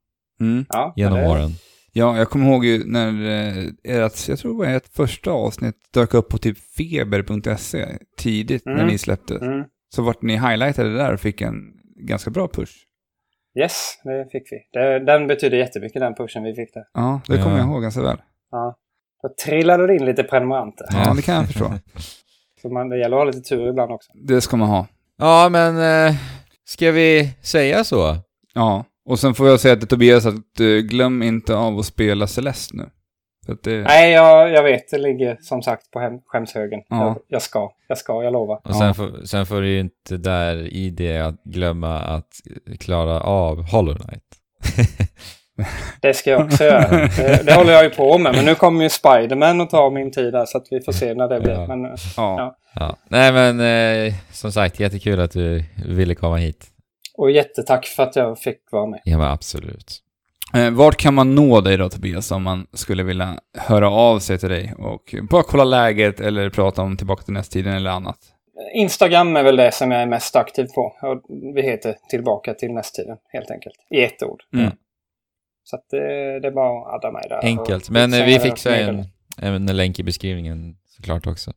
Mm. Ja, Genom det, åren. Ja, jag kommer ihåg ju när eh, ert, jag tror det var ert första avsnitt dök upp på typ feber.se tidigt när Mm. ni släpptes. Mm, Så vart ni highlightade där och fick en ganska bra push. yes, det fick vi. Det, den betyder jättemycket den pushen vi fick där. Ja, det Ja. kommer jag ihåg ganska väl. Ja. Då trillade det in lite prenumeranter. Ja, det kan jag förstå. Så man, det gäller att ha lite tur ibland också. Det ska man ha. Ja, men eh, ska vi säga så? Ja, och sen får jag säga till Tobias att eh, glöm inte av att spela Celeste nu. För att det... Nej, jag, jag vet. Det ligger som sagt på hem, skämshögen. Ja. Jag, jag ska. Jag ska, jag lovar. Och sen, Ja. får, sen får du ju inte där i det att glömma att klara av Hollow Knight. Det ska jag också göra. Det, det håller jag ju på med. Men nu kommer ju Spiderman att ta min tid där. Så att vi får se när det blir. Ja. Men, Ja. Ja. Nej men eh, som sagt, jättekul att du ville komma hit. och jättetack för att jag fick vara med. Ja men absolut. Eh, vart kan man nå dig då Tobias om man skulle vilja höra av sig till dig och bara kolla läget eller prata om tillbaka till nästtiden eller annat? Instagram är väl det som jag är mest aktiv på. Vi heter Tillbaka till nästtiden, helt enkelt. I ett ord. Mm. Så att det, det är bara att adda mig där. Enkelt. Men eh, vi fixar en, en länk i beskrivningen såklart också.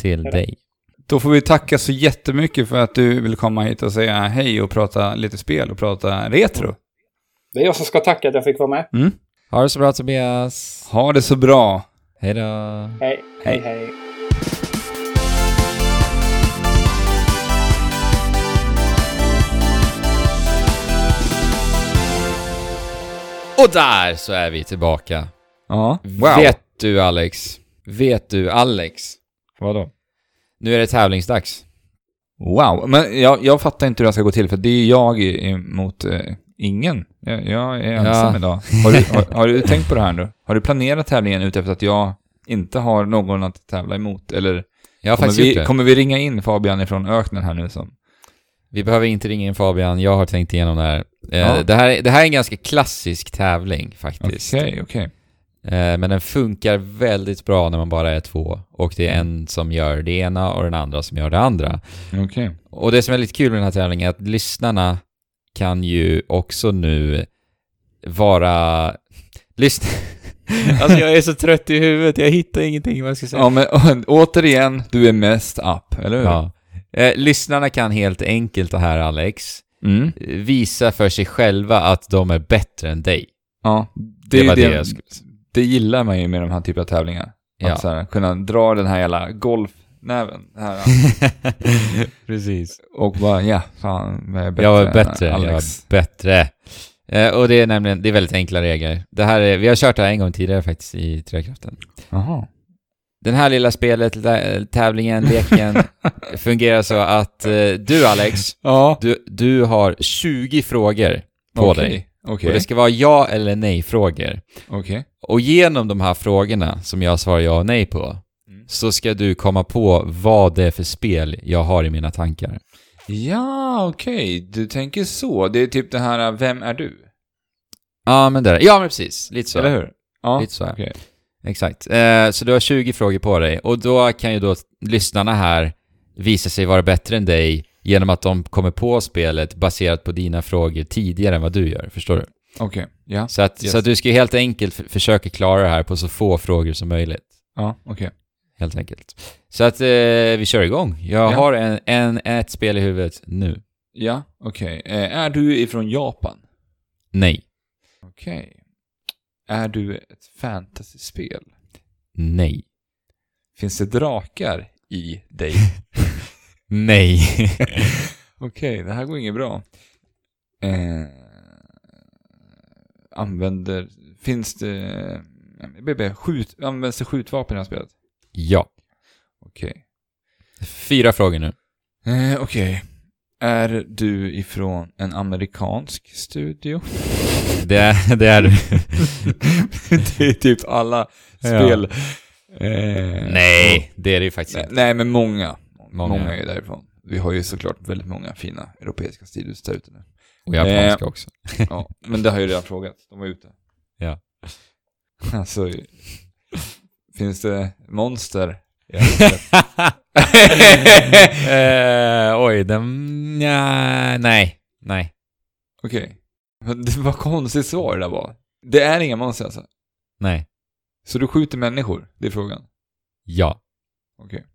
Till dig. Då får vi tacka så jättemycket för att du vill komma hit och säga hej och prata lite spel och prata retro. Det är jag som ska tacka att jag fick vara med. Mm. Ha det så bra Tobias. Ha det så bra. Hej då. Hej, Hej. hej. Och där så är vi tillbaka. Ja. Vet du Alex? Vet du Alex? Vadå? Nu är det tävlingsdags. Wow, men jag, jag fattar inte hur det ska gå till för det är jag emot eh, ingen. Jag, jag är ensam Ja. idag. Har du, har, har du tänkt på det här nu? Har du planerat tävlingen utefter att jag inte har någon att tävla emot? Eller Jag har kommer faktiskt gjort vi, det. kommer vi ringa in Fabian ifrån öknen här nu som... Vi behöver inte ringa in Fabian, jag har tänkt igenom det här. Eh, Ja. det, här det här är en ganska klassisk tävling faktiskt. Okej, okej. Eh, men den funkar väldigt bra när man bara är två. Och det är en som gör det ena och den andra som gör det andra. Okej. Och det som är lite kul med den här tävlingen är att lyssnarna kan ju också nu vara... Lyssna... alltså jag är så trött i huvudet, jag hittar ingenting vad jag ska säga. Ja, men återigen, du är mest up, eller hur? Ja. Eh, lyssnarna kan helt enkelt det här Alex, Mm. eh, visa för sig själva att de är bättre än dig. Ja. Det, ju var det, jag skulle säga. Det gillar man ju med de här typen av tävlingar. Ja. Att så här, kunna dra den här jävla golfnäven. Här, Precis. och bara, ja, fan, vad är jag bättre Jag var än bättre, jag Alex. var bättre. Eh, och det är nämligen, det är väldigt enkla regler. Det här är, vi har kört det här en gång tidigare faktiskt i Trekraften. Jaha. Den här lilla spelet, lä- tävlingen, leken fungerar så att eh, du Alex, Ja. du, du har 20 frågor på Okej, dig. Okej. Och det ska vara ja eller nej-frågor. Okej. Och genom de här frågorna som jag svarar ja och nej på, Mm. så ska du komma på vad det är för spel jag har i mina tankar. Ja, okej. Du tänker så. Det är typ det här, vem är du? Ja, men det Ja, men precis. Lite så. Eller hur? Ja. Lite så. Okej. Exakt. Eh, så du har 20 frågor på dig och då kan ju då lyssnarna här visa sig vara bättre än dig genom att de kommer på spelet baserat på dina frågor tidigare än vad du gör. Förstår du? Okej. Ja. Så att, Yes. så att du ska helt enkelt försöka klara det här på så få frågor som möjligt. Ja, okej. Helt enkelt. Så att eh, vi kör igång. Jag Ja. har en, en, ett spel i huvudet nu. Ja, okej. Eh, är du ifrån Japan? Nej. Okej. Är du ett fantasyspel? Nej. Finns det drakar i dig? Nej. Okej, det här går inget bra. Eh, använder... Finns det... BB, skjut, används det skjutvapen i det här spelet? ja. Okej. Fyra frågor nu. Eh, Okej. Är du ifrån en amerikansk studio? Det är, det är du. det är typ alla spel. Eh, Nej, det är det ju faktiskt Nej, inte. nej, men många. Många. många. är därifrån. Vi har ju såklart väldigt många fina europeiska studios där ute nu. Och japanska också. Ja, men det har ju redan frågat. De var ute. Ja. Alltså, finns det monster? eh, oj, den... Ja, nej. Nej. Okej. Men Det var konstigt svar det där var. Det är inga monster alltså? Nej. Så du skjuter människor? Det är frågan. Ja. Okej.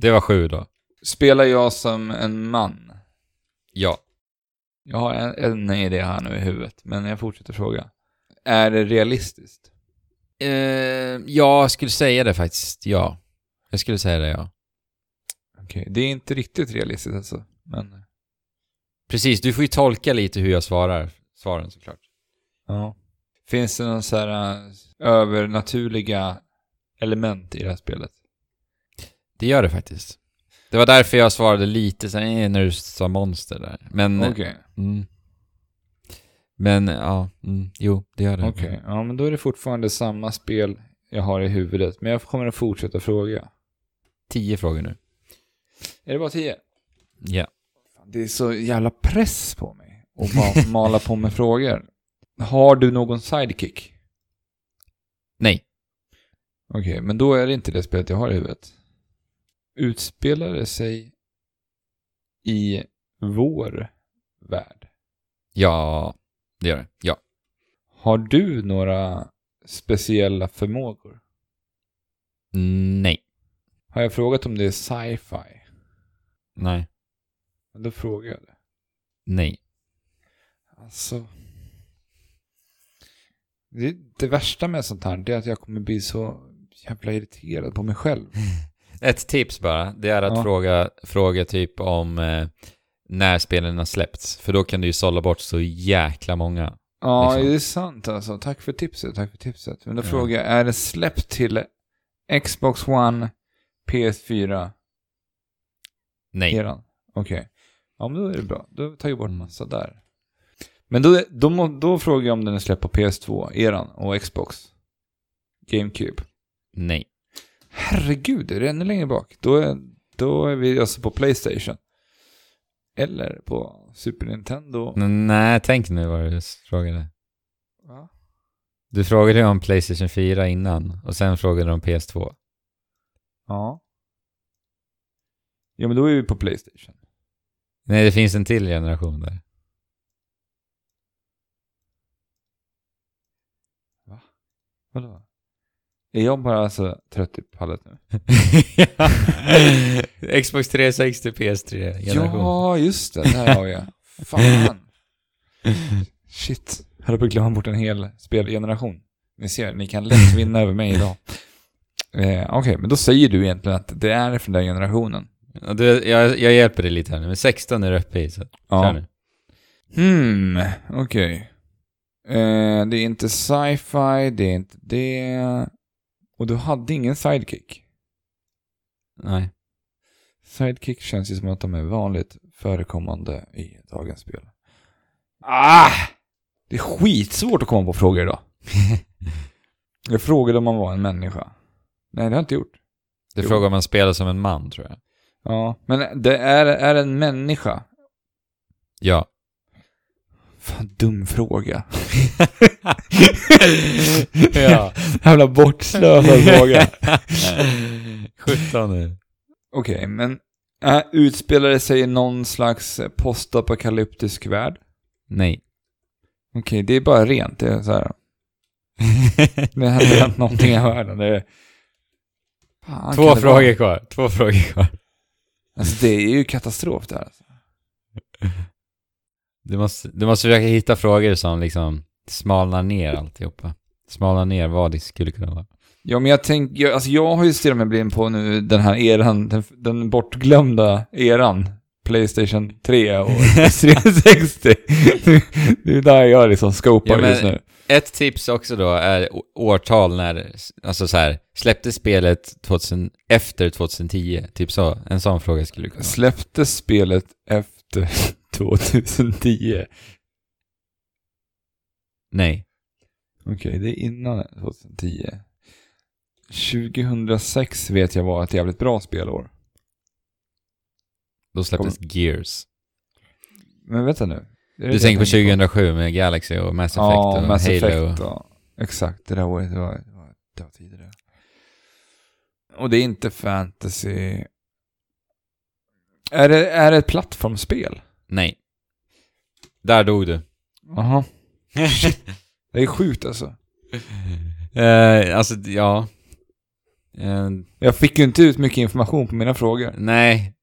Det var sju då. Spelar jag som en man? Ja. Jag har en, en idé här nu i huvudet, men jag fortsätter fråga. Är det realistiskt? Eh, jag skulle säga det faktiskt, ja. Jag skulle säga det, ja. Okej, det är inte riktigt realistiskt alltså. Men, Precis, du får ju tolka lite hur jag svarar svaren såklart. ja. Finns det någon så här äh, övernaturliga element i det här spelet? Det gör det faktiskt. Det var därför jag svarade lite eh, när du sa monster där. Men... Okej, Mm. Men, ja, mm, jo, det gör det. okej. Ja, men då är det fortfarande samma spel jag har i huvudet. Men jag kommer att fortsätta fråga. Tio frågor nu. Är det bara tio? Ja. Det är så jävla press på mig att bara mala på med frågor. Har du någon sidekick? Nej. Okej, men då är det inte det spelet jag har i huvudet. Utspelar det sig i vår värld? Ja, det gör det. Ja. Har du några speciella förmågor? Nej. Har jag frågat om det är sci-fi? Nej. Då frågar jag det. Nej. Alltså... Det, det värsta med sånt här är att jag kommer bli så jävla irriterad på mig själv. Ett tips bara, det är att Ja. fråga, fråga typ om eh, när spelen har släppts. För då kan du ju sålla bort så jäkla många. Ja, Liksom. det är sant alltså. Tack för tipset, tack för tipset. Men då Ja. frågar jag, är det släppt till Xbox One, PS4, Nej. Okej. Ja, men då är det bra. Då tar jag bort Mm. massa där. Men då, då, då frågar jag om den är släppt på PS2, eran, och Xbox. GameCube. Nej. Herregud, är det ännu längre bak? Då är, då är vi alltså på Playstation. Eller på Super Nintendo. N- Nej, tänk nu vad du frågade. Va? Du frågade om Playstation 4 innan och sen frågade du om PS2. Ja. Ja, men då är vi på Playstation. Nej, det finns en till generation där. Vadå? Är jag bara alltså trött i pallet nu? Xbox 360, PS3 generation. Ja, just det. Där har jag. Fan. Shit. Jag höll på att glömma bort en hel spelgeneration. Ni ser, ni kan lätt vinna över mig idag. Eh, Okej, men då säger du egentligen att det är från den generationen. Ja, Du, jag, jag hjälper dig lite här nu, men 16 är du uppe i så Ja. nu. Hmm, okej. Eh, det är inte sci-fi, det är inte det. Och du hade ingen sidekick. Nej. Sidekick känns ju som att de är vanligt förekommande i dagens spel. Ah! Det är skitsvårt att komma på frågor idag. Jag frågade om man var en människa. Nej, det har jag inte gjort. Jo. frågar om man spelar som en man, tror jag. Ja, men det är, är en människa. Ja. Fan, dum fråga. ja. Jävla bortslösad fråga. 17 nu. Okej, men äh, utspelar det sig i någon slags postapokalyptisk värld? Nej. Okej, det är bara rent. Det är så här. Det har hänt någonting i världen. Det är... Fan, Två frågor vara? kvar. Två frågor kvar. Alltså det är ju katastrof det här. Alltså. Du måste, du måste försöka hitta frågor som liksom smalnar ner alltihopa. Smalnar ner vad det skulle kunna vara. Ja, men jag tänker, jag, alltså jag har ju stirrat mig blind på nu den här eran, den, den bortglömda eran. Playstation 3 och 360. det är där jag liksom scopar Ja, just nu. Ett tips också då är årtal när, alltså så här, släppte spelet 2000, efter 2010? Typ så. En sån fråga skulle du kunna vara. Släpptes spelet efter 2010? Nej. Okej, det är innan 2010. 2006 vet jag var ett jävligt bra spelår. Då släpptes Gears. Men vänta nu. Du tänker på jag 2007 med Galaxy och Mass Effect Ja, och Mass Halo. Effect. Ja. Exakt, det där året det var, det var, det var tidigare. Och det är inte fantasy. Är det, är det ett plattformsspel? Nej. Där dog du. Jaha. Det är sjukt alltså. Eh, alltså, ja. Eh, Jag fick ju inte ut mycket information på mina frågor. nej.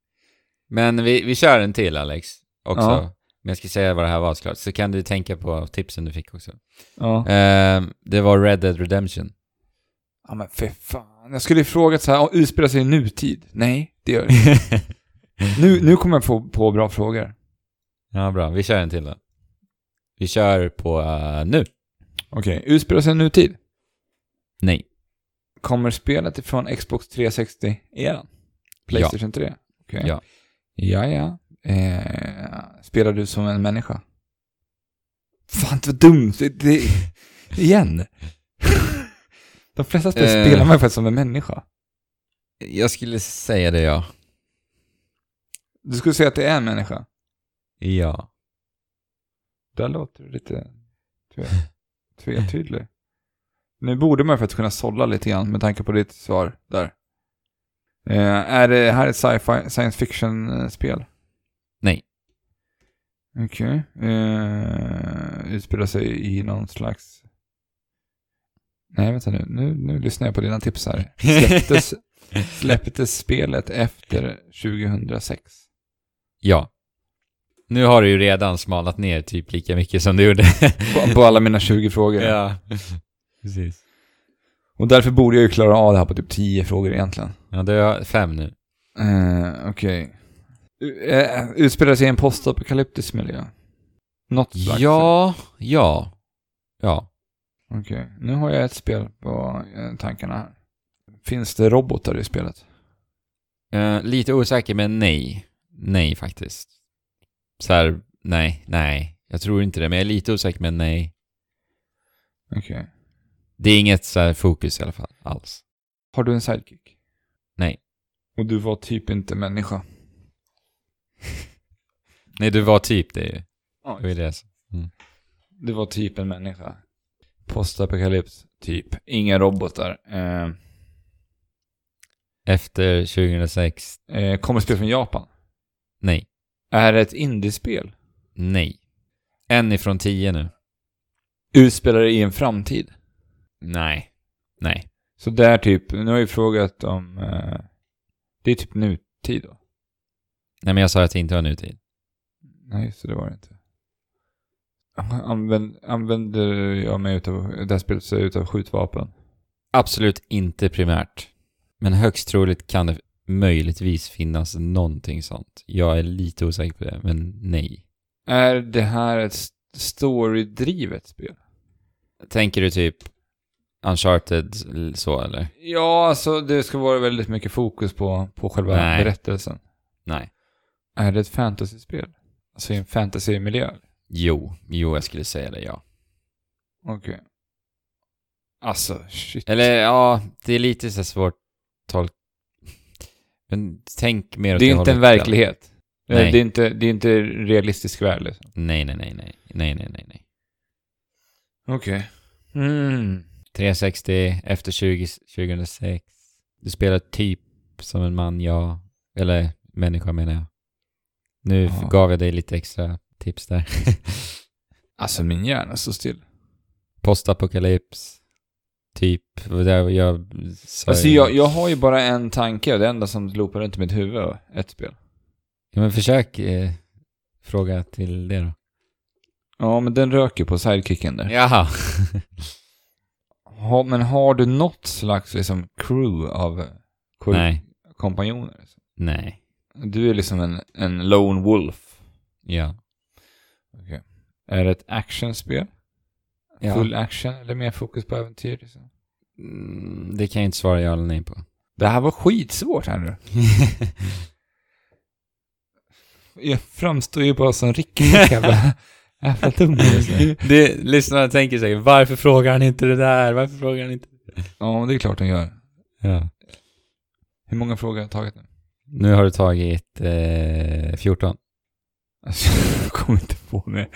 Men vi, vi kör en till Alex. Också. Ja. Men jag ska säga vad det här var såklart. Så kan du tänka på tipsen du fick också. Ja. Eh, det var Red Dead Redemption. Ja men för fan. Jag skulle ju frågat så här, ja, utspelar sig i nutid? Nej, det gör det inte. nu, nu kommer jag få på bra frågor. Ja, bra. Vi kör en till då. Vi kör på eh, nu. Okej, utspelar sig nutid? Nej. Kommer spelet ifrån Xbox 360-eran? Playstation 3? Okej. Ja. Ja, ja. Eh, spelar du som en människa? Fan, det var dumt. Det, det, igen. De flesta spel Eh. spelar man faktiskt som en människa. Jag skulle säga det, ja. Du skulle säga att det är en människa? Ja. Där låter du lite tve, tvetydlig. Nu borde man faktiskt kunna sålla lite grann med tanke på ditt svar där. Eh, är det här ett sci-fi, science fiction-spel? Nej. Okej. Eh, utspelar sig i någon slags... Nej, vänta nu. Nu, nu lyssnar jag på dina tips här. Släpptes, släpptes spelet efter 2006? Ja. Nu har du ju redan smalat ner typ lika mycket som du gjorde. På, på alla mina 20 frågor. ja. Precis. Och därför borde jag ju klara av det här på typ 10 frågor egentligen. Ja, du har fem nu. Uh, Okej. Uh, utspelar sig i en postapokalyptisk miljö? Något slags? Ja, ja. Ja. Okej, nu har jag ett spel på eh, tankarna här. Finns det robotar i spelet? Eh, lite osäker, men nej. Nej, faktiskt. Så här, nej, nej. Jag tror inte det, men jag är lite osäker, men nej. Okej. Det är inget så här fokus i alla fall, alls. Har du en sidekick? Nej. Och du var typ inte människa? Nej, du var typ det ju. Ja, Det ju det. Du var typ en människa. Postapokalyps, typ. Inga robotar. Eh, Efter 2006, eh, kommer spel från Japan? nej. Är det ett indiespel? Nej. En ifrån tio nu. Utspelar det i en framtid? Nej. Nej. Så där typ, nu har jag ju frågat om... Eh, det är typ nutid då? Nej, men jag sa att det inte var nutid. Nej, så det var det inte. Använd, använder jag mig utav, det här spelet utav skjutvapen? Absolut inte primärt. Men högst troligt kan det möjligtvis finnas någonting sånt. Jag är lite osäker på det, men nej. Är det här ett st- storydrivet spel? Tänker du typ Uncharted så eller? Ja, alltså det ska vara väldigt mycket fokus på, på själva Nej. berättelsen. Nej. Är det ett fantasyspel? Alltså i en fantasymiljö? Jo, jo jag skulle säga det ja. Okej. Alltså, shit. Eller ja, det är lite så svårt tolk... Men tänk mer åt det är inte en verklighet. Nej. Det är inte, det är inte realistisk värld liksom. Nej, nej, nej, nej. Nej, nej, nej, nej. Okej. Mm. 360 efter 20, 2006. Du spelar typ som en man, ja. Eller människa menar jag. Nu Ja. gav jag dig lite extra tips där. Alltså min hjärna står still. Postapokalyps. Typ. det Jag, Alltså jag, jag har ju bara en tanke och det enda som loopar runt i mitt huvud är ett spel. Ja, men försök eh, fråga till det då. Ja, men den röker på sidekicken där. Jaha. Ha, men har du något slags liksom crew av Nej. kompanjoner? Nej. Du är liksom en, en lone wolf. Ja. Är det ett actionspel? Ja. Full action eller mer fokus på äventyr? Liksom? Mm, det kan jag inte svara ja eller nej på. Det här var skitsvårt här nu. Jag framstår ju bara som riktigt jävla jävla dum. det, lyssnarna tänker sig, varför frågar han inte det där? Varför frågar han inte Ja, men det är klart de gör. Ja. Hur många frågor har jag tagit nu? Nu har du tagit eh, 14. Alltså, jag kommer inte på mer.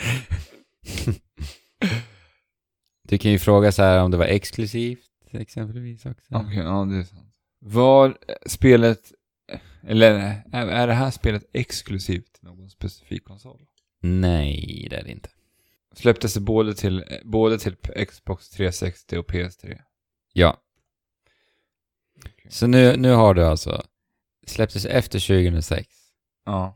Du kan ju fråga så här om det var exklusivt exempelvis också. Okej, ja det är sant. Var spelet, eller är, är det här spelet exklusivt till någon specifik konsol? Nej, det är det inte. Släpptes det både till, både till Xbox 360 och PS3? Ja. Så nu, nu har du alltså, släpptes efter 2006. Ja.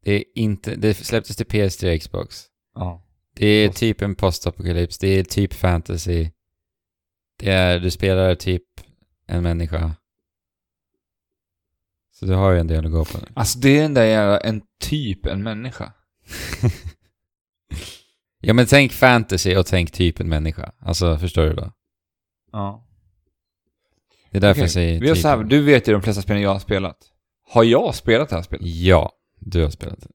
Det är inte, det släpptes till PS3 Xbox. Ja. Det är typ en postapokalyps, det är typ fantasy. Det är, du spelar typ en människa. Så du har ju en del att gå på nu. Alltså det är den där jävla, en typ en människa. Ja men tänk fantasy och tänk typ en människa. Alltså förstår du då? Ja. Det är därför Okej, jag säger typ. så här, du vet ju de flesta spelen jag har spelat. Har jag spelat det här spelet? Ja, du har spelat det.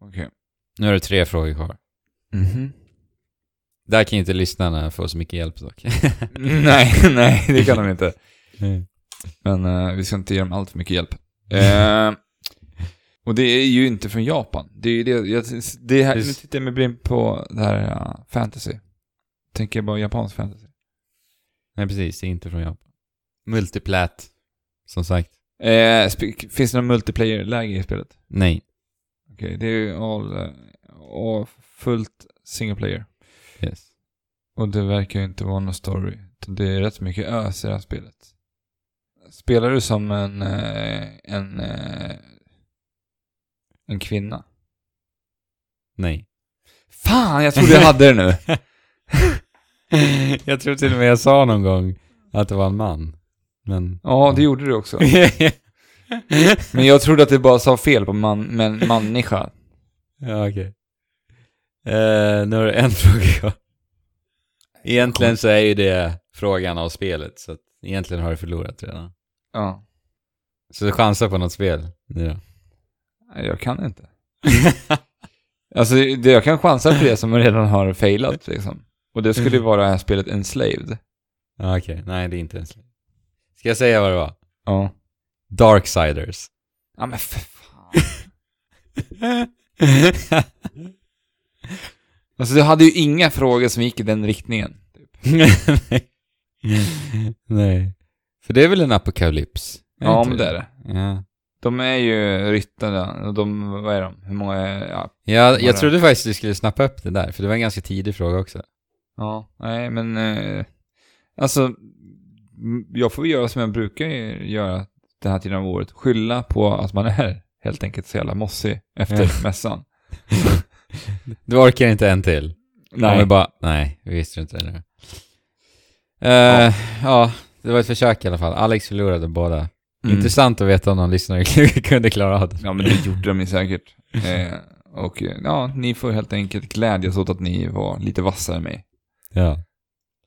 Okej. Nu har du tre frågor kvar. Mhm. Där kan ju inte lyssnarna få så mycket hjälp dock. nej, nej, det kan de inte. Men eh, vi ska inte ge dem allt för mycket hjälp. Eh, och det är ju inte från Japan. Det är ju det, jag, det här, nu tittar jag med blind på det här ja, fantasy. Tänker jag bara japansk fantasy. Nej precis, det är inte från Japan. Multiplat, som sagt. Sp- finns det någon multiplayer-läge i spelet? Nej. Okej, det är ju all, all fullt single player. Yes. Och det verkar ju inte vara någon story. Det är rätt mycket ös i det här spelet. Spelar du som en, eh, en, eh, en kvinna? Nej. Fan, jag trodde jag hade det nu. jag tror till och med jag sa någon gång att det var en man. Men... Ja, det gjorde du också. Men jag trodde att det bara sa fel på man, men människa. ja, okej. Eh, nu har du en fråga kvar. Egentligen så är ju det frågan av spelet, så egentligen har du förlorat redan. Ja, Så du chansar på något spel nu då? Jag kan inte. Alltså, det, jag kan chansa på det som redan har failat liksom. Och det skulle vara det här spelet Enslaved. Ja, okej. Nej, det är inte ens Ska jag säga vad det var? Ja. Darksiders. Ja men för fan. Alltså du hade ju inga frågor som gick i den riktningen. Nej. Nej. För det är väl en apokalyps? Är Ja, men det är det. Ja. De är ju ryttare och de, vad är de? Hur många är, ja. Ja, jag trodde faktiskt du skulle snappa upp det där, för det var en ganska tidig fråga också. Ja, nej men, eh, alltså, jag får göra som jag brukar göra den här tiden av året. Skylla på att man är helt enkelt så jävla mossig efter mässan. Du orkar inte en till? Nej. Ja, bara, nej, vi visste inte det. Uh, ja. det var ett försök i alla fall. Alex förlorade båda. Mm. Intressant att veta om någon lyssnare kunde klara av det. Ja, men det gjorde de ju säkert. Eh, och eh, ja, ni får helt enkelt glädjas åt att ni var lite vassare än mig. Ja.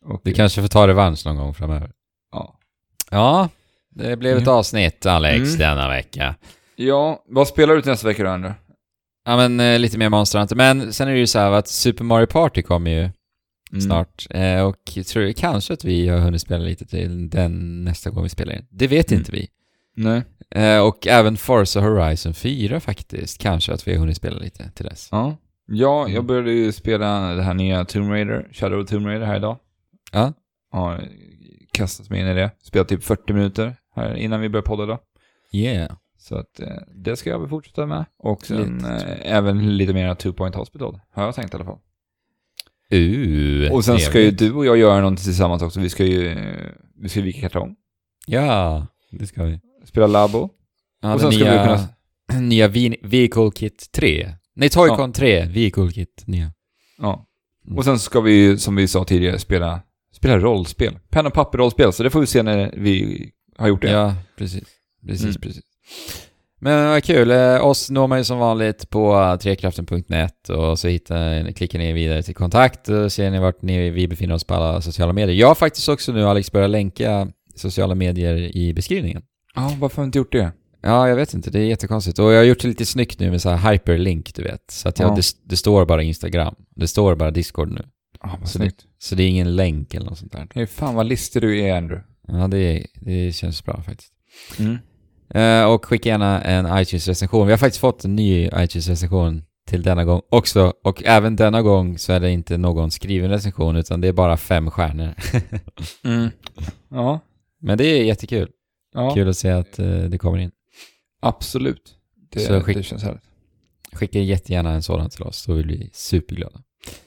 Och, Du kanske får ta revansch någon gång framöver. ja. Ja, det blev ett Ja. avsnitt Alex Mm. denna vecka. ja, vad spelar du till nästa vecka då, Andrew? Ja men eh, lite mer Monster Hunter. Men sen är det ju så här att Super Mario Party kommer ju Mm. snart. Eh, och jag tror kanske att vi har hunnit spela lite till den nästa gång vi spelar in. Det vet Mm. inte vi. Nej. Eh, och även Forza Horizon 4 faktiskt. Kanske att vi har hunnit spela lite till dess. Ja. Ja, Mm. jag började ju spela det här nya Tomb Raider, Shadow of Tomb Raider här idag. Ja. Har kastat mig in i det. Spelat typ 40 minuter här innan vi började podda då. Yeah. Så att eh, det ska jag väl fortsätta med. Och sen eh, även lite mer Two Point Hospital, har jag tänkt i alla fall. Uh, Och sen ska ju du och jag göra någonting tillsammans också. Vi ska ju vi ska vika kartong, Ja, det ska vi. spela Labo. Ja, och sen ska nya, vi kunna... nya Vi- Vehicle Kit 3. Nej, Toycon 3, Vehicle Kit nya. Ja. Mm. Och sen ska vi som vi sa tidigare, spela, spela rollspel. Penna och papper-rollspel, så det får vi se när vi har gjort det. Ja, precis. Precis, Mm. precis. Men vad kul. Eh, oss når man ju som vanligt på trekraften.net och så hittar, klickar ni vidare till kontakt och ser ni vart ni, vi befinner oss på alla sociala medier. Jag har faktiskt också nu, Alex, börjat länka sociala medier i beskrivningen. Ja, varför har vi inte gjort det? Ja, jag vet inte. Det är jättekonstigt. Och jag har gjort det lite snyggt nu med så här hyperlink, du vet. Så att jag, Ja. det, det står bara Instagram. Det står bara Discord nu. Ja, vad Så snyggt. Så det är ingen länk eller något sånt där. Hey, fan vad listig du är, Andrew. Ja, det, det känns bra faktiskt. Mm. Eh, och skicka gärna en iTunes-recension. Vi har faktiskt fått en ny iTunes-recension till denna gång också. Och även denna gång så är det inte någon skriven recension utan det är bara fem stjärnor. Mm. Ja, Men det är jättekul. ja Kul att se att eh, det kommer in. absolut. Det, Så skick- det känns härligt. Skicka jättegärna en sådan till oss så vill vi superglada.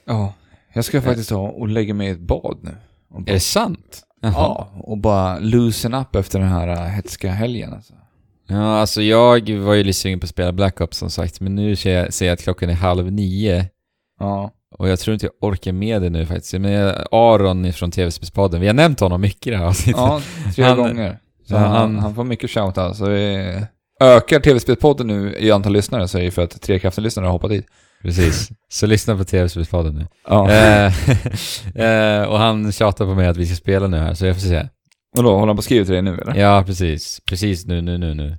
Ja, jag ska faktiskt ta och lägga mig i ett bad nu. Och Är bara, det sant? Jaha. ja, och bara loosen up efter den här äh, hetska helgen alltså. Ja, alltså jag var ju lite sugen på att spela Black Ops som sagt, men nu ser jag, ser jag att klockan är halv nio. Ja, Och jag tror inte jag orkar med det nu faktiskt. Men jag- Aron från TV-spelspodden, vi har nämnt honom mycket i det här avsnittet. Ja, tre Han- gånger. Så han, han- han får mycket shout Så vi ökar TV-spelspodden nu i antal lyssnare så är det för att Trekraften-lyssnare har hoppat dit. Precis. Så lyssna på TV-spelspodden nu. Ja. Eh, eh, och han tjatar på mig att vi ska spela nu här, så jag får se. Och då håller han på att skriva till dig nu eller? Ja, precis. Precis nu, nu, nu, nu.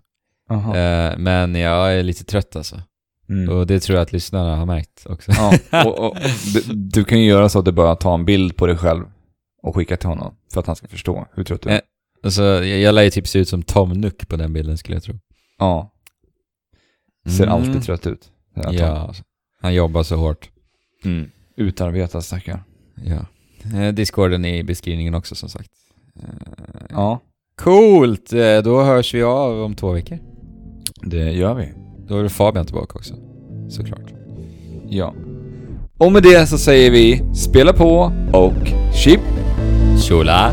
Jaha. Eh, men jag är lite trött alltså. Mm. Och det tror jag att lyssnarna har märkt också. Ja, och, och, du, du kan ju göra så att du bara tar en bild på dig själv och skickar till honom för att han ska förstå hur trött du är. Eh. Alltså, jag, jag lär ju typ se ut som Tom Nook på den bilden skulle jag tro. Ja, ser Mm. alltid trött ut. Ja, alltså. han jobbar så hårt. Mm. Utarbetad stackare. Ja. Eh, Discorden är i beskrivningen också som sagt. Eh, Ja, Coolt! Eh, Då hörs vi av om två veckor. det gör vi. Då är Fabian tillbaka också. Såklart. Ja. Och med det så säger vi spela på och chip Tjola!